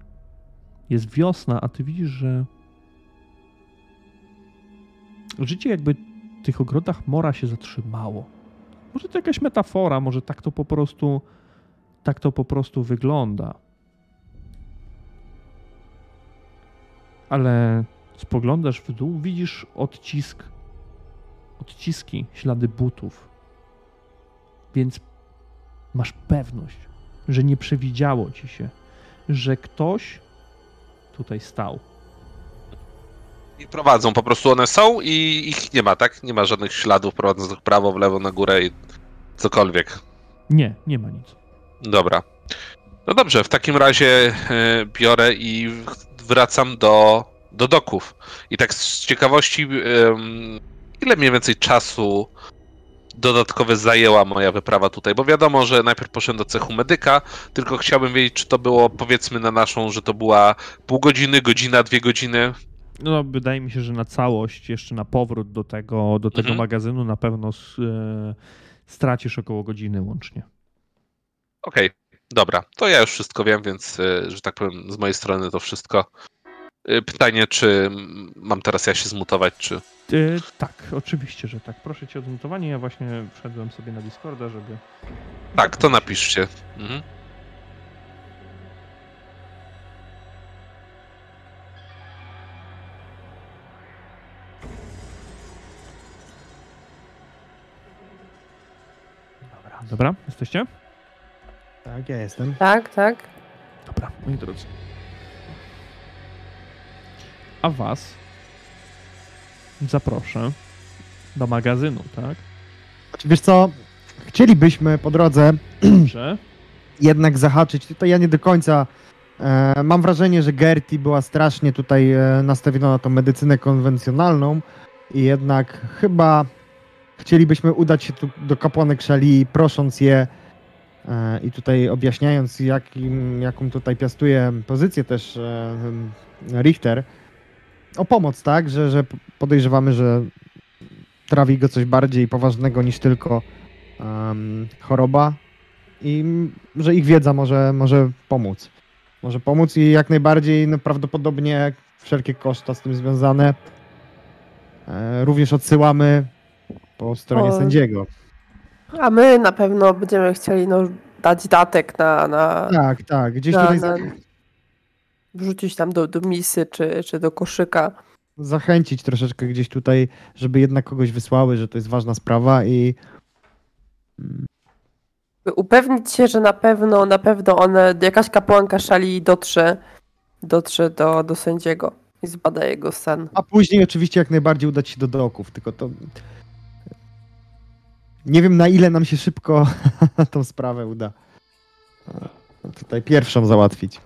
Jest wiosna, a ty widzisz, że życie jakby tych ogrodach mora się zatrzymało. Może to jakaś metafora, może tak to po prostu tak to po prostu wygląda. Ale spoglądasz w dół, widzisz odcisk odciski, ślady butów. Więc masz pewność, że nie przewidziało ci się, że ktoś tutaj stał. I prowadzą, po prostu one są i ich nie ma, tak? Nie ma żadnych śladów prowadzących prawo, w lewo, na górę i cokolwiek. Nie, nie ma nic. Dobra. No dobrze, w takim razie e, biorę i wracam do, do doków. I tak z ciekawości, ile mniej więcej czasu dodatkowe zajęła moja wyprawa tutaj? Bo wiadomo, że najpierw poszedłem do cechu medyka, tylko chciałbym wiedzieć, czy to było powiedzmy na naszą, że to była pół godziny, godzina, dwie godziny. No, wydaje mi się, że na całość, jeszcze na powrót do tego, do tego Mhm. magazynu na pewno e, stracisz około godziny łącznie. Okej, dobra. To ja już wszystko wiem, więc, e, że tak powiem, z mojej strony to wszystko. E, Pytanie, czy mam teraz ja się zmutować, czy... Tak, oczywiście, że tak. Proszę cię o zmutowanie. Ja właśnie wszedłem sobie na Discorda, żeby. Tak, to napiszcie. Mhm. Dobra. Jesteście? Tak, ja jestem. Tak, tak. Dobra, moi drodzy. A was zaproszę do magazynu, tak? Znaczy, Wiesz co, chcielibyśmy po drodze Dobrze. jednak zahaczyć. Tutaj ja nie do końca. E, mam wrażenie, że Gerti była strasznie tutaj e, nastawiona na tą medycynę konwencjonalną i jednak chyba chcielibyśmy udać się tu do kapłanek Szali, prosząc je e, i tutaj objaśniając, jakim, jaką tutaj piastuje pozycję też e, Richter, o pomoc, tak? Że, że podejrzewamy, że trawi go coś bardziej poważnego niż tylko choroba i że ich wiedza może, może pomóc. Może pomóc i jak najbardziej no, prawdopodobnie wszelkie koszta z tym związane e, również odsyłamy po stronie O. sędziego. A my na pewno będziemy chcieli no, dać datek na, na, Tak, tak, gdzieś na, tutaj na wrzucić tam do, do misy czy, czy do koszyka. zachęcić troszeczkę gdzieś tutaj, żeby jednak kogoś wysłały, że to jest ważna sprawa i Upewnić się, że na pewno, na pewno one, jakaś kapłanka szali dotrze, dotrze do, do sędziego i zbada jego stan. a później oczywiście jak najbardziej udać się do doków, tylko to nie wiem na ile nam się szybko tą sprawę uda tutaj pierwszą załatwić.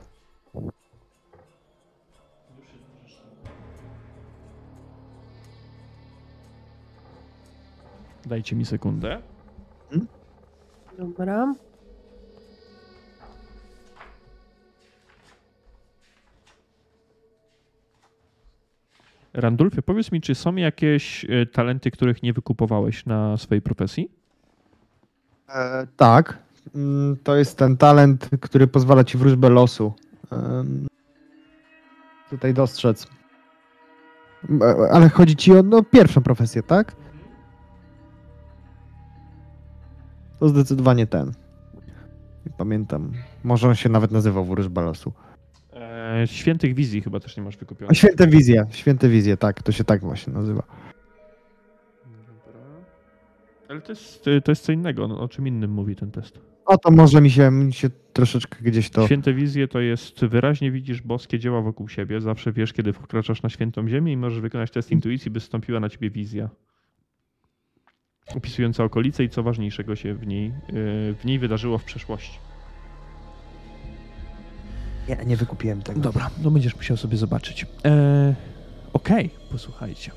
Dajcie mi sekundę. Dobra. Randulfie, powiedz mi, czy są jakieś e, talenty, których nie wykupowałeś na swojej profesji? E, tak, mm, to jest ten talent, który pozwala ci wróżbę losu em, tutaj dostrzec. E, Ale chodzi ci o no, pierwszą profesję, tak? To zdecydowanie ten. Pamiętam. Może on się nawet nazywał wróżba losu. Świętych wizji chyba też nie masz A wykupionych. święte wizje, święte wizje, tak, to się tak właśnie nazywa. Dobra. Ale to jest, to jest co innego. No, o czym innym mówi ten test? O to może mi się, mi się troszeczkę gdzieś to. Święte wizje to jest wyraźnie widzisz boskie dzieła wokół siebie. Zawsze wiesz, kiedy wkraczasz na świętą ziemię i możesz wykonać test intuicji, by stąpiła na ciebie wizja. Opisująca okolice i co ważniejszego się w niej, yy, w niej wydarzyło w przeszłości. Nie, nie wykupiłem tego. Dobra, no będziesz musiał sobie zobaczyć. E, Okej, posłuchajcie.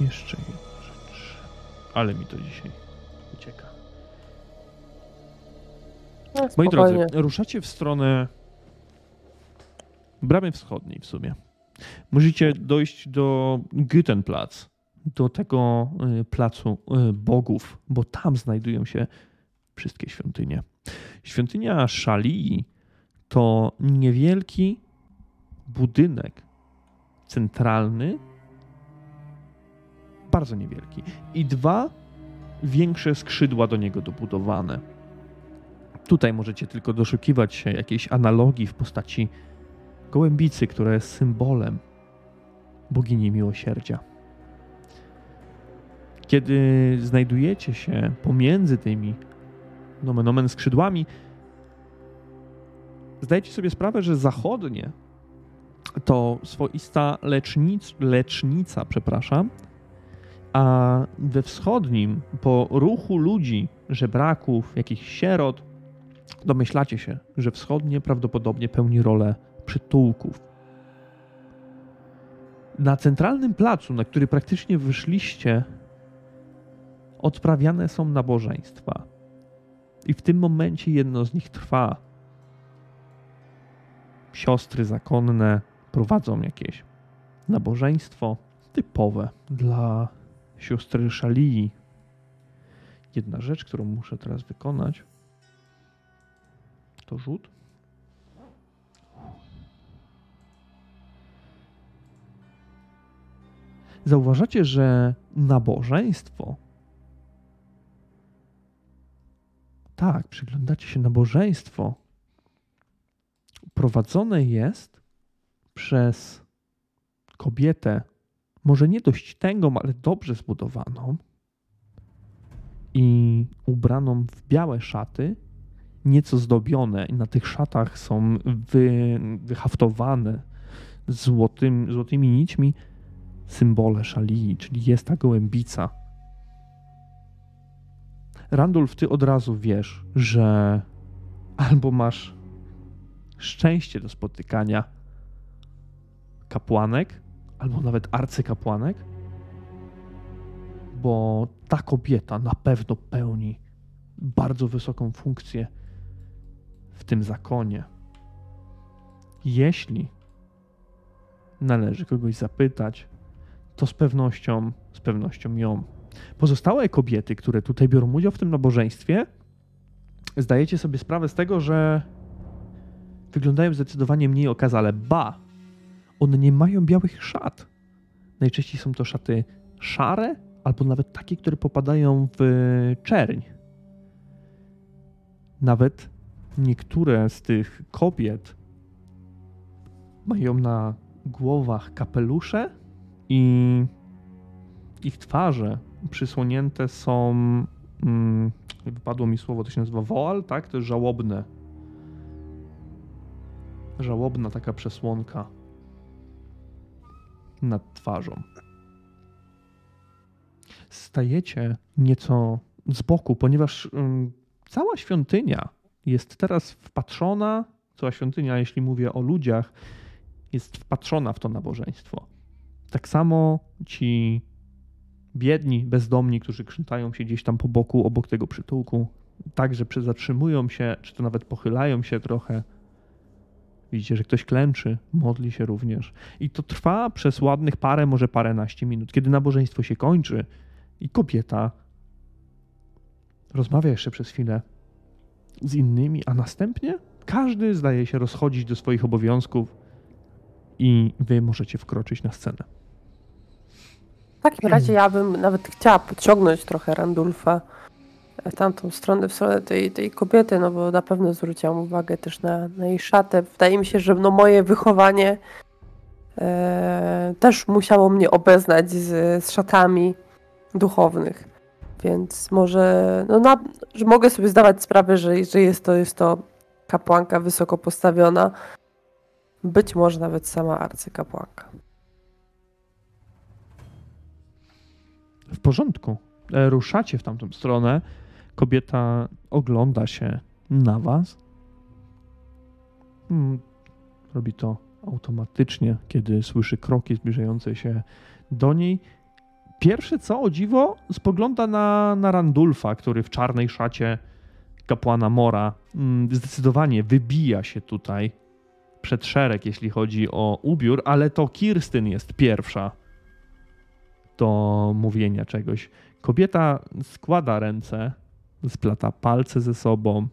Jeszcze jedna rzecz. Ale mi to dzisiaj ucieka. No, Moi drodzy, ruszacie w stronę bramy wschodniej w sumie. Musicie dojść do Gütenplatz, do tego y, placu y, bogów, bo tam znajdują się wszystkie świątynie. Świątynia Szalii to niewielki budynek centralny, bardzo niewielki, i dwa większe skrzydła do niego dobudowane. Tutaj możecie tylko doszukiwać się jakiejś analogii w postaci gołębicy, która jest symbolem bogini miłosierdzia. Kiedy znajdujecie się pomiędzy tymi nomen omen skrzydłami, zdajecie sobie sprawę, że zachodnie to swoista lecznic, lecznica, przepraszam, a we wschodnim, po ruchu ludzi, żebraków, jakichś sierot, domyślacie się, że wschodnie prawdopodobnie pełni rolę przytułków. Na centralnym placu, na który praktycznie wyszliście, odprawiane są nabożeństwa. I w tym momencie jedno z nich trwa. Siostry zakonne prowadzą jakieś nabożeństwo typowe dla siostry Szalii. Jedna rzecz, którą muszę teraz wykonać, to rzut. Zauważacie, że nabożeństwo. Tak, przyglądacie się nabożeństwo. Prowadzone jest przez kobietę, może nie dość tęgą, ale dobrze zbudowaną. I ubraną w białe szaty, nieco zdobione. I na tych szatach są wy, wyhaftowane złotym, złotymi nićmi symbole szalii, czyli jest ta gołębica. Randolph, ty od razu wiesz, że albo masz szczęście do spotykania kapłanek, albo nawet arcykapłanek, bo ta kobieta na pewno pełni bardzo wysoką funkcję w tym zakonie. Jeśli należy kogoś zapytać, to z pewnością, z pewnością ją. Pozostałe kobiety, które tutaj biorą udział w tym nabożeństwie, zdajecie sobie sprawę z tego, że wyglądają zdecydowanie mniej okazale. Ba, one nie mają białych szat. Najczęściej są to szaty szare, albo nawet takie, które popadają w czerń. Nawet niektóre z tych kobiet mają na głowach kapelusze i ich twarze przysłonięte są. Mm, wypadło mi słowo, to się nazywa woal, tak? To jest żałobne. Żałobna taka przesłonka nad twarzą. Stajecie nieco z boku, ponieważ ym, cała świątynia jest teraz wpatrzona, cała świątynia, jeśli mówię o ludziach, jest wpatrzona w to nabożeństwo. Tak samo ci biedni, bezdomni, którzy krzątają się gdzieś tam po boku, obok tego przytułku, także zatrzymują się, czy to nawet pochylają się trochę. Widzicie, że ktoś klęczy, modli się również. I to trwa przez ładnych parę, może paręnaście minut. Kiedy nabożeństwo się kończy i kobieta rozmawia jeszcze przez chwilę z innymi, a następnie każdy zdaje się rozchodzić do swoich obowiązków i wy możecie wkroczyć na scenę. W takim razie ja bym nawet chciała podciągnąć trochę Randulfa w tamtą stronę, w stronę tej, tej kobiety, no bo na pewno zwróciłam uwagę też na, na jej szatę. Wydaje mi się, że no moje wychowanie e, też musiało mnie obeznać z, z szatami duchownych. Więc może, no na, że mogę sobie zdawać sprawę, że, że jest, to, jest to kapłanka wysoko postawiona. Być może nawet sama arcykapłanka. W porządku. E, Ruszacie w tamtą stronę. Kobieta ogląda się na was. Hmm, Robi to automatycznie, kiedy słyszy kroki zbliżające się do niej. Pierwsze co, o dziwo, spogląda na, na Randulfa, który w czarnej szacie kapłana Mora mm, zdecydowanie wybija się tutaj przed szereg, jeśli chodzi o ubiór, ale to Kirstyn jest pierwsza do mówienia czegoś. Kobieta składa ręce, splata palce ze sobą,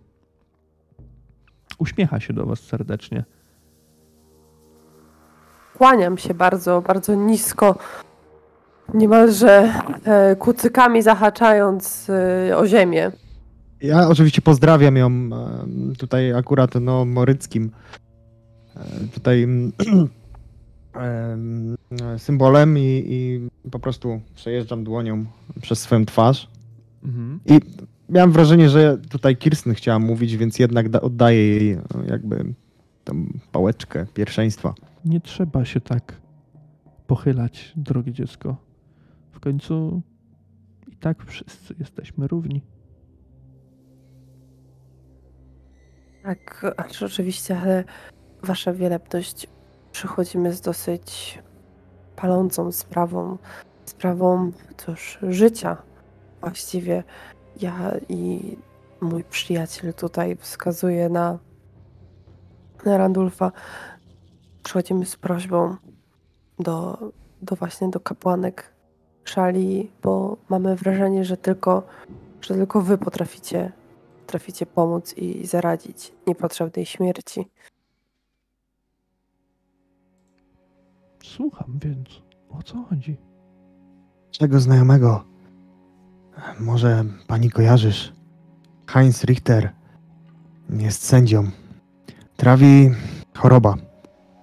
uśmiecha się do was serdecznie. Kłaniam się bardzo, bardzo nisko, niemalże e, kucykami zahaczając e, o ziemię. Ja oczywiście pozdrawiam ją e, tutaj akurat no moryckim tutaj symbolem i, i po prostu przejeżdżam dłonią przez swoją twarz. Mhm. I miałem wrażenie, że tutaj Kirsten chciała mówić, więc jednak da, oddaję jej e, jakby tą pałeczkę pierwszeństwa. Nie trzeba się tak pochylać, drogie dziecko. W końcu i tak wszyscy jesteśmy równi. Tak, oczywiście, ale wasza wielebność przychodzimy z dosyć palącą sprawą, sprawą cóż, życia właściwie. Ja i mój przyjaciel tutaj wskazuje na, na Randulfa. Przychodzimy z prośbą do, do właśnie do kapłanek szali, bo mamy wrażenie, że tylko, że tylko wy potraficie potraficie pomóc i zaradzić niepotrzebnej śmierci. Słucham więc, o co chodzi? Czego znajomego? Może pani kojarzysz? Heinz Richter jest sędzią. Trawi choroba.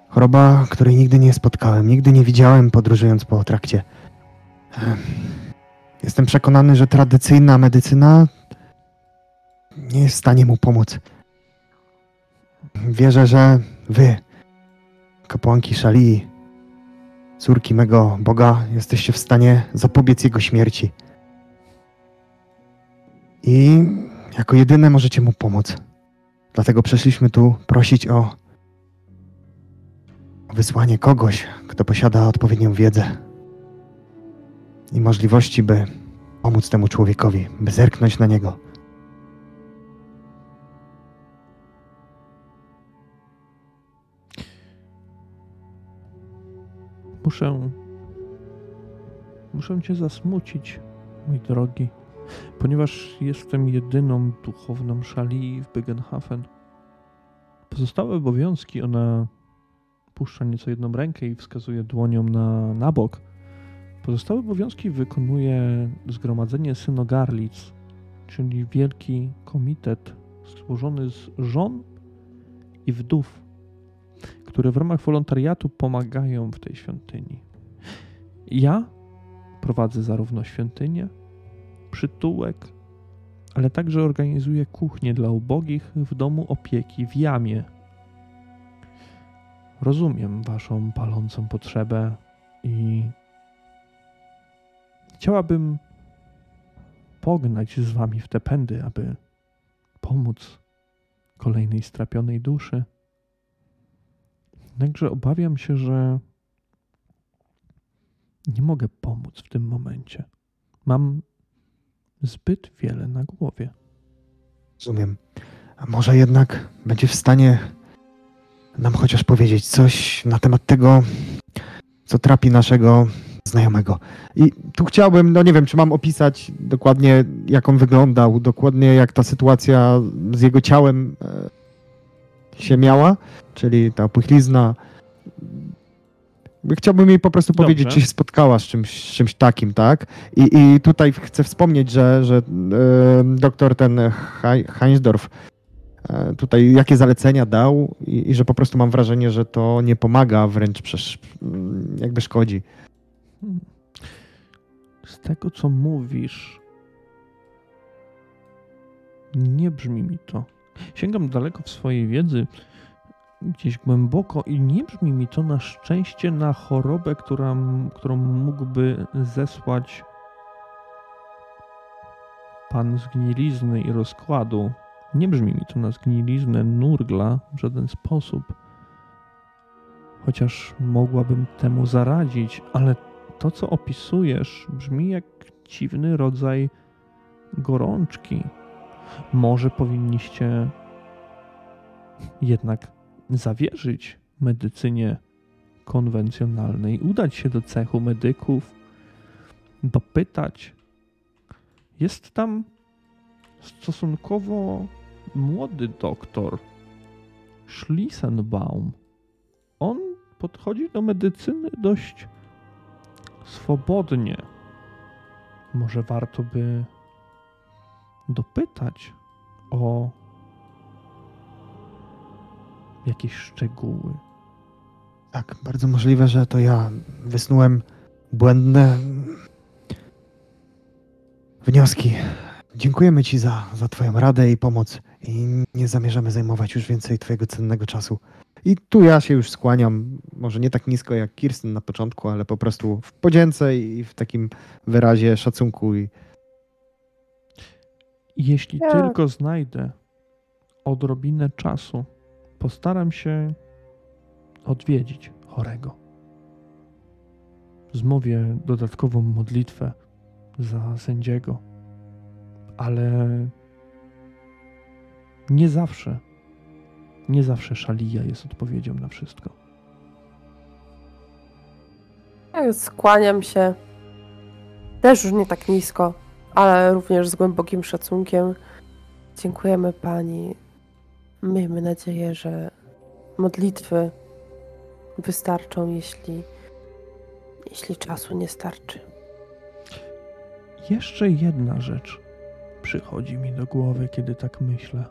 Choroba, której nigdy nie spotkałem, nigdy nie widziałem podróżując po trakcie. Em, Jestem przekonany, że tradycyjna medycyna nie jest w stanie mu pomóc. Wierzę, że wy, kapłanki Szalii, córki mego Boga, jesteście w stanie zapobiec jego śmierci. I jako jedyne możecie mu pomóc. Dlatego przyszliśmy tu prosić o, o wysłanie kogoś, kto posiada odpowiednią wiedzę i możliwości, by pomóc temu człowiekowi, by zerknąć na niego. Muszę. Muszę cię zasmucić, mój drogi. Ponieważ jestem jedyną duchowną szali w Bygenhafen, pozostałe obowiązki ona puszcza nieco jedną rękę i wskazuje dłonią na, na bok. Pozostałe obowiązki wykonuje Zgromadzenie Synogarlic, czyli wielki komitet złożony z żon i wdów, które w ramach wolontariatu pomagają w tej świątyni. Ja prowadzę zarówno świątynię, przytułek, ale także organizuję kuchnię dla ubogich w domu opieki w Jamie. Rozumiem Waszą palącą potrzebę i chciałabym pognać z Wami w te pędy, aby pomóc kolejnej strapionej duszy. Jednakże obawiam się, że nie mogę pomóc w tym momencie. Mam zbyt wiele na głowie. Rozumiem. A może jednak będzie w stanie nam chociaż powiedzieć coś na temat tego, co trapi naszego znajomego. I tu chciałbym, no nie wiem, czy mam opisać dokładnie, jak on wyglądał, dokładnie jak ta sytuacja z jego ciałem e, się miała, czyli ta puchlizna. Chciałbym jej po prostu Dobrze. powiedzieć, czy się spotkała z czymś, z czymś takim, tak? I, I tutaj chcę wspomnieć, że, że doktor ten Hei- Heinsdorf e, tutaj jakie zalecenia dał i, i że po prostu mam wrażenie, że to nie pomaga, wręcz przecież jakby szkodzi. Z tego, co mówisz, nie brzmi mi to. Sięgam daleko w swojej wiedzy, gdzieś głęboko, i nie brzmi mi to na szczęście na chorobę, która, którą mógłby zesłać pan zgnilizny i rozkładu. Nie brzmi mi to na zgniliznę nurgla w żaden sposób. Chociaż mogłabym temu zaradzić, ale to, co opisujesz, brzmi jak dziwny rodzaj gorączki. Może powinniście jednak zawierzyć medycynie konwencjonalnej, udać się do cechu medyków, dopytać. Jest tam stosunkowo młody doktor Schlissenbaum. On podchodzi do medycyny dość swobodnie. Może warto by dopytać o jakieś szczegóły. Tak, bardzo możliwe, że to ja wysnułem błędne wnioski. Dziękujemy Ci za, za Twoją radę i pomoc i nie zamierzamy zajmować już więcej Twojego cennego czasu. I tu ja się już skłaniam, może nie tak nisko jak Kirsten na początku, ale po prostu w podzięce i w takim wyrazie szacunku i Jeśli Ja- tylko znajdę odrobinę czasu, postaram się odwiedzić chorego. Zmówię dodatkową modlitwę za sędziego, ale nie zawsze, nie zawsze szalija jest odpowiedzią na wszystko. Ja skłaniam się. Też już nie tak nisko, ale również z głębokim szacunkiem. Dziękujemy pani. Miejmy nadzieję, że modlitwy wystarczą, jeśli, jeśli czasu nie starczy. Jeszcze jedna rzecz przychodzi mi do głowy, kiedy tak myślę.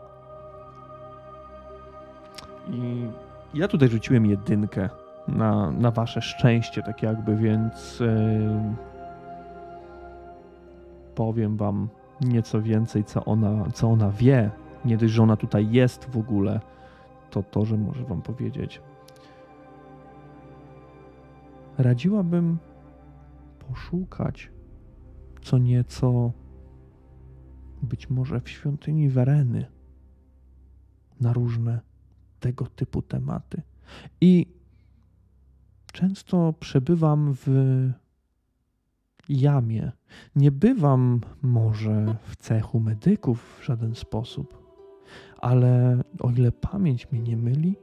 I ja tutaj rzuciłem jedynkę na, na wasze szczęście, tak jakby, więc yy, powiem wam nieco więcej, co ona, co ona wie. Nie dość, że ona tutaj jest w ogóle, to to, że może wam powiedzieć. Radziłabym poszukać co nieco być może w świątyni Wereny na różne tego typu tematy. I często przebywam w jamie. Nie bywam może w cechu medyków w żaden sposób, ale o ile pamięć mnie nie myli,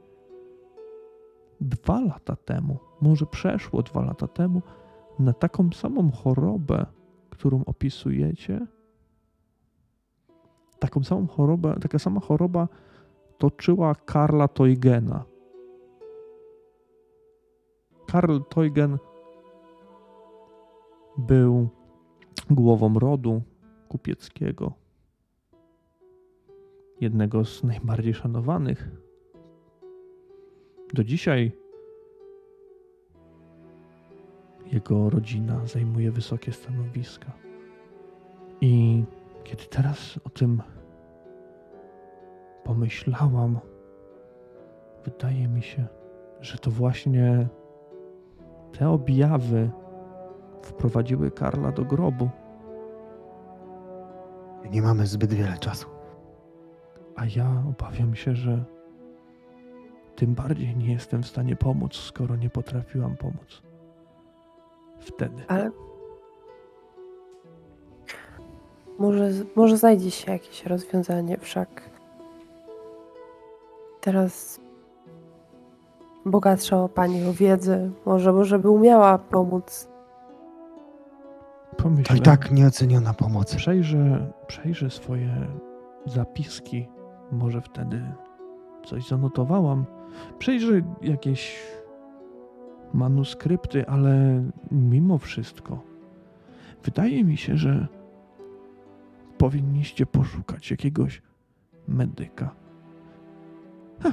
dwa lata temu, może przeszło dwa lata temu, na taką samą chorobę, którą opisujecie, taką samą chorobę, taka sama choroba toczyła Karla Teugena. Karl Teugen był głową rodu kupieckiego, jednego z najbardziej szanowanych. Do dzisiaj jego rodzina zajmuje wysokie stanowiska. I kiedy teraz o tym pomyślałam, wydaje mi się, że to właśnie te objawy wprowadziły Karla do grobu. Nie mamy zbyt wiele czasu. A ja obawiam się, że tym bardziej nie jestem w stanie pomóc, skoro nie potrafiłam pomóc. Wtedy. Ale może, może znajdzie się jakieś rozwiązanie, wszak teraz bogatsza o pani o wiedzę, może, może by umiała pomóc. To Pomyślę, i tak nieoceniona pomoc. przejrzę, przejrzę swoje zapiski. Może wtedy coś zanotowałam. Przejrzę jakieś manuskrypty, ale mimo wszystko wydaje mi się, że powinniście poszukać jakiegoś medyka. Ha.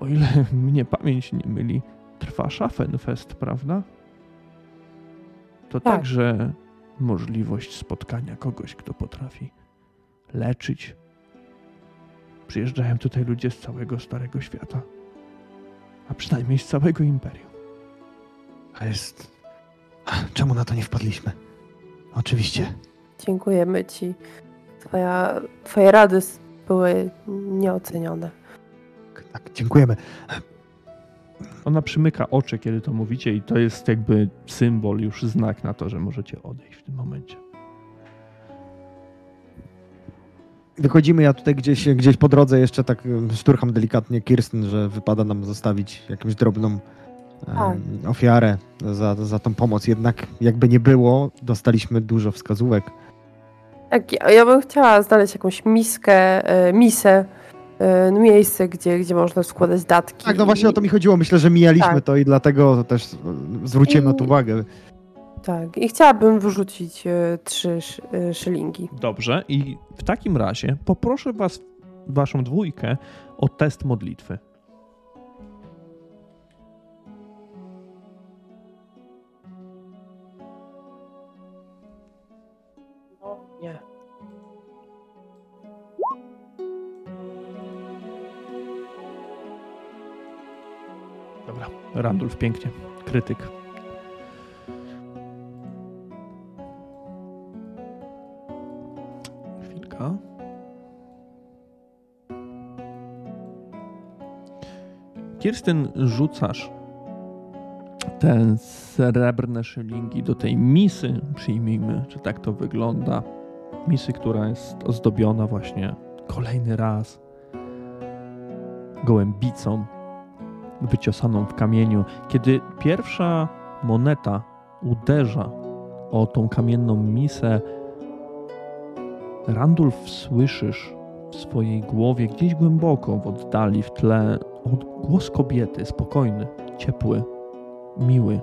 O ile mnie pamięć nie myli, trwa Schaffenfest, prawda? To Tak. także możliwość spotkania kogoś, kto potrafi leczyć. Przyjeżdżają tutaj ludzie z całego Starego Świata, a przynajmniej z całego Imperium. A jest... Czemu na to nie wpadliśmy? Oczywiście. Dziękujemy ci. Twoja, twoje rady były nieocenione. Tak, dziękujemy. Ona przymyka oczy, kiedy to mówicie, i to jest jakby symbol, już znak na to, że możecie odejść w tym momencie. Wychodzimy, ja tutaj gdzieś, gdzieś po drodze jeszcze tak em, szturcham delikatnie Kirsten, że wypada nam zostawić jakąś drobną Tak. ofiarę za, za tą pomoc. Jednak jakby nie było, dostaliśmy dużo wskazówek. Tak, ja, bym chciała znaleźć jakąś miskę, e, misę, e, miejsce, gdzie, gdzie można składać datki. Tak, no właśnie i- o to mi chodziło. Myślę, że mijaliśmy Tak. to i dlatego też em, zwróciłem na to I- uwagę. Tak, i chciałabym wyrzucić e, trzy sz, e, szylingi. Dobrze, i w takim razie poproszę was, waszą dwójkę, o test modlitwy. Dobra, Randulf, pięknie. Krytyk. Chwilka. Kirstyn, rzucasz te srebrne szylingi do tej misy, przyjmijmy, że tak to wygląda. Misy, która jest ozdobiona właśnie kolejny raz gołębicą wyciosaną w kamieniu. Kiedy pierwsza moneta uderza o tą kamienną misę, Randulf słyszysz w swojej głowie, gdzieś głęboko w oddali, w tle, głos kobiety, spokojny, ciepły, miły.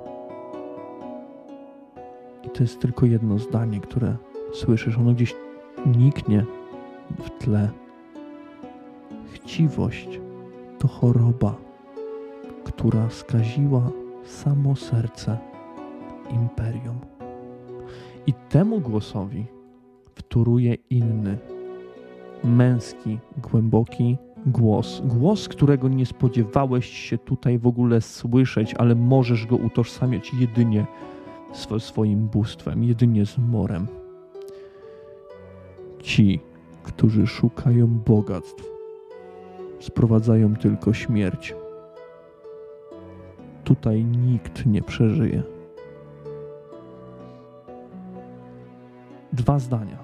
I to jest tylko jedno zdanie, które słyszysz. Ono gdzieś niknie w tle. Chciwość to choroba która skaziła samo serce imperium. I temu głosowi wtóruje inny, męski, głęboki głos. Głos, którego nie spodziewałeś się tutaj w ogóle słyszeć, ale możesz go utożsamiać jedynie swo- swoim bóstwem, jedynie z morem. Ci, którzy szukają bogactw, sprowadzają tylko śmierć tutaj nikt nie przeżyje. Dwa zdania,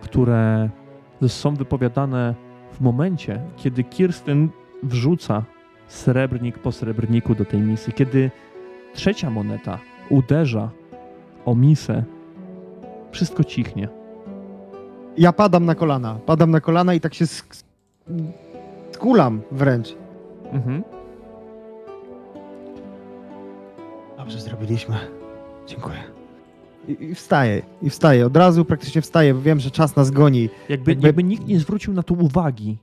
które są wypowiadane w momencie, kiedy Kirsten wrzuca srebrnik po srebrniku do tej misy, kiedy trzecia moneta uderza o misę Wszystko cichnie. Ja padam na kolana. Padam na kolana i tak się sk- skulam wręcz. Mhm. Dobrze zrobiliśmy. Dziękuję. I, I wstaję, i wstaję. Od razu praktycznie wstaję, bo wiem, że czas nas goni. Jakby, Jakby- jakby nikt nie zwrócił na to uwagi.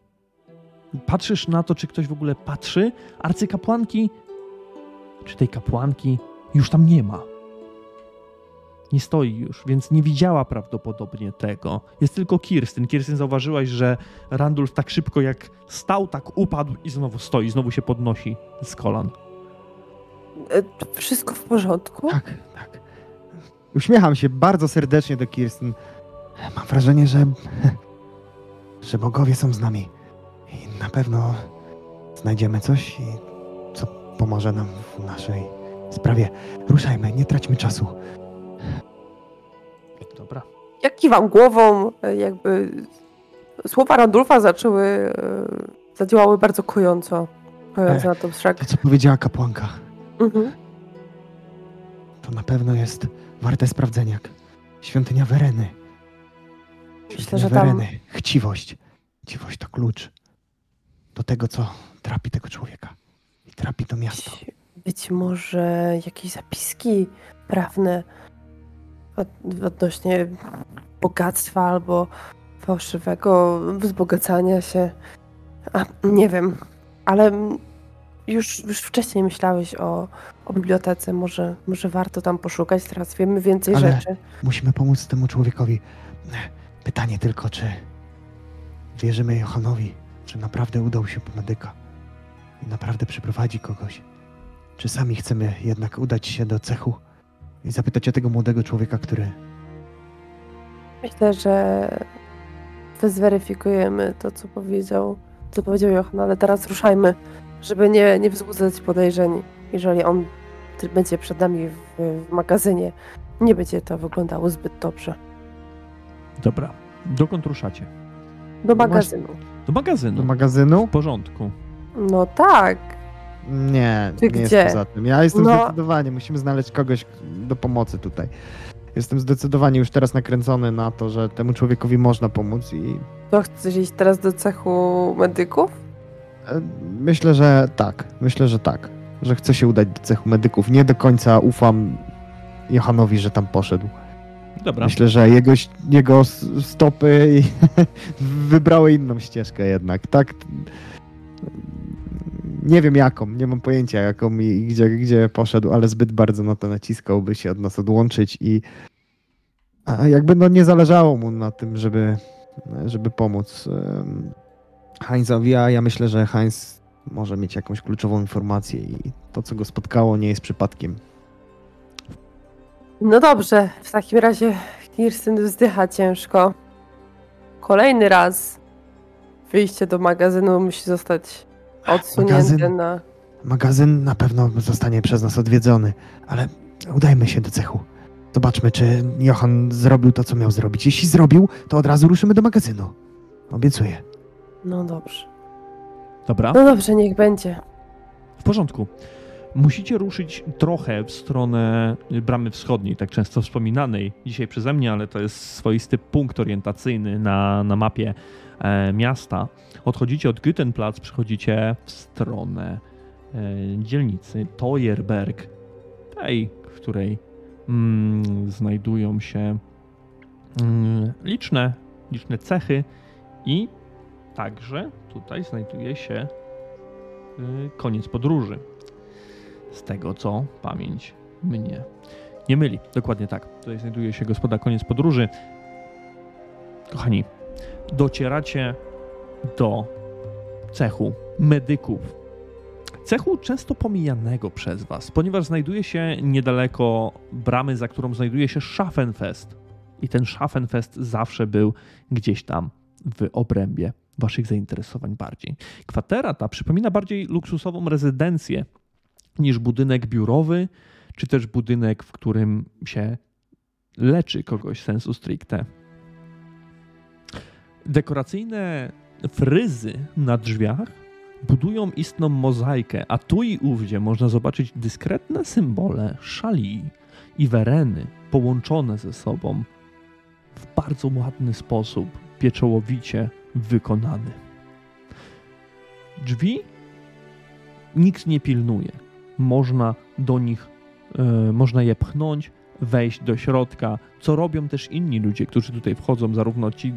Patrzysz na to, czy ktoś w ogóle patrzy. Arcykapłanki, czy tej kapłanki już tam nie ma. Nie stoi już, więc nie widziała prawdopodobnie tego. Jest tylko Kirstyn. Kirstyn zauważyłaś, że Randulf tak szybko jak stał, tak upadł i znowu stoi, znowu się podnosi z kolan. E, Wszystko w porządku? Tak, tak. Uśmiecham się bardzo serdecznie do Kirsten. Mam wrażenie, że. że bogowie są z nami. I na pewno znajdziemy coś, co pomoże nam w naszej sprawie. Ruszajmy, nie traćmy czasu. Dobra. Ja kiwam głową, e, jakby słowa Randulfa zaczęły, e, zadziałały bardzo kojąco, kojąco Ech. na to szak. To, co powiedziała kapłanka, Mhm. to na pewno jest warte sprawdzenia. Świątynia Wereny. Myślę, Świątynia że tam Wereny. Chciwość. Chciwość to klucz do tego, co trapi tego człowieka. I trapi to miasto. być, może jakieś zapiski prawne od, odnośnie bogactwa albo fałszywego wzbogacania się. A, nie wiem, ale już, już wcześniej myślałeś o, o bibliotece. Może, może warto tam poszukać. Teraz wiemy więcej Ale- rzeczy. Musimy pomóc temu człowiekowi. Pytanie tylko, czy wierzymy Johanowi, że naprawdę udał się po medyka i naprawdę przyprowadzi kogoś. Czy sami chcemy jednak udać się do cechu i zapytać o tego młodego człowieka, który Myślę, że zweryfikujemy to, co powiedział, co powiedział Johan, ale teraz ruszajmy, żeby nie, nie wzbudzać podejrzeń. Jeżeli on będzie przed nami w, w magazynie, nie będzie to wyglądało zbyt dobrze. Dobra. Dokąd ruszacie? Do magazynu. Do magazynu. do magazynu? W porządku. No tak. Nie, Ty nie gdzie? jest poza tym. Ja jestem No. zdecydowanie, musimy znaleźć kogoś do pomocy tutaj. Jestem zdecydowanie już teraz nakręcony na to, że temu człowiekowi można pomóc i To chcesz iść teraz do cechu medyków? Myślę, że tak. Myślę, że tak. Że chcę się udać do cechu medyków. Nie do końca ufam Johanowi, że tam poszedł. Dobra. Myślę, że jego, jego stopy wybrały inną ścieżkę jednak, tak? Nie wiem jaką, nie mam pojęcia jaką i gdzie, gdzie poszedł, ale zbyt bardzo na to naciskał, by się od nas odłączyć i jakby no nie zależało mu na tym, żeby, żeby pomóc Heinzowi, a ja myślę, że Heinz może mieć jakąś kluczową informację i to, co go spotkało, nie jest przypadkiem. No dobrze, w takim razie Kirsten wzdycha ciężko. Kolejny raz wyjście do magazynu musi zostać odsunięte Magazyn? na... Magazyn na pewno zostanie przez nas odwiedzony, ale udajmy się do cechu. Zobaczmy, czy Johan zrobił to, co miał zrobić. Jeśli zrobił, to od razu ruszymy do magazynu. Obiecuję. No dobrze. Dobra. No dobrze, niech będzie. W porządku. Musicie ruszyć trochę w stronę bramy wschodniej, tak często wspominanej dzisiaj przeze mnie, ale to jest swoisty punkt orientacyjny na, na mapie e, miasta. Odchodzicie od Gütenplatz, przechodzicie w stronę e, dzielnicy Tojerberg, tej, w której mm, znajdują się mm, liczne, liczne cechy i także tutaj znajduje się y, koniec podróży. Z tego co pamięć mnie nie myli. Dokładnie tak. Tutaj znajduje się gospoda koniec podróży. Kochani, docieracie do cechu medyków. Cechu często pomijanego przez was, ponieważ znajduje się niedaleko bramy, za którą znajduje się Schaffenfest. I ten Schaffenfest zawsze był gdzieś tam w obrębie waszych zainteresowań bardziej. Kwatera ta przypomina bardziej luksusową rezydencję niż budynek biurowy, czy też budynek, w którym się leczy kogoś sensu stricte. Dekoracyjne fryzy na drzwiach budują istną mozaikę, a tu i ówdzie można zobaczyć dyskretne symbole szali i wereny połączone ze sobą w bardzo ładny sposób, pieczołowicie wykonany. Drzwi nikt nie pilnuje. Można do nich, e, można je pchnąć, wejść do środka, co robią też inni ludzie, którzy tutaj wchodzą, zarówno ci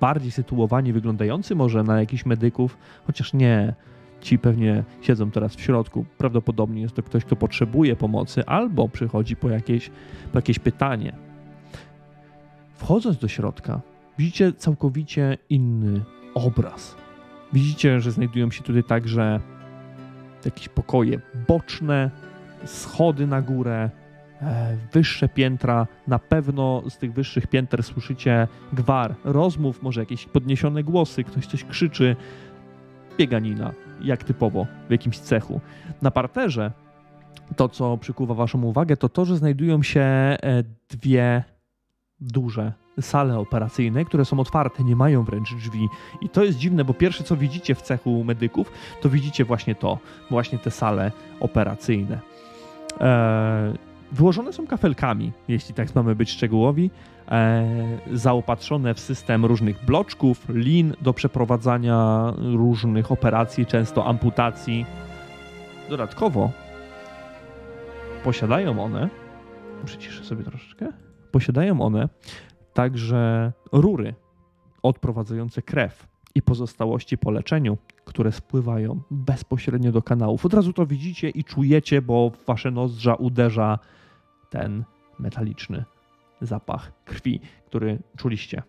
bardziej sytuowani, wyglądający może na jakichś medyków, chociaż nie, ci pewnie siedzą teraz w środku. Prawdopodobnie jest to ktoś, kto potrzebuje pomocy albo przychodzi po jakieś, po jakieś pytanie. Wchodząc do środka, widzicie całkowicie inny obraz. Widzicie, że znajdują się tutaj także jakieś pokoje boczne, schody na górę, e, wyższe piętra. Na pewno z tych wyższych pięter słyszycie gwar rozmów, może jakieś podniesione głosy, ktoś coś krzyczy. Bieganina, jak typowo w jakimś cechu. Na parterze to, co przykuwa Waszą uwagę, to to, że znajdują się e, dwie duże sale operacyjne, które są otwarte, nie mają wręcz drzwi. I to jest dziwne, bo pierwsze co widzicie w cechu medyków, to widzicie właśnie to, właśnie te sale operacyjne. Eee, wyłożone są kafelkami, jeśli tak mamy być szczegółowi, eee, zaopatrzone w system różnych bloczków, lin do przeprowadzania różnych operacji, często amputacji. Dodatkowo posiadają one, przyciszę sobie troszeczkę, posiadają one także rury odprowadzające krew i pozostałości po leczeniu, które spływają bezpośrednio do kanałów. Od razu to widzicie i czujecie, bo w wasze nozdrza uderza ten metaliczny zapach krwi, który czuliście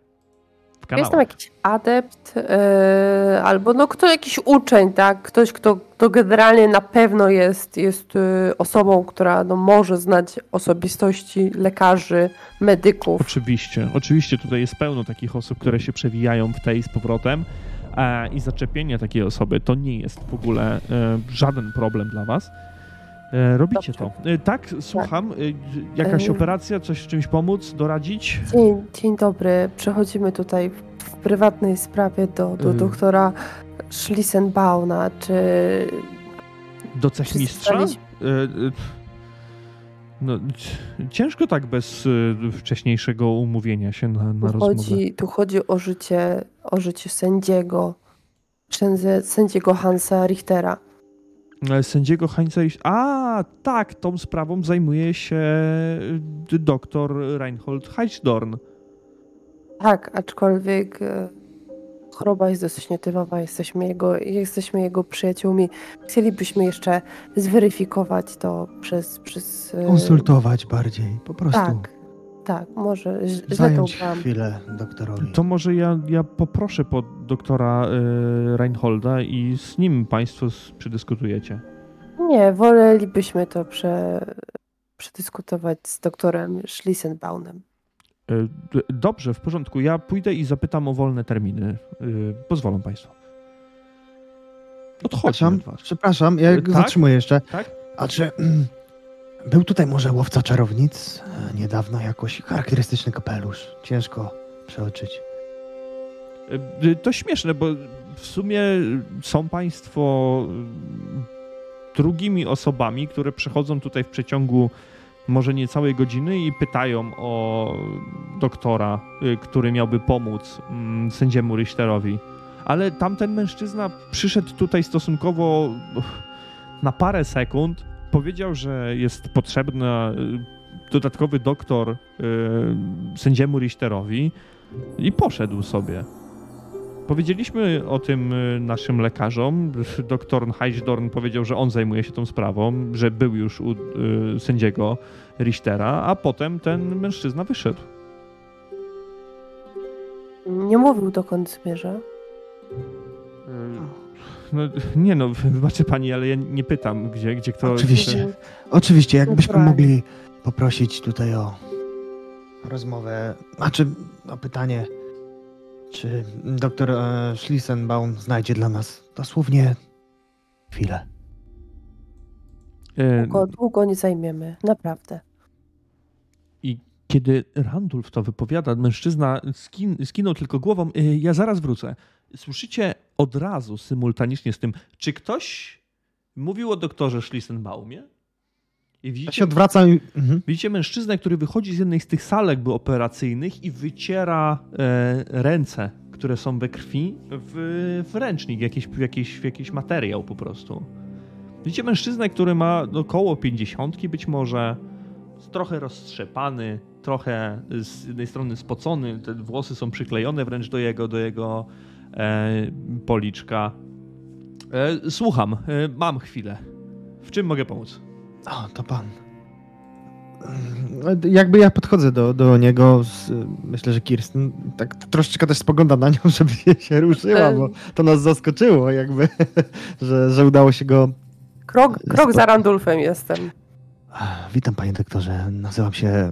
kanałach. Jest tam jakiś adept, yy, albo no kto, jakiś uczeń, tak? Ktoś, kto, kto generalnie na pewno jest, jest yy, osobą, która no, może znać osobistości lekarzy, medyków. Oczywiście, oczywiście tutaj jest pełno takich osób, które się przewijają w tej z powrotem e, i zaczepienie takiej osoby to nie jest w ogóle e, żaden problem dla was. E, robicie Dobrze. to. E, tak, słucham. E, jakaś operacja, coś z czymś pomóc, doradzić? Dzień, dzień dobry. Przechodzimy tutaj w, w prywatnej sprawie do, do doktora Schlissenbauna. Czy Do cechmistrza? E, no, ciężko tak bez wcześniejszego umówienia się na, na tu rozmowę. chodzi, tu chodzi o życie, o życie sędziego, sędzie- sędziego Hansa Richtera. E, Sędziego Heinza. Iś- A, tak, tą sprawą zajmuje się e, doktor Reinhold Heichdorn. Tak, aczkolwiek e, choroba jest dosyć nietypowa, jesteśmy jego, jesteśmy jego przyjaciółmi. Chcielibyśmy jeszcze zweryfikować to przez... przez e, Konsultować bardziej, po prostu. Tak, tak, może źle to chwilę doktorowi. To może ja, ja poproszę po doktora e, Reinholda i z nim państwo s- przedyskutujecie. Nie, wolelibyśmy to prze, przedyskutować z doktorem Schlissenbaunem. E, d- Dobrze, w porządku. Ja pójdę i zapytam o wolne terminy. E, Pozwolą państwo. Odchodźmy Przepraszam, przepraszam, ja Tak? zatrzymuję jeszcze. Tak? A czy był tutaj może łowca czarownic? E, Niedawno jakoś charakterystyczny kapelusz. Ciężko przeoczyć. E, To śmieszne, bo w sumie są państwo e, drugimi osobami, które przychodzą tutaj w przeciągu może niecałej godziny i pytają o doktora, e, który miałby pomóc mm, sędziemu Richterowi. Ale tamten mężczyzna przyszedł tutaj stosunkowo na parę sekund, powiedział, że jest potrzebny e, dodatkowy doktor e, sędziemu Richterowi i poszedł sobie. Powiedzieliśmy o tym y, naszym lekarzom. Doktor Heichdorn powiedział, że on zajmuje się tą sprawą, że był już u y, sędziego Richtera, a potem ten mężczyzna wyszedł. Nie mówił dokąd zmierza. Y, No, nie no, wybaczy pani, ale ja nie pytam, gdzie, gdzie kto... Oczywiście. Oczywiście, jakbyśmy mogli poprosić tutaj o rozmowę, a czy o pytanie, czy doktor e, Schlissenbaum znajdzie dla nas dosłownie chwilę. Y, Długo, długo nie zajmiemy, naprawdę. I kiedy Randulf to wypowiada, mężczyzna skin, skinął tylko głową, "Y, ja zaraz wrócę. Słyszycie od razu, symultanicznie z tym, czy ktoś mówił o doktorze Schlissenbaumie? I Ja widzicie, się odwracam. Mhm. widzicie mężczyznę, który wychodzi z jednej z tych salek operacyjnych i wyciera e, ręce, które są we krwi, w, w ręcznik, jakiś, w jakiś, jakiś materiał po prostu. Widzicie mężczyznę, który ma około 50 być może, trochę roztrzepany, trochę z jednej strony spocony, te włosy są przyklejone wręcz do jego, do jego policzka. E, słucham, e, mam chwilę. W czym mogę pomóc? O, to pan. Jakby ja podchodzę do, do niego, z, myślę, że Kirsten tak troszeczkę też spogląda na nią, żeby się, się ruszyła, E. bo to nas zaskoczyło jakby, że, że udało się go... Krok, krok za Randulfem jestem. Witam panie doktorze, nazywam się e,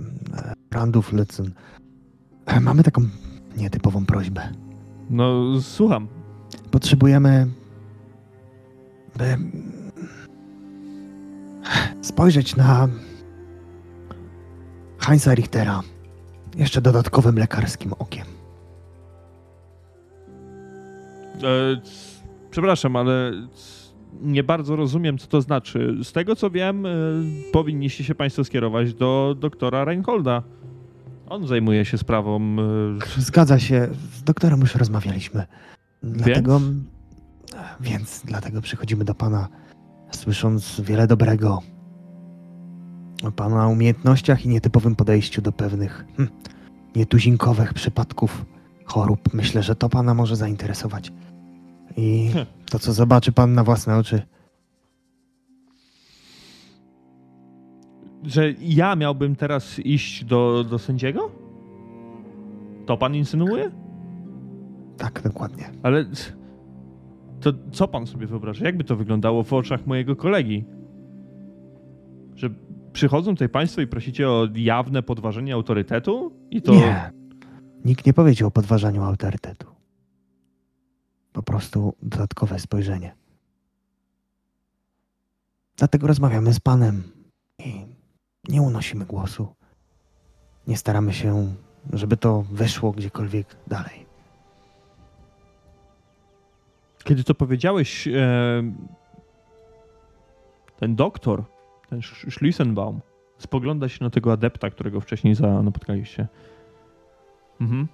Randulf Lycyn. E, Mamy taką nietypową prośbę. No, słucham. Potrzebujemy, by spojrzeć na Heinza Richtera jeszcze dodatkowym lekarskim okiem. E, przepraszam, ale nie bardzo rozumiem, co to znaczy. Z tego co wiem, e, powinniście się Państwo skierować do doktora Reinholda. On zajmuje się sprawą. e, Zgadza się, z doktorem już rozmawialiśmy. Dlatego, więc dlatego przychodzimy do pana, słysząc wiele dobrego o pana umiejętnościach i nietypowym podejściu do pewnych hm, nietuzinkowych przypadków chorób. Myślę, że to pana może zainteresować. I Hm. to, co zobaczy pan na własne oczy, Że ja miałbym teraz iść do, do sędziego? To pan insynuuje? tak dokładnie. Ale to co pan sobie wyobraża? Jakby to wyglądało w oczach mojego kolegi? Że przychodzą tutaj państwo i prosicie o jawne podważenie autorytetu? I to. Nie. Nikt nie powiedział o podważaniu autorytetu. Po prostu dodatkowe spojrzenie. Dlatego rozmawiamy z Panem i nie unosimy głosu. Nie staramy się, żeby to wyszło gdziekolwiek dalej. Kiedy to powiedziałeś, e, ten doktor, ten Sch- Schlissenbaum, spogląda się na tego adepta, którego wcześniej za, napotkaliście. Mhm.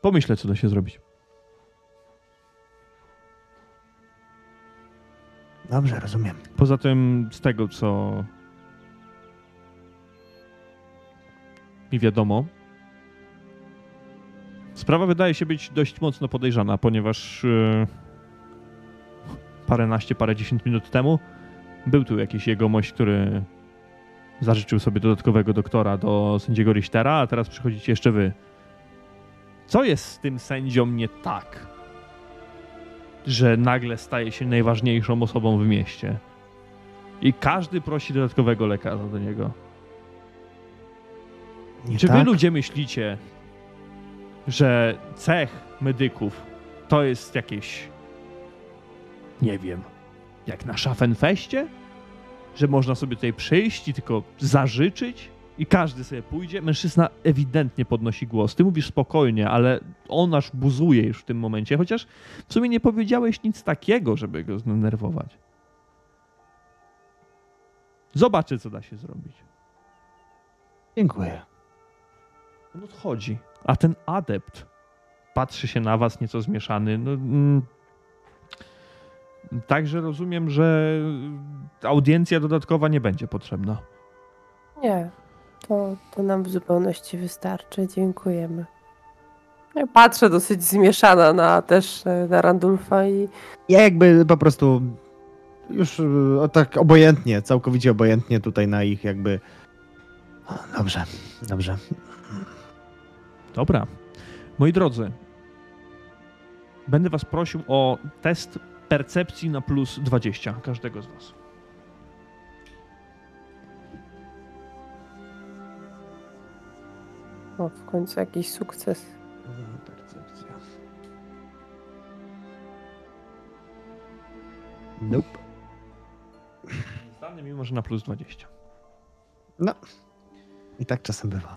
Pomyślę, co da się zrobić. Dobrze, rozumiem. Poza tym, z tego co mi wiadomo, sprawa wydaje się być dość mocno podejrzana, ponieważ e, paręnaście, parędziesiąt minut temu był tu jakiś jegomość, który zażyczył sobie dodatkowego doktora do sędziego Richtera, a teraz przychodzicie jeszcze wy. Co jest z tym sędzią nie tak, że nagle staje się najważniejszą osobą w mieście? I każdy prosi dodatkowego lekarza do niego. Nie Czy tak? wy ludzie myślicie, że cech medyków to jest jakieś, nie wiem, jak na Schaffenfeście? Że można sobie tutaj przyjść i tylko zażyczyć i każdy sobie pójdzie? Mężczyzna ewidentnie podnosi głos. Ty mówisz spokojnie, ale on aż buzuje już w tym momencie, chociaż w sumie nie powiedziałeś nic takiego, żeby go zdenerwować. Zobaczę, co da się zrobić. Dziękuję. On odchodzi. A ten adept patrzy się na was nieco zmieszany. No, mm, także rozumiem, że audiencja dodatkowa nie będzie potrzebna. Nie, to, to nam w zupełności wystarczy. Dziękujemy. Ja patrzę dosyć zmieszana na też e, na Randulfa i Ja jakby po prostu już e, o, tak obojętnie, całkowicie obojętnie tutaj na ich jakby... Dobrze, dobrze. Dobra. Moi drodzy, będę was prosił o test percepcji na plus 20 każdego z was. O, w końcu jakiś sukces. Percepcja. Nope. Zdany mimo, że na plus 20. No. I tak czasem bywa.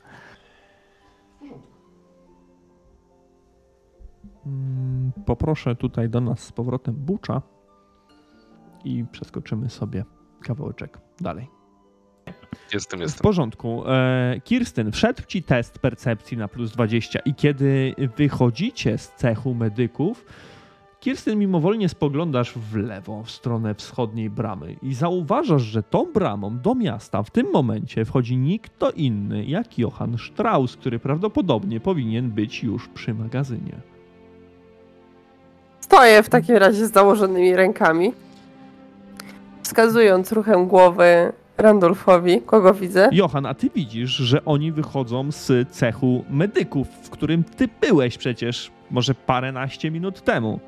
Mm, Poproszę tutaj do nas z powrotem Bucza. i przeskoczymy sobie kawałeczek dalej. Jestem, W jestem. porządku. E, Kirstyn, wszedł ci test percepcji na plus 20 i kiedy wychodzicie z cechu medyków, Kirstyn mimowolnie spoglądasz w lewo, w stronę wschodniej bramy i zauważasz, że tą bramą do miasta w tym momencie wchodzi nikt to inny jak Johann Strauss, który prawdopodobnie powinien być już przy magazynie. Stoję w takim razie z założonymi rękami, wskazując ruchem głowy Randolfowi, kogo widzę. Johan, a ty widzisz, że oni wychodzą z cechu medyków, w którym ty byłeś przecież może paręnaście minut temu.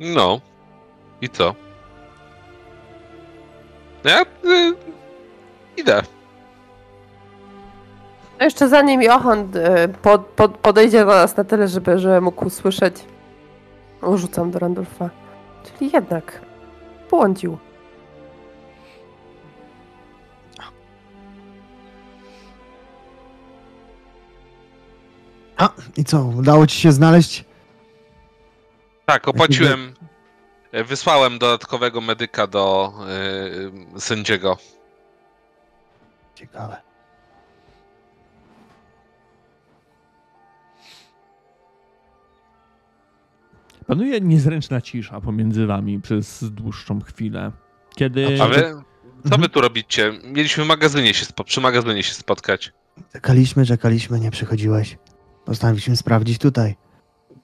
No. I co? Ja y, idę. A jeszcze zanim Johan e, pod, pod, podejdzie do nas na tyle, żeby, żeby mógł usłyszeć, rzucam do Randolfa. Czyli jednak błądził. A, i co, udało ci się znaleźć? Tak, opłaciłem. Wysłałem dodatkowego medyka do y, sędziego. Ciekawe. Panuje niezręczna cisza pomiędzy wami przez dłuższą chwilę. Kiedy. A wy? Co Mhm. wy tu robicie? Mieliśmy w magazynie się spo- przy magazynie się spotkać. Czekaliśmy, czekaliśmy, nie przychodziłeś. Postanowiliśmy sprawdzić tutaj.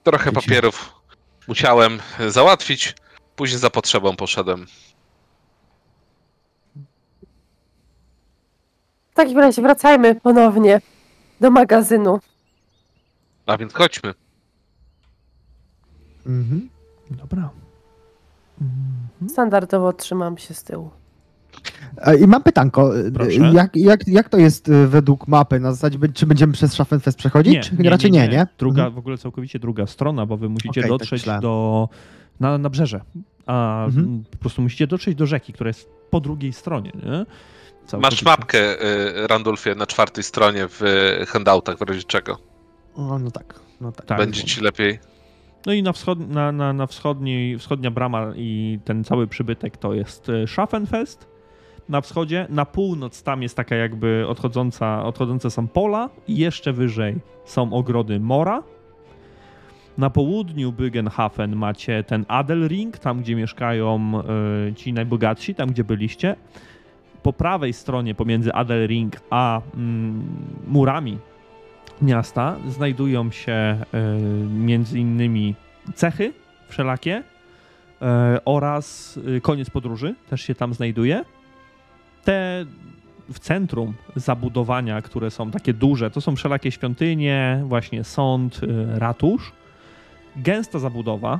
Trochę Wiecie. papierów musiałem załatwić. Później za potrzebą poszedłem. W takim razie wracajmy ponownie do magazynu. A więc chodźmy. Mhm. Dobra. Mhm. Standardowo trzymam się z tyłu. I mam pytanko. Proszę. Jak, jak, jak to jest y, według mapy? Na zasadzie, czy będziemy przez Schaffenfest przechodzić? czy raczej nie, nie? Druga, Mhm. w ogóle całkowicie druga strona, bo wy musicie Okej, tak dotrzeć myślałem. do. Na, na brzeże. A Mhm. po prostu musicie dotrzeć do rzeki, która jest po drugiej stronie, nie? Masz mapkę, y, Randolfie, na czwartej stronie w y, handoutach, w razie czego. O, no tak. No tak. Tak. Będzie ci lepiej. No i na, wschod, na, na, na wschodniej, wschodnia brama i ten cały przybytek to jest e, Schaffenfest na wschodzie. Na północ tam jest taka jakby odchodząca, odchodzące są pola i jeszcze wyżej są ogrody Mora. Na południu Bügenhafen macie ten Adelring, tam gdzie mieszkają e, ci najbogatsi, tam gdzie byliście. Po prawej stronie pomiędzy Adelring a mm, murami miasta znajdują się e, między innymi cechy wszelakie e, oraz e, koniec podróży też się tam znajduje. Te w centrum zabudowania, które są takie duże, to są wszelakie świątynie, właśnie sąd, ratusz. Gęsta zabudowa,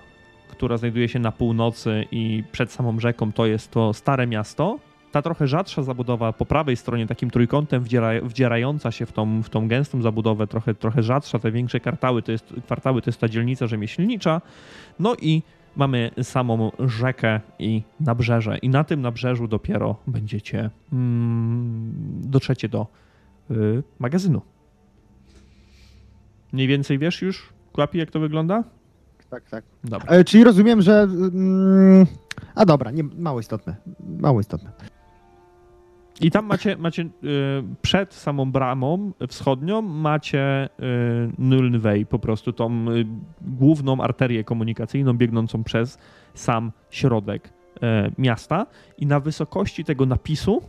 która znajduje się na północy i przed samą rzeką, to jest to Stare Miasto. Ta trochę rzadsza zabudowa po prawej stronie, takim trójkątem wdziera, wdzierająca się w tą, w tą gęstą zabudowę, trochę, trochę rzadsza, te większe kwartały to, jest, kwartały to jest ta dzielnica rzemieślnicza. No i mamy samą rzekę i nabrzeże. I na tym nabrzeżu dopiero będziecie, mm, dotrzecie do y, magazynu. Mniej więcej wiesz już, Kłapi, jak to wygląda? tak, tak. Dobra. E, czyli rozumiem, że. Mm, a dobra, nie, mało istotne. Mało istotne. I tam macie, macie y, przed samą bramą wschodnią macie y, po prostu tą y, główną arterię komunikacyjną biegnącą przez sam środek y, miasta i na wysokości tego napisu,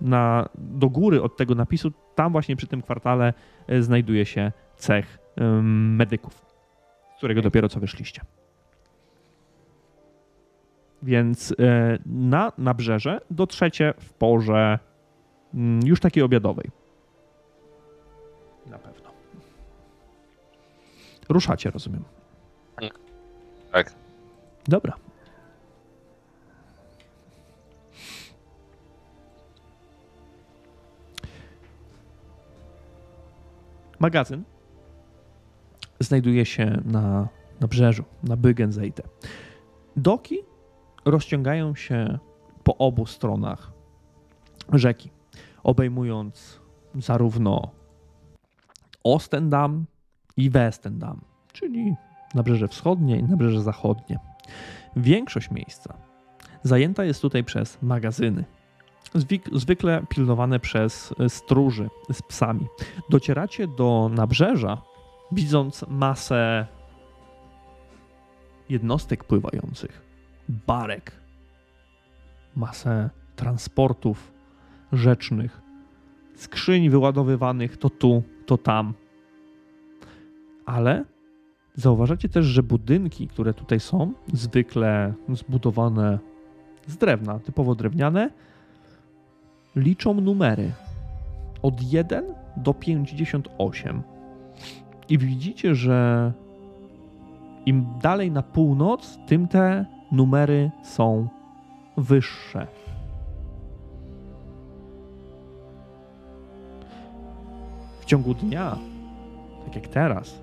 na, do góry od tego napisu, tam właśnie przy tym kwartale y, znajduje się cech medyków, z którego dopiero co wyszliście. Więc e, na nabrzeże dotrzecie w porze mm, już takiej obiadowej. Na pewno. Ruszacie, rozumiem. Tak. Dobra. Magazyn znajduje się na nabrzeżu, na Bügenseite. Doki rozciągają się po obu stronach rzeki, obejmując zarówno Ostendam i Westendam, czyli nabrzeże wschodnie i nabrzeże zachodnie. Większość miejsca zajęta jest tutaj przez magazyny. Zwyk- zwykle pilnowane przez stróży z psami. Docieracie do nabrzeża, widząc masę jednostek pływających, barek, masę transportów rzecznych, skrzyń wyładowywanych to tu, to tam. Ale zauważacie też, że budynki, które tutaj są, zwykle zbudowane z drewna, typowo drewniane, liczą numery od 1 do 58. I widzicie, że im dalej na północ, tym te numery są wyższe. W ciągu dnia, tak jak teraz,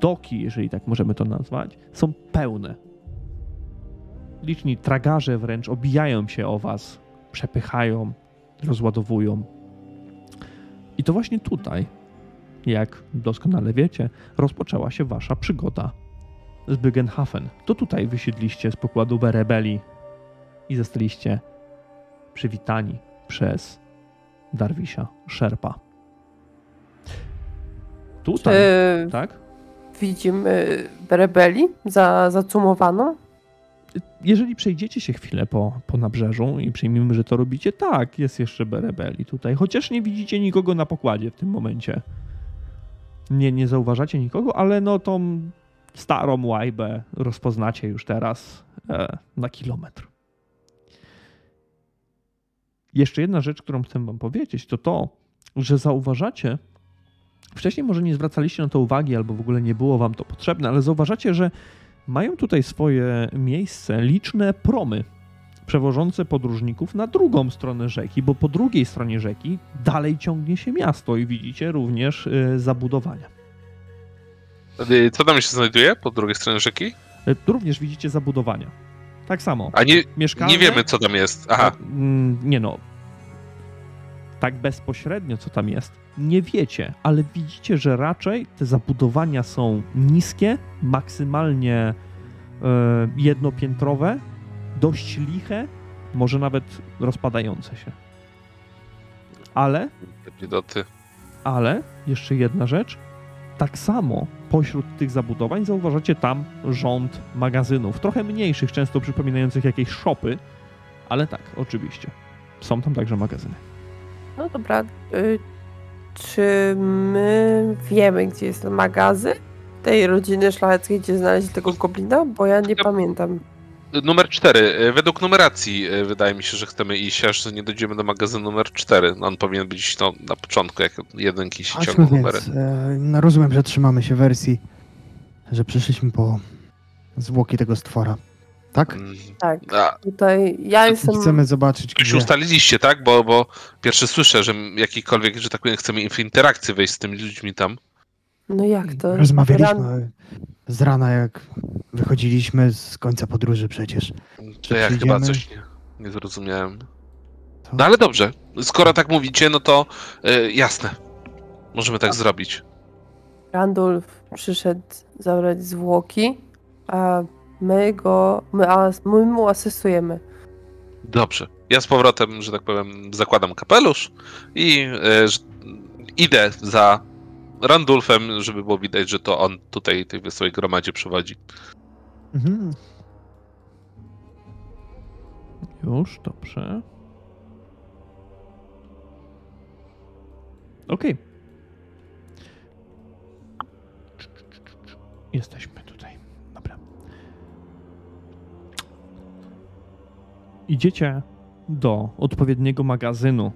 doki, jeżeli tak możemy to nazwać, są pełne. Liczni tragarze wręcz obijają się o was, przepychają, rozładowują. I to właśnie tutaj, jak doskonale wiecie, rozpoczęła się wasza przygoda z Byggenhafen. To tutaj wysiedliście z pokładu rebelii i zostaliście przywitani przez Darwisha Sherpa. Tutaj, Czy tak? widzimy rebeli za, zacumowaną? Jeżeli przejdziecie się chwilę po, po nabrzeżu i przyjmiemy, że to robicie, tak, jest jeszcze rebeli tutaj. Chociaż nie widzicie nikogo na pokładzie w tym momencie. Nie, nie zauważacie nikogo, ale no tą starą łajbę rozpoznacie już teraz e, na kilometr. Jeszcze jedna rzecz, którą chcę wam powiedzieć, to to, że zauważacie, wcześniej może nie zwracaliście na to uwagi, albo w ogóle nie było wam to potrzebne, ale zauważacie, że mają tutaj swoje miejsce liczne promy przewożące podróżników na drugą stronę rzeki, bo po drugiej stronie rzeki dalej ciągnie się miasto i widzicie również y, zabudowania. Y, Co tam się znajduje po drugiej stronie rzeki? Y, Również widzicie zabudowania. Tak samo. A nie, Mieszkalne, nie wiemy, co tam jest. Aha, Mm, Nie no. Tak bezpośrednio, co tam jest, nie wiecie, ale widzicie, że raczej te zabudowania są niskie, maksymalnie e, jednopiętrowe, dość liche, może nawet rozpadające się. Ale ale jeszcze jedna rzecz. Tak samo pośród tych zabudowań zauważacie tam rząd magazynów, trochę mniejszych, często przypominających jakieś szopy, ale tak, oczywiście. Są tam także magazyny. No dobra. Y, czy my wiemy, gdzie jest ten magazyn tej rodziny szlacheckiej, gdzie znaleźli tego goblina? Bo ja nie Ja- pamiętam. Numer 4. Według numeracji y, wydaje mi się, że chcemy iść, aż nie dojdziemy do magazynu numer 4. On powinien być no, na początku, jak jedynki się ciągną numery. więc. E, no rozumiem, że trzymamy się wersji, że przyszliśmy po zwłoki tego stwora. Tak? Mm, Tak. A, Tutaj ja jestem. Chcemy zobaczyć, już gdzie. ustaliliście, tak? Bo, bo pierwszy słyszę, że jakikolwiek, że tak powiem, chcemy w interakcję wejść z tymi ludźmi tam. No jak to? Ran- Rozmawialiśmy z rana, jak wychodziliśmy z końca podróży przecież. To ja chyba przyjdziemy? coś nie, nie zrozumiałem. To- No ale dobrze, skoro tak mówicie, no to y, jasne. Możemy tak zrobić. Randolph przyszedł zabrać zwłoki, a my go. My, a, my mu asystujemy. Dobrze. Ja z powrotem, że tak powiem, zakładam kapelusz i że, idę za Randulfem, żeby było widać, że to on tutaj tej wesołej gromadzie przewodzi. Mhm. Już, dobrze. Okej. Jesteśmy tutaj. Dobra. Idziecie do odpowiedniego magazynu.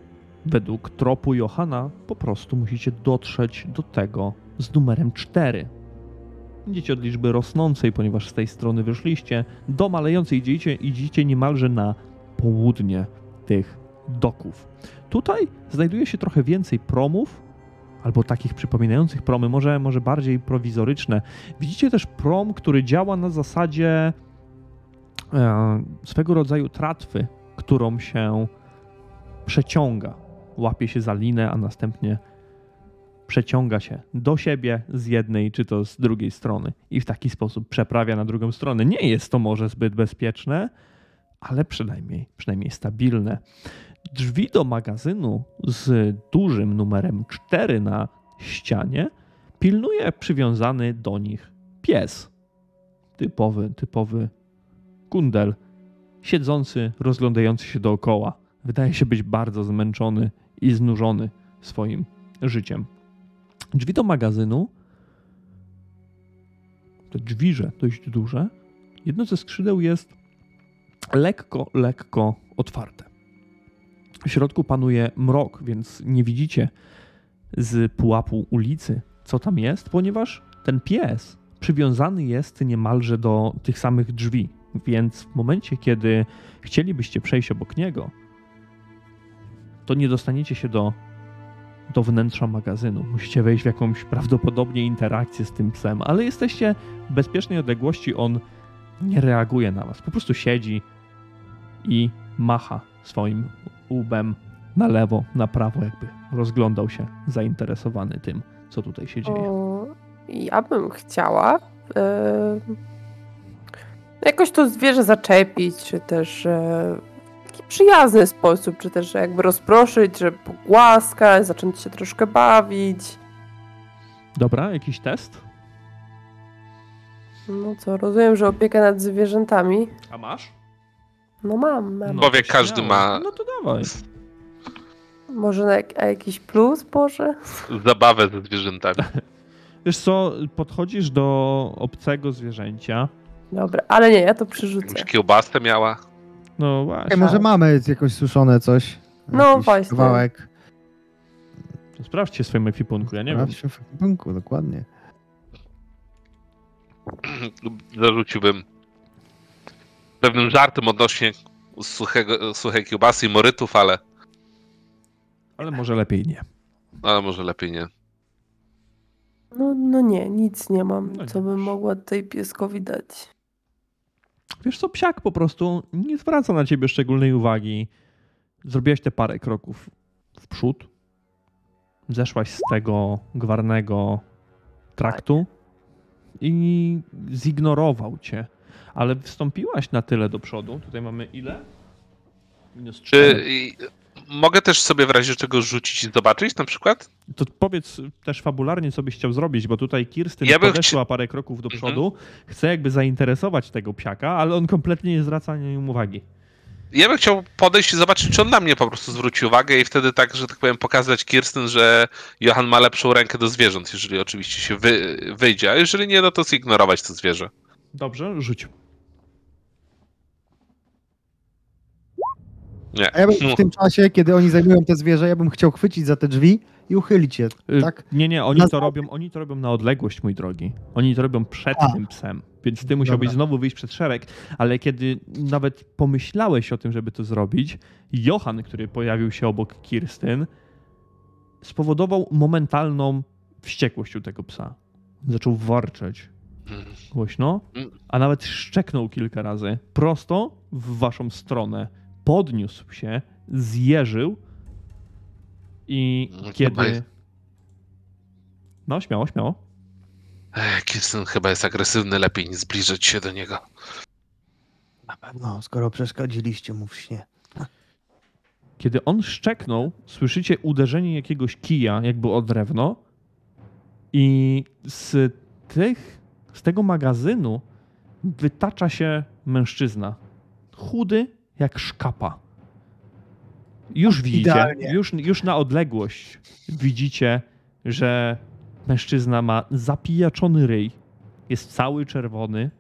Według tropu Johana po prostu musicie dotrzeć do tego z numerem 4. Idziecie od liczby rosnącej, ponieważ z tej strony wyszliście, do malejącej idziecie, idziecie niemalże na południe tych doków. Tutaj znajduje się trochę więcej promów, albo takich przypominających promy, może, może bardziej prowizoryczne. Widzicie też prom, który działa na zasadzie e, swego rodzaju tratwy, którą się przeciąga. Łapie się za linę, a następnie przeciąga się do siebie z jednej czy to z drugiej strony i w taki sposób przeprawia na drugą stronę. Nie jest to może zbyt bezpieczne, ale przynajmniej, przynajmniej stabilne. Drzwi do magazynu z dużym numerem 4 na ścianie pilnuje przywiązany do nich pies. Typowy, typowy kundel, siedzący, rozglądający się dookoła. Wydaje się być bardzo zmęczony i znużony swoim życiem. Drzwi do magazynu, te drzwiże dość duże, jedno ze skrzydeł jest lekko, lekko otwarte. W środku panuje mrok, więc nie widzicie z pułapu ulicy, co tam jest, ponieważ ten pies przywiązany jest niemalże do tych samych drzwi. Więc w momencie, kiedy chcielibyście przejść obok niego, to nie dostaniecie się do, do wnętrza magazynu. Musicie wejść w jakąś prawdopodobnie interakcję z tym psem, ale jesteście w bezpiecznej odległości, on nie reaguje na was. Po prostu siedzi i macha swoim łbem na lewo, na prawo, jakby rozglądał się zainteresowany tym, co tutaj się dzieje. O, ja bym chciała e, jakoś to zwierzę zaczepić, czy też w taki przyjazny sposób, czy też jakby rozproszyć, żeby pogłaskać, zacząć się troszkę bawić. Dobra, jakiś test? No co, rozumiem, że opieka nad zwierzętami. A masz? No mam, mam. No. Powie, każdy ma- No to dawaj. Może na jak, a jakiś plus, Boże? Zabawę ze zwierzętami. Wiesz co, podchodzisz do obcego zwierzęcia. Dobra, ale nie, ja to przerzucę. Jakąś kiełbasę miała. No właśnie. Ej, może mamy jakoś suszone coś? No właśnie. Kawałek. To sprawdźcie w swoim ekwipunku, ja nie wiem. Sprawdźmy w ekwipunku, dokładnie. Zarzuciłbym pewnym żartem odnośnie suchego, suchej kiełbasy i morytów, ale, Ale może lepiej nie. ale może lepiej nie. No, no nie, nic nie mam, No nie co bym mogła tutaj pieskowi dać. Wiesz co, psiak po prostu nie zwraca na ciebie szczególnej uwagi. Zrobiłaś te parę kroków w przód. Zeszłaś z tego gwarnego traktu i zignorował cię. Ale wstąpiłaś na tyle do przodu. Tutaj mamy ile? Minus Czy cztery. i, mogę też sobie w razie czego rzucić i zobaczyć na przykład? To powiedz też fabularnie, co byś chciał zrobić, bo tutaj Kirstyn Ja podeszła parę kroków do Mhm. przodu, chce jakby zainteresować tego psiaka, ale on kompletnie nie zwraca na nią uwagi. Ja bym chciał podejść i zobaczyć, czy on na mnie po prostu zwróci uwagę i wtedy tak, że tak powiem, pokazać Kirsten, że Johan ma lepszą rękę do zwierząt, jeżeli oczywiście się wy, wyjdzie, a jeżeli nie, no to zignorować to zwierzę. Dobrze, rzuć. Nie. A ja bym No, w tym czasie, kiedy oni zajmują te zwierzę, ja bym chciał chwycić za te drzwi i uchylić je, Y, tak? Nie, nie, oni Na- to robią, oni to robią na odległość, mój drogi. Oni to robią przed A. tym psem. Więc ty musiałbyś znowu wyjść przed szereg, ale kiedy nawet pomyślałeś o tym, żeby to zrobić, Johan, który pojawił się obok Kirstyn, spowodował momentalną wściekłość u tego psa. Zaczął warczeć Mm. głośno, a nawet szczeknął kilka razy prosto w waszą stronę. Podniósł się, zjeżył i No, kiedy... jest- No, śmiało, śmiało. Kirsten chyba jest agresywny, lepiej nie zbliżać się do niego. Na pewno, skoro przeszkadziliście mu w śnie. Kiedy on szczeknął, słyszycie uderzenie jakiegoś kija, jakby o drewno, i z tych, z tego magazynu wytacza się mężczyzna. Chudy jak szkapa. Już widzicie, Idealnie. już, już na odległość widzicie, że mężczyzna ma zapijaczony ryj, jest cały czerwony,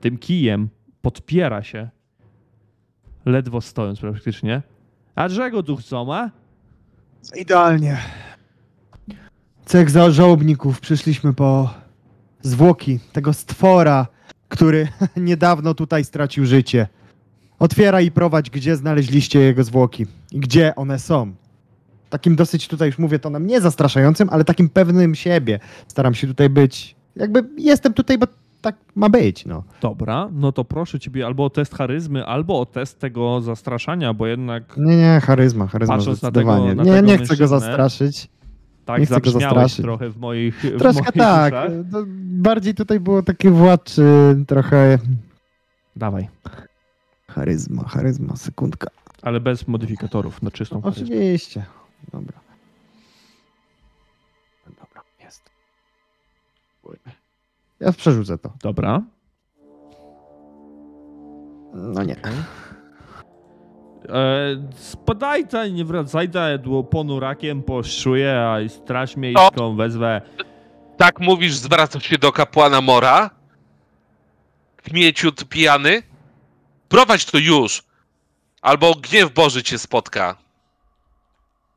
tym kijem podpiera się, ledwo stojąc praktycznie. A czego tu chcą, a? Idealnie. Cech za żałobników, przyszliśmy po zwłoki tego stwora, który niedawno tutaj stracił życie. Otwieraj i prowadź, gdzie znaleźliście jego zwłoki i gdzie one są. Takim dosyć tutaj już mówię tonem nie zastraszającym, ale takim pewnym siebie. Staram się tutaj być. Jakby jestem tutaj, bo tak ma być, no. Dobra, no to proszę ciebie albo o test charyzmy, albo o test tego zastraszania, bo jednak Nie, nie, charyzma, charyzma Patrząc na tego- na nie, tego nie chcę go zastraszyć. Tak Nie chcę go zastraszyć. trochę w moich w Troszkę moich tak. bardziej tutaj było takie władczy, trochę Dawaj, charyzma, charyzma, sekundka. ale bez modyfikatorów, na czystą charyzmę. Oczywiście. Dobra. Dobra, jest. Ja przerzucę to. Dobra. No nie. E, spadajcie, nie wracajcie, dło ponurakiem poszczuję, a i straż miejską wezwę. Tak mówisz, zwracasz się do kapłana Mora? Kmieciut pijany? Prowadź to już! Albo gniew Boży cię spotka.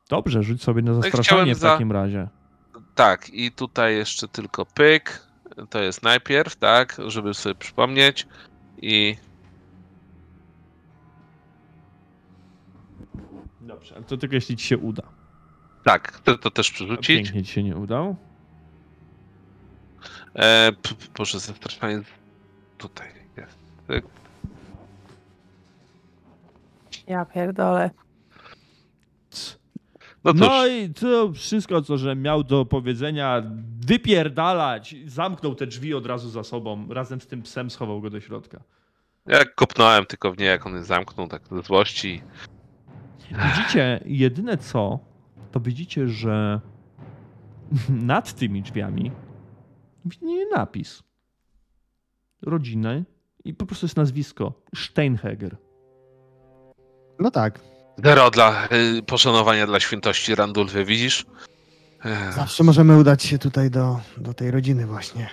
Dobrze, rzuć sobie na chciałem zastraszanie w za- takim razie. Tak, i tutaj jeszcze tylko pyk. To jest najpierw, tak, żeby sobie przypomnieć. I Dobrze, ale to tylko jeśli ci się uda. tak, chcę to też przerzucić. Pięknie ci się nie udał. E, p- p- proszę, zastraszanie tutaj jest. Ja pierdolę. No cóż, No i to wszystko, co że miał do powiedzenia, wypierdalać. Zamknął te drzwi od razu za sobą. Razem z tym psem schował go do środka. jak kopnąłem tylko w nie, jak on je zamknął, tak ze złości. Widzicie, jedyne co, to widzicie, że nad tymi drzwiami widnieje napis. Rodziny i po prostu jest nazwisko Steinheger. No tak. Zero dla y, poszanowania dla świętości Randulfy, widzisz? Ech, Zawsze możemy udać się tutaj do, do tej rodziny właśnie.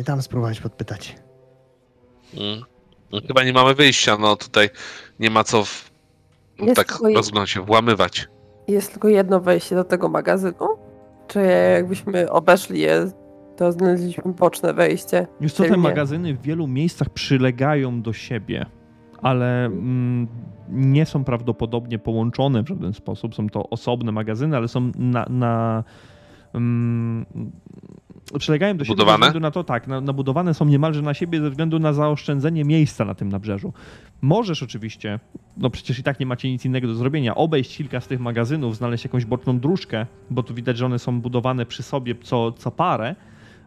I tam spróbować podpytać. mm. No, Chyba nie mamy wyjścia, no tutaj nie ma co w, Jest tak tylko rozglądać się, włamywać. Jest tylko jedno wejście do tego magazynu? Czy jakbyśmy obeszli je, to znaleźliśmy boczne wejście? Już co, te magazyny w wielu miejscach przylegają do siebie, ale mm, nie są prawdopodobnie połączone w żaden sposób. Są to osobne magazyny, ale są na. na mm, przylegają do siebie Budowane? ze względu na to, tak, na, nabudowane są niemalże na siebie ze względu na zaoszczędzenie miejsca na tym nabrzeżu. Możesz oczywiście, no przecież i tak nie macie nic innego do zrobienia, obejść kilka z tych magazynów, znaleźć jakąś boczną dróżkę, bo tu widać, że one są budowane przy sobie co, co parę,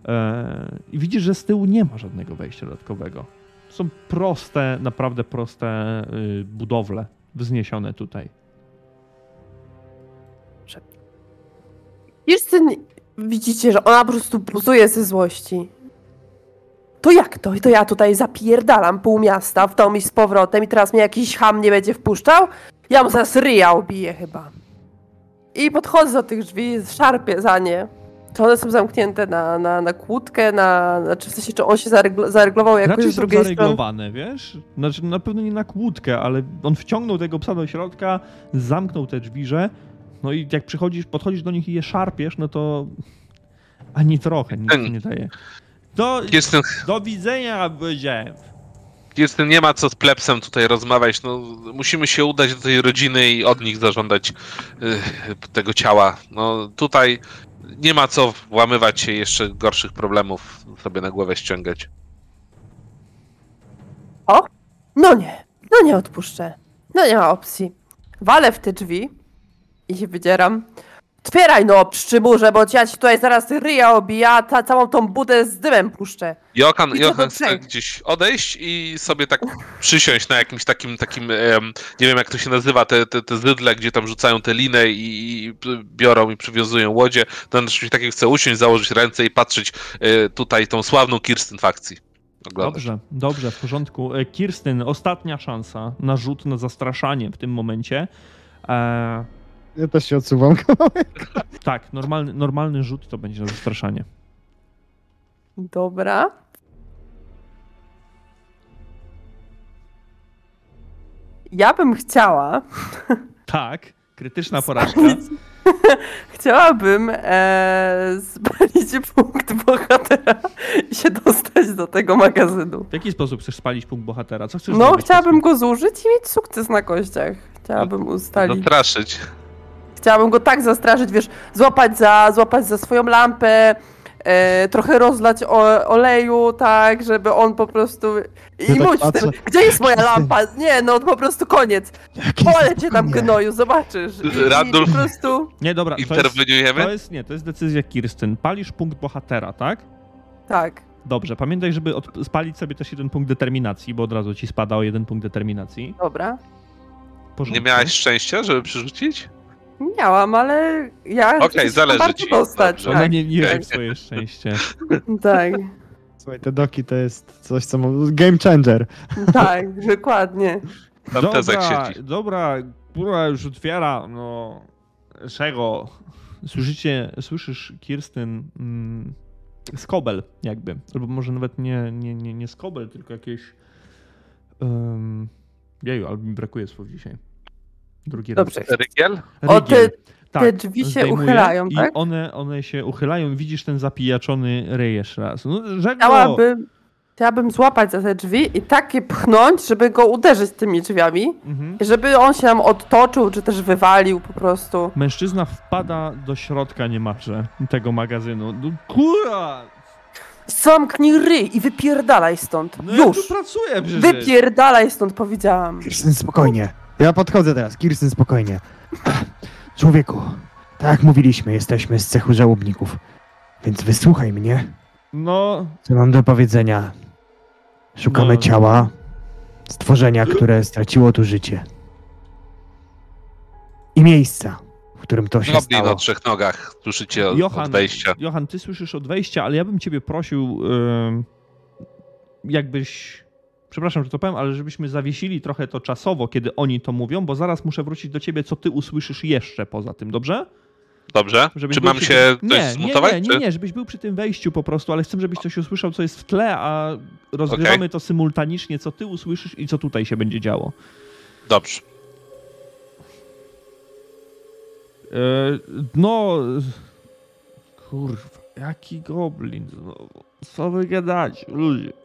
E, I widzisz, że z tyłu nie ma żadnego wejścia dodatkowego. Są proste, naprawdę proste y, budowle wzniesione tutaj. Kirsten, widzicie, że ona po prostu buzuje ze złości. To jak to? To ja tutaj zapierdalam pół miasta w tom i z powrotem i teraz mnie jakiś ham nie będzie wpuszczał? Ja mu zaraz ryja obiję chyba. I podchodzę do tych drzwi, szarpię za nie. Czy one są zamknięte na, na, na kłódkę, na, znaczy w sensie, czy on się zarygl- zaryglował jakoś Raczej z są drugiej strony? zaryglowane, wiesz? Znaczy, na pewno nie na kłódkę, ale on wciągnął tego psa do środka, zamknął te drzwiże, no i jak przychodzisz, podchodzisz do nich i je szarpiesz, no to ani trochę nic nie daje. Do, Kirsten, do widzenia, powiedziałem. Kirsten nie ma co z plebsem tutaj rozmawiać, no musimy się udać do tej rodziny i od nich zażądać y, tego ciała. No tutaj nie ma co włamywać się jeszcze gorszych problemów sobie na głowę ściągać. No nie, no nie odpuszczę. No nie ma opcji. Walę w te drzwi i się wydzieram. Otwieraj no, pszczymurze, bo ja ci tutaj zaraz ryja obija, ta, całą tą budę z dymem puszczę. Johan, I chce gdzieś odejść i sobie tak przysiąść na jakimś takim, takim em, nie wiem jak to się nazywa, te, te, te zydle, gdzie tam rzucają te liny i, i biorą i przywiązują łodzie. To on czymś takim chce usiąść, założyć ręce i patrzeć e, tutaj tą sławną Kirsten fakcji. Oglądać. Dobrze, dobrze, w porządku. E, Kirstyn, ostatnia szansa na rzut na zastraszanie w tym momencie. E, Ja też się odsuwam kawałek. tak, normalny, normalny rzut to będzie na zastraszanie. Dobra. Ja bym chciała, Tak, krytyczna porażka. chciałabym e, spalić punkt bohatera i się dostać do tego magazynu. W jaki sposób chcesz spalić punkt bohatera? Co chcesz No, zrobić? chciałabym go zużyć i mieć sukces na kościach. Chciałabym ustalić. Zastraszyć. Chciałabym go tak zastraszyć, wiesz, złapać za, złapać za swoją lampę, e, trochę rozlać o, oleju, tak, żeby on po prostu... I Ja tak mówić patrzę. wtedy, gdzie jest moja lampa? Nie, no po prostu koniec. Jaki Pole cię tam gnoju, zobaczysz. I. I po prostu... Nie, dobra, to jest, Interweniujemy? to jest, nie, to jest decyzja Kirsten. Palisz punkt bohatera, tak? Tak. Dobrze, pamiętaj, żeby od, spalić sobie też jeden punkt determinacji, bo od razu ci spada o jeden punkt determinacji. Dobra. Porządku. Nie miałeś szczęścia, żeby przerzucić? Miałam, ale ja Okej, chcę zależy ci. dostać. Dobrze. Ona Tak, nie, nie wie Okej. swoje szczęście. tak, Słuchaj, te doki to jest coś, co... mo- Game changer. tak, dokładnie. Tam tezek Dobra, siedzi. dobra, kurwa już otwiera, no... Czego? Słyszycie, słyszysz Kirsten mm, skobel jakby, albo może nawet nie, nie, nie, nie skobel, tylko jakieś... Um, jeju, albo mi brakuje słów dzisiaj. Drugi Dobrze. raz. Rygiel? O, te-. Tak, te drzwi się uchylają, i tak? one, one się uchylają. Widzisz ten zapijaczony ryj jeszcze raz. No! Chciałabym, chciałabym złapać za te drzwi i takie pchnąć, żeby go uderzyć tymi drzwiami, Mhm. żeby on się tam odtoczył, czy też wywalił po prostu. Mężczyzna wpada do środka niemalże tego magazynu. No, kurwa! Zamknij ryj i wypierdalaj stąd. No ja Już! tu pracuję przecież. Wypierdalaj stąd, powiedziałam. Kirsten, spokojnie. Ja podchodzę teraz. Kirsten, spokojnie. Człowieku, tak jak mówiliśmy, jesteśmy z cechu żałobników. Więc wysłuchaj mnie, No, co mam do powiedzenia. Szukamy No. ciała stworzenia, które straciło tu życie. I miejsca, w którym to się Goblin stało. o trzech nogach. Słyszycie od, Johan, od wejścia. Johan, ty słyszysz od wejścia, ale ja bym ciebie prosił, ym, jakbyś... Przepraszam, że to powiem, ale żebyśmy zawiesili trochę to czasowo, kiedy oni to mówią, bo zaraz muszę wrócić do ciebie, co ty usłyszysz jeszcze poza tym, dobrze? Dobrze? Żebyś Czy mam się tym... coś nie, zmutować? Nie, nie, czy? nie, żebyś był przy tym wejściu po prostu, ale chcę, żebyś coś usłyszał, co jest w tle, a rozgrywamy to symultanicznie, co ty usłyszysz i co tutaj się będzie działo. Dobrze. E, no... Kurwa, jaki goblin znowu. Co wy gadacie, ludzie?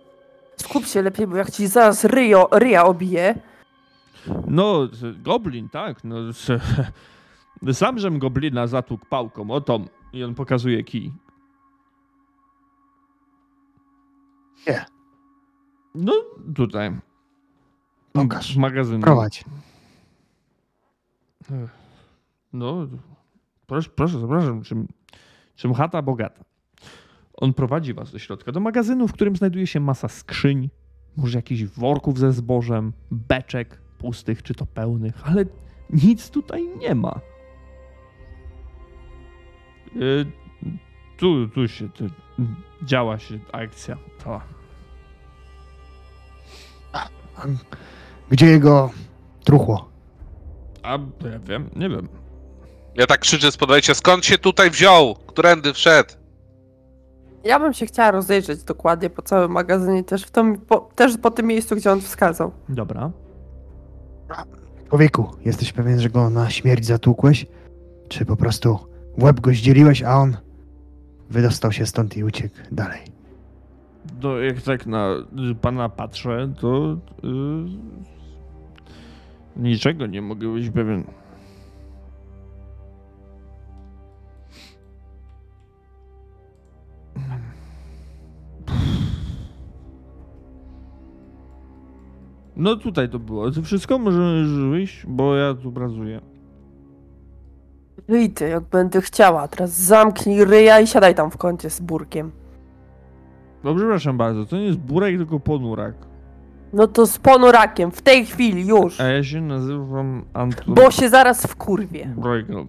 Skup się lepiej, bo jak ci zaraz ryjo, ryja obije, No, goblin, tak, no... Sam żem goblina zatłukł pałką, o tom. I on pokazuje kij. Nie. No, tutaj. Pokaż. W magazynie. Prowadź. No, proszę, proszę, zapraszam, czym, czym chata bogata. On prowadzi was do środka, do magazynu, w którym znajduje się masa skrzyń, może jakichś worków ze zbożem, beczek pustych czy to pełnych, ale nic tutaj nie ma. Y, tu, tu się, tu działa się akcja. To. Gdzie jego truchło? A ja wiem, nie wiem. Ja tak krzyczę spod wejścia, skąd się tutaj wziął? Którędy wszedł? Ja bym się chciała rozejrzeć dokładnie po całym magazynie, też, w tym, po, też po tym miejscu, gdzie on wskazał. Dobra. Człowieku, jesteś pewien, że go na śmierć zatłukłeś? Czy po prostu łeb go zdzieliłeś, a on wydostał się stąd i uciekł dalej? To jak tak na y, pana patrzę, to y, niczego nie mogę być pewien. No tutaj to było. To wszystko możesz wyjść, bo ja tu pracuję. Wyjdę, jak będę chciała. Teraz zamknij ryja i siadaj tam w kącie z burkiem. No przepraszam bardzo, to nie jest burek, tylko ponurak. No to z ponurakiem, w tej chwili, już. A ja się nazywam Anton Bo się zaraz wkurwie. Bruegel.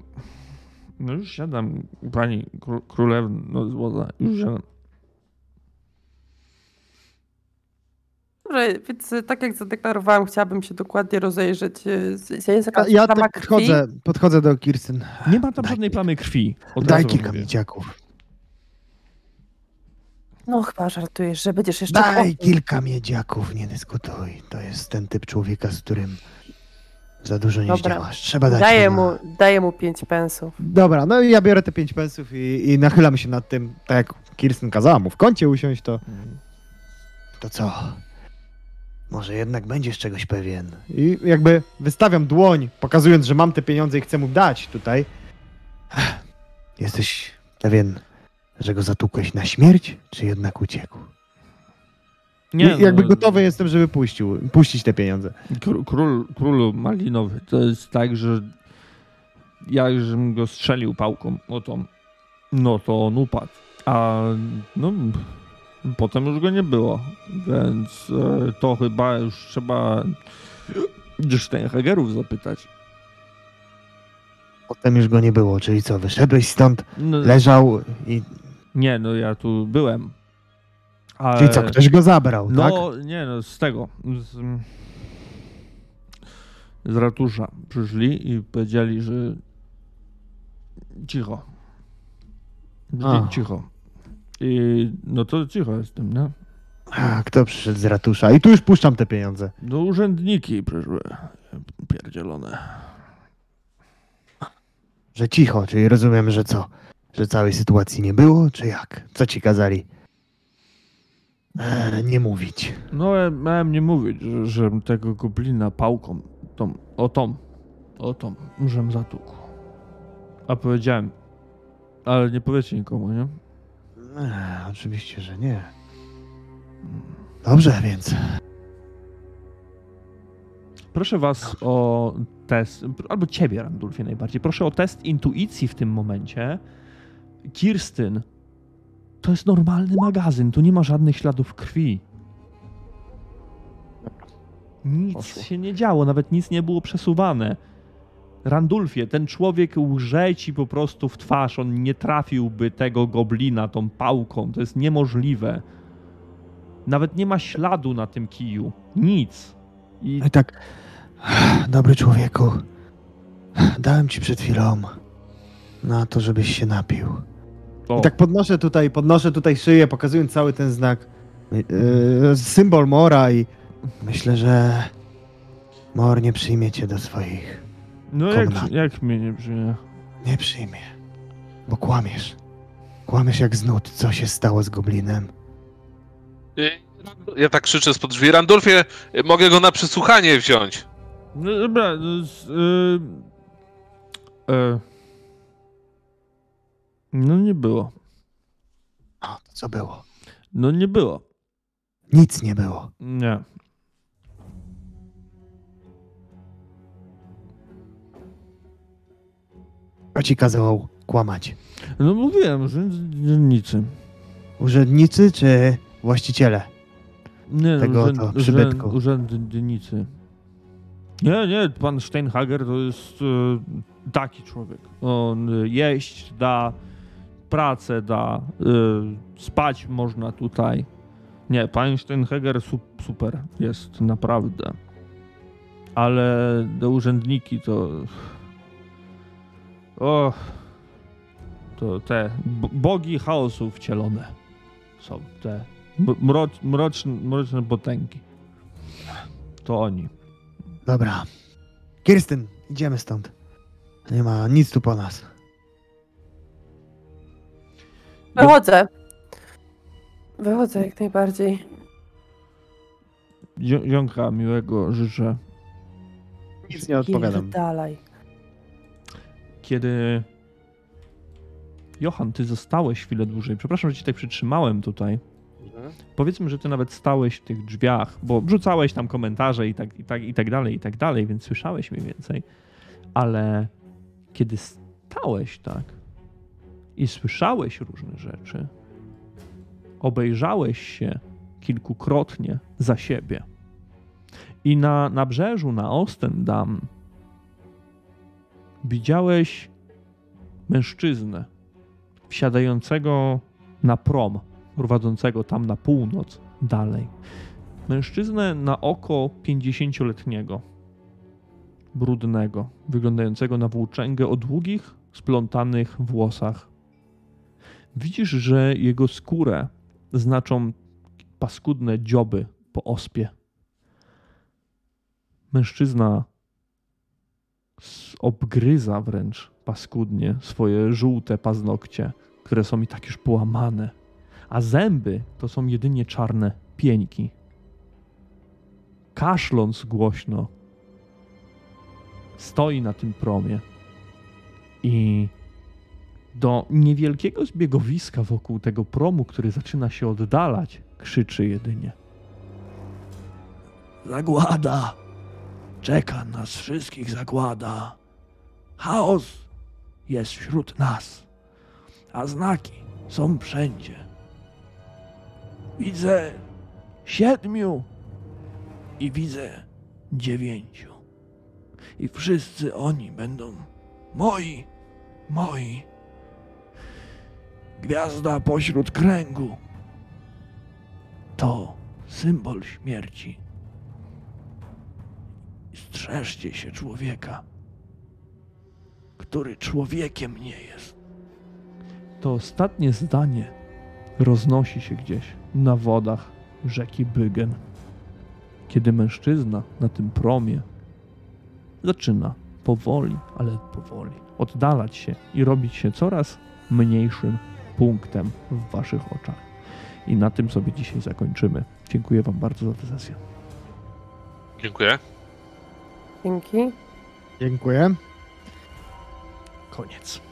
No już siadam, pani kró- królewno złota, już siadam. Dobrze, więc y, tak jak zadeklarowałam, chciałabym się dokładnie rozejrzeć. z- z- Jest Ja, jakaś ja plama tak krwi? podchodzę, podchodzę do Kirsten. Nie ma tam Daj żadnej kilka. plamy krwi. Od Daj kilka mówię. miedziaków. No chyba żartujesz, że będziesz jeszcze... Daj kilka miedziaków, nie dyskutuj. To jest ten typ człowieka, z którym za dużo nie Dobra. zdziałasz. Trzeba dać Daję na- mu, daję mu pięć pensów. Dobra, no i ja biorę te pięć pensów i, i nachylam się nad tym, tak jak Kirsten kazała mu w kącie usiąść, to, to co? Może jednak będziesz czegoś pewien. I jakby wystawiam dłoń, pokazując, że mam te pieniądze i chcę mu dać tutaj. Jesteś pewien, że go zatukłeś na śmierć, czy jednak uciekł? Nie, I jakby no, gotowy jestem, żeby puścił, puścić te pieniądze. Król, król, królu malinowy, to jest tak, że ja już bym go strzelił pałką, no to, no to on upadł. A no, potem już go nie było, więc e, to chyba już trzeba Steinhagerów zapytać. Potem już go nie było, czyli co, wyszedłeś stąd, No, leżał i... nie, no ja tu byłem. Ale... Czyli co, ktoś go zabrał, No, tak? nie no, z tego. Z, z ratusza przyszli i powiedzieli, że cicho. A. Cicho. I no to cicho jestem, nie? A, kto przyszedł z ratusza? I tu już puszczam te pieniądze. No urzędniki przyszły. Pierdzielone. Że cicho, czyli rozumiem, że co? Że całej sytuacji nie było, czy jak? Co ci kazali? E, nie mówić. No ja miałem nie mówić, że, że tego goblina pałką, tą, o tą, o tą, żem zatukł. A powiedziałem, ale nie powiecie nikomu, nie? E, oczywiście, że nie. Dobrze, więc Proszę was o test, albo ciebie, Randulfie, najbardziej. Proszę o test intuicji w tym momencie. Kirstyn, to jest normalny magazyn, tu nie ma żadnych śladów krwi. Nic Poszło. się nie działo, nawet nic nie było przesuwane. Randulfie, ten człowiek łże ci po prostu w twarz, on nie trafiłby tego goblina tą pałką, to jest niemożliwe. Nawet nie ma śladu na tym kiju, nic. I No i tak, dobry człowieku, dałem ci przed chwilą na to, żebyś się napił. I tak podnoszę tutaj, podnoszę tutaj szyję, pokazując cały ten znak, yy, symbol Mora i myślę, że Mor nie przyjmie cię do swoich. No jak, jak mnie nie przyjmie? Nie przyjmie, bo kłamiesz. Kłamiesz jak znud. Co się stało z goblinem? Y, Ja tak krzyczę spod drzwi. Randolfie, y, mogę go na przesłuchanie wziąć. No dobra, no, z, y, e, no nie było. O, to co było? No nie było. Nic nie było. Nie. Kto ci kazał kłamać? No mówiłem, że dziennicy. Urzędnicy czy właściciele? Nie, Tego urzęd, to przybytku. urzędnicy. Nie, nie, pan Steinhager to jest e, taki człowiek. On jeść da, pracę da, e, spać można tutaj. Nie, pan Steinhager su, super jest, naprawdę. Ale te urzędniki to... O, to te bogi chaosu wcielone są te mroc, mroczne, mroczne potęgi. To oni. Dobra. Kirstyn, idziemy stąd. Nie ma nic tu po nas. Wychodzę. Wychodzę jak najbardziej. Zi- Ziąka miłego życzę. Nic nie odpowiadam. Dalej. Kiedy... Johan, ty zostałeś chwilę dłużej. Przepraszam, że ci tak przytrzymałem tutaj. Powiedzmy, że ty nawet stałeś w tych drzwiach, bo wrzucałeś tam komentarze i tak, i tak, i tak dalej, i tak dalej, więc słyszałeś mniej więcej. Ale kiedy stałeś tak i słyszałeś różne rzeczy, obejrzałeś się kilkukrotnie za siebie i na nabrzeżu, na Ostendam widziałeś mężczyznę wsiadającego na prom prowadzącego tam na północ dalej. Mężczyznę na oko 50-letniego, brudnego, wyglądającego na włóczęgę o długich, splątanych włosach. Widzisz, że jego skórę znaczą paskudne dzioby po ospie. Mężczyzna obgryza wręcz paskudnie swoje żółte paznokcie, które są i tak już połamane a zęby to są jedynie czarne pieńki. Kaszląc głośno, stoi na tym promie i Do niewielkiego zbiegowiska wokół tego promu, który zaczyna się oddalać, krzyczy jedynie. Zagłada! Czeka nas wszystkich zagłada. Chaos jest wśród nas, a znaki są wszędzie. Widzę siedmiu i widzę dziewięciu. I wszyscy oni będą moi, moi. Gwiazda pośród kręgu to symbol śmierci. Strzeżcie się człowieka, który człowiekiem nie jest. To ostatnie zdanie roznosi się gdzieś na wodach rzeki Bygen, kiedy mężczyzna na tym promie zaczyna powoli, ale powoli oddalać się i robić się coraz mniejszym punktem w Waszych oczach. I na tym sobie dzisiaj zakończymy. Dziękuję Wam bardzo za tę sesję. Dziękuję. Dzięki. Dziękuję. Koniec.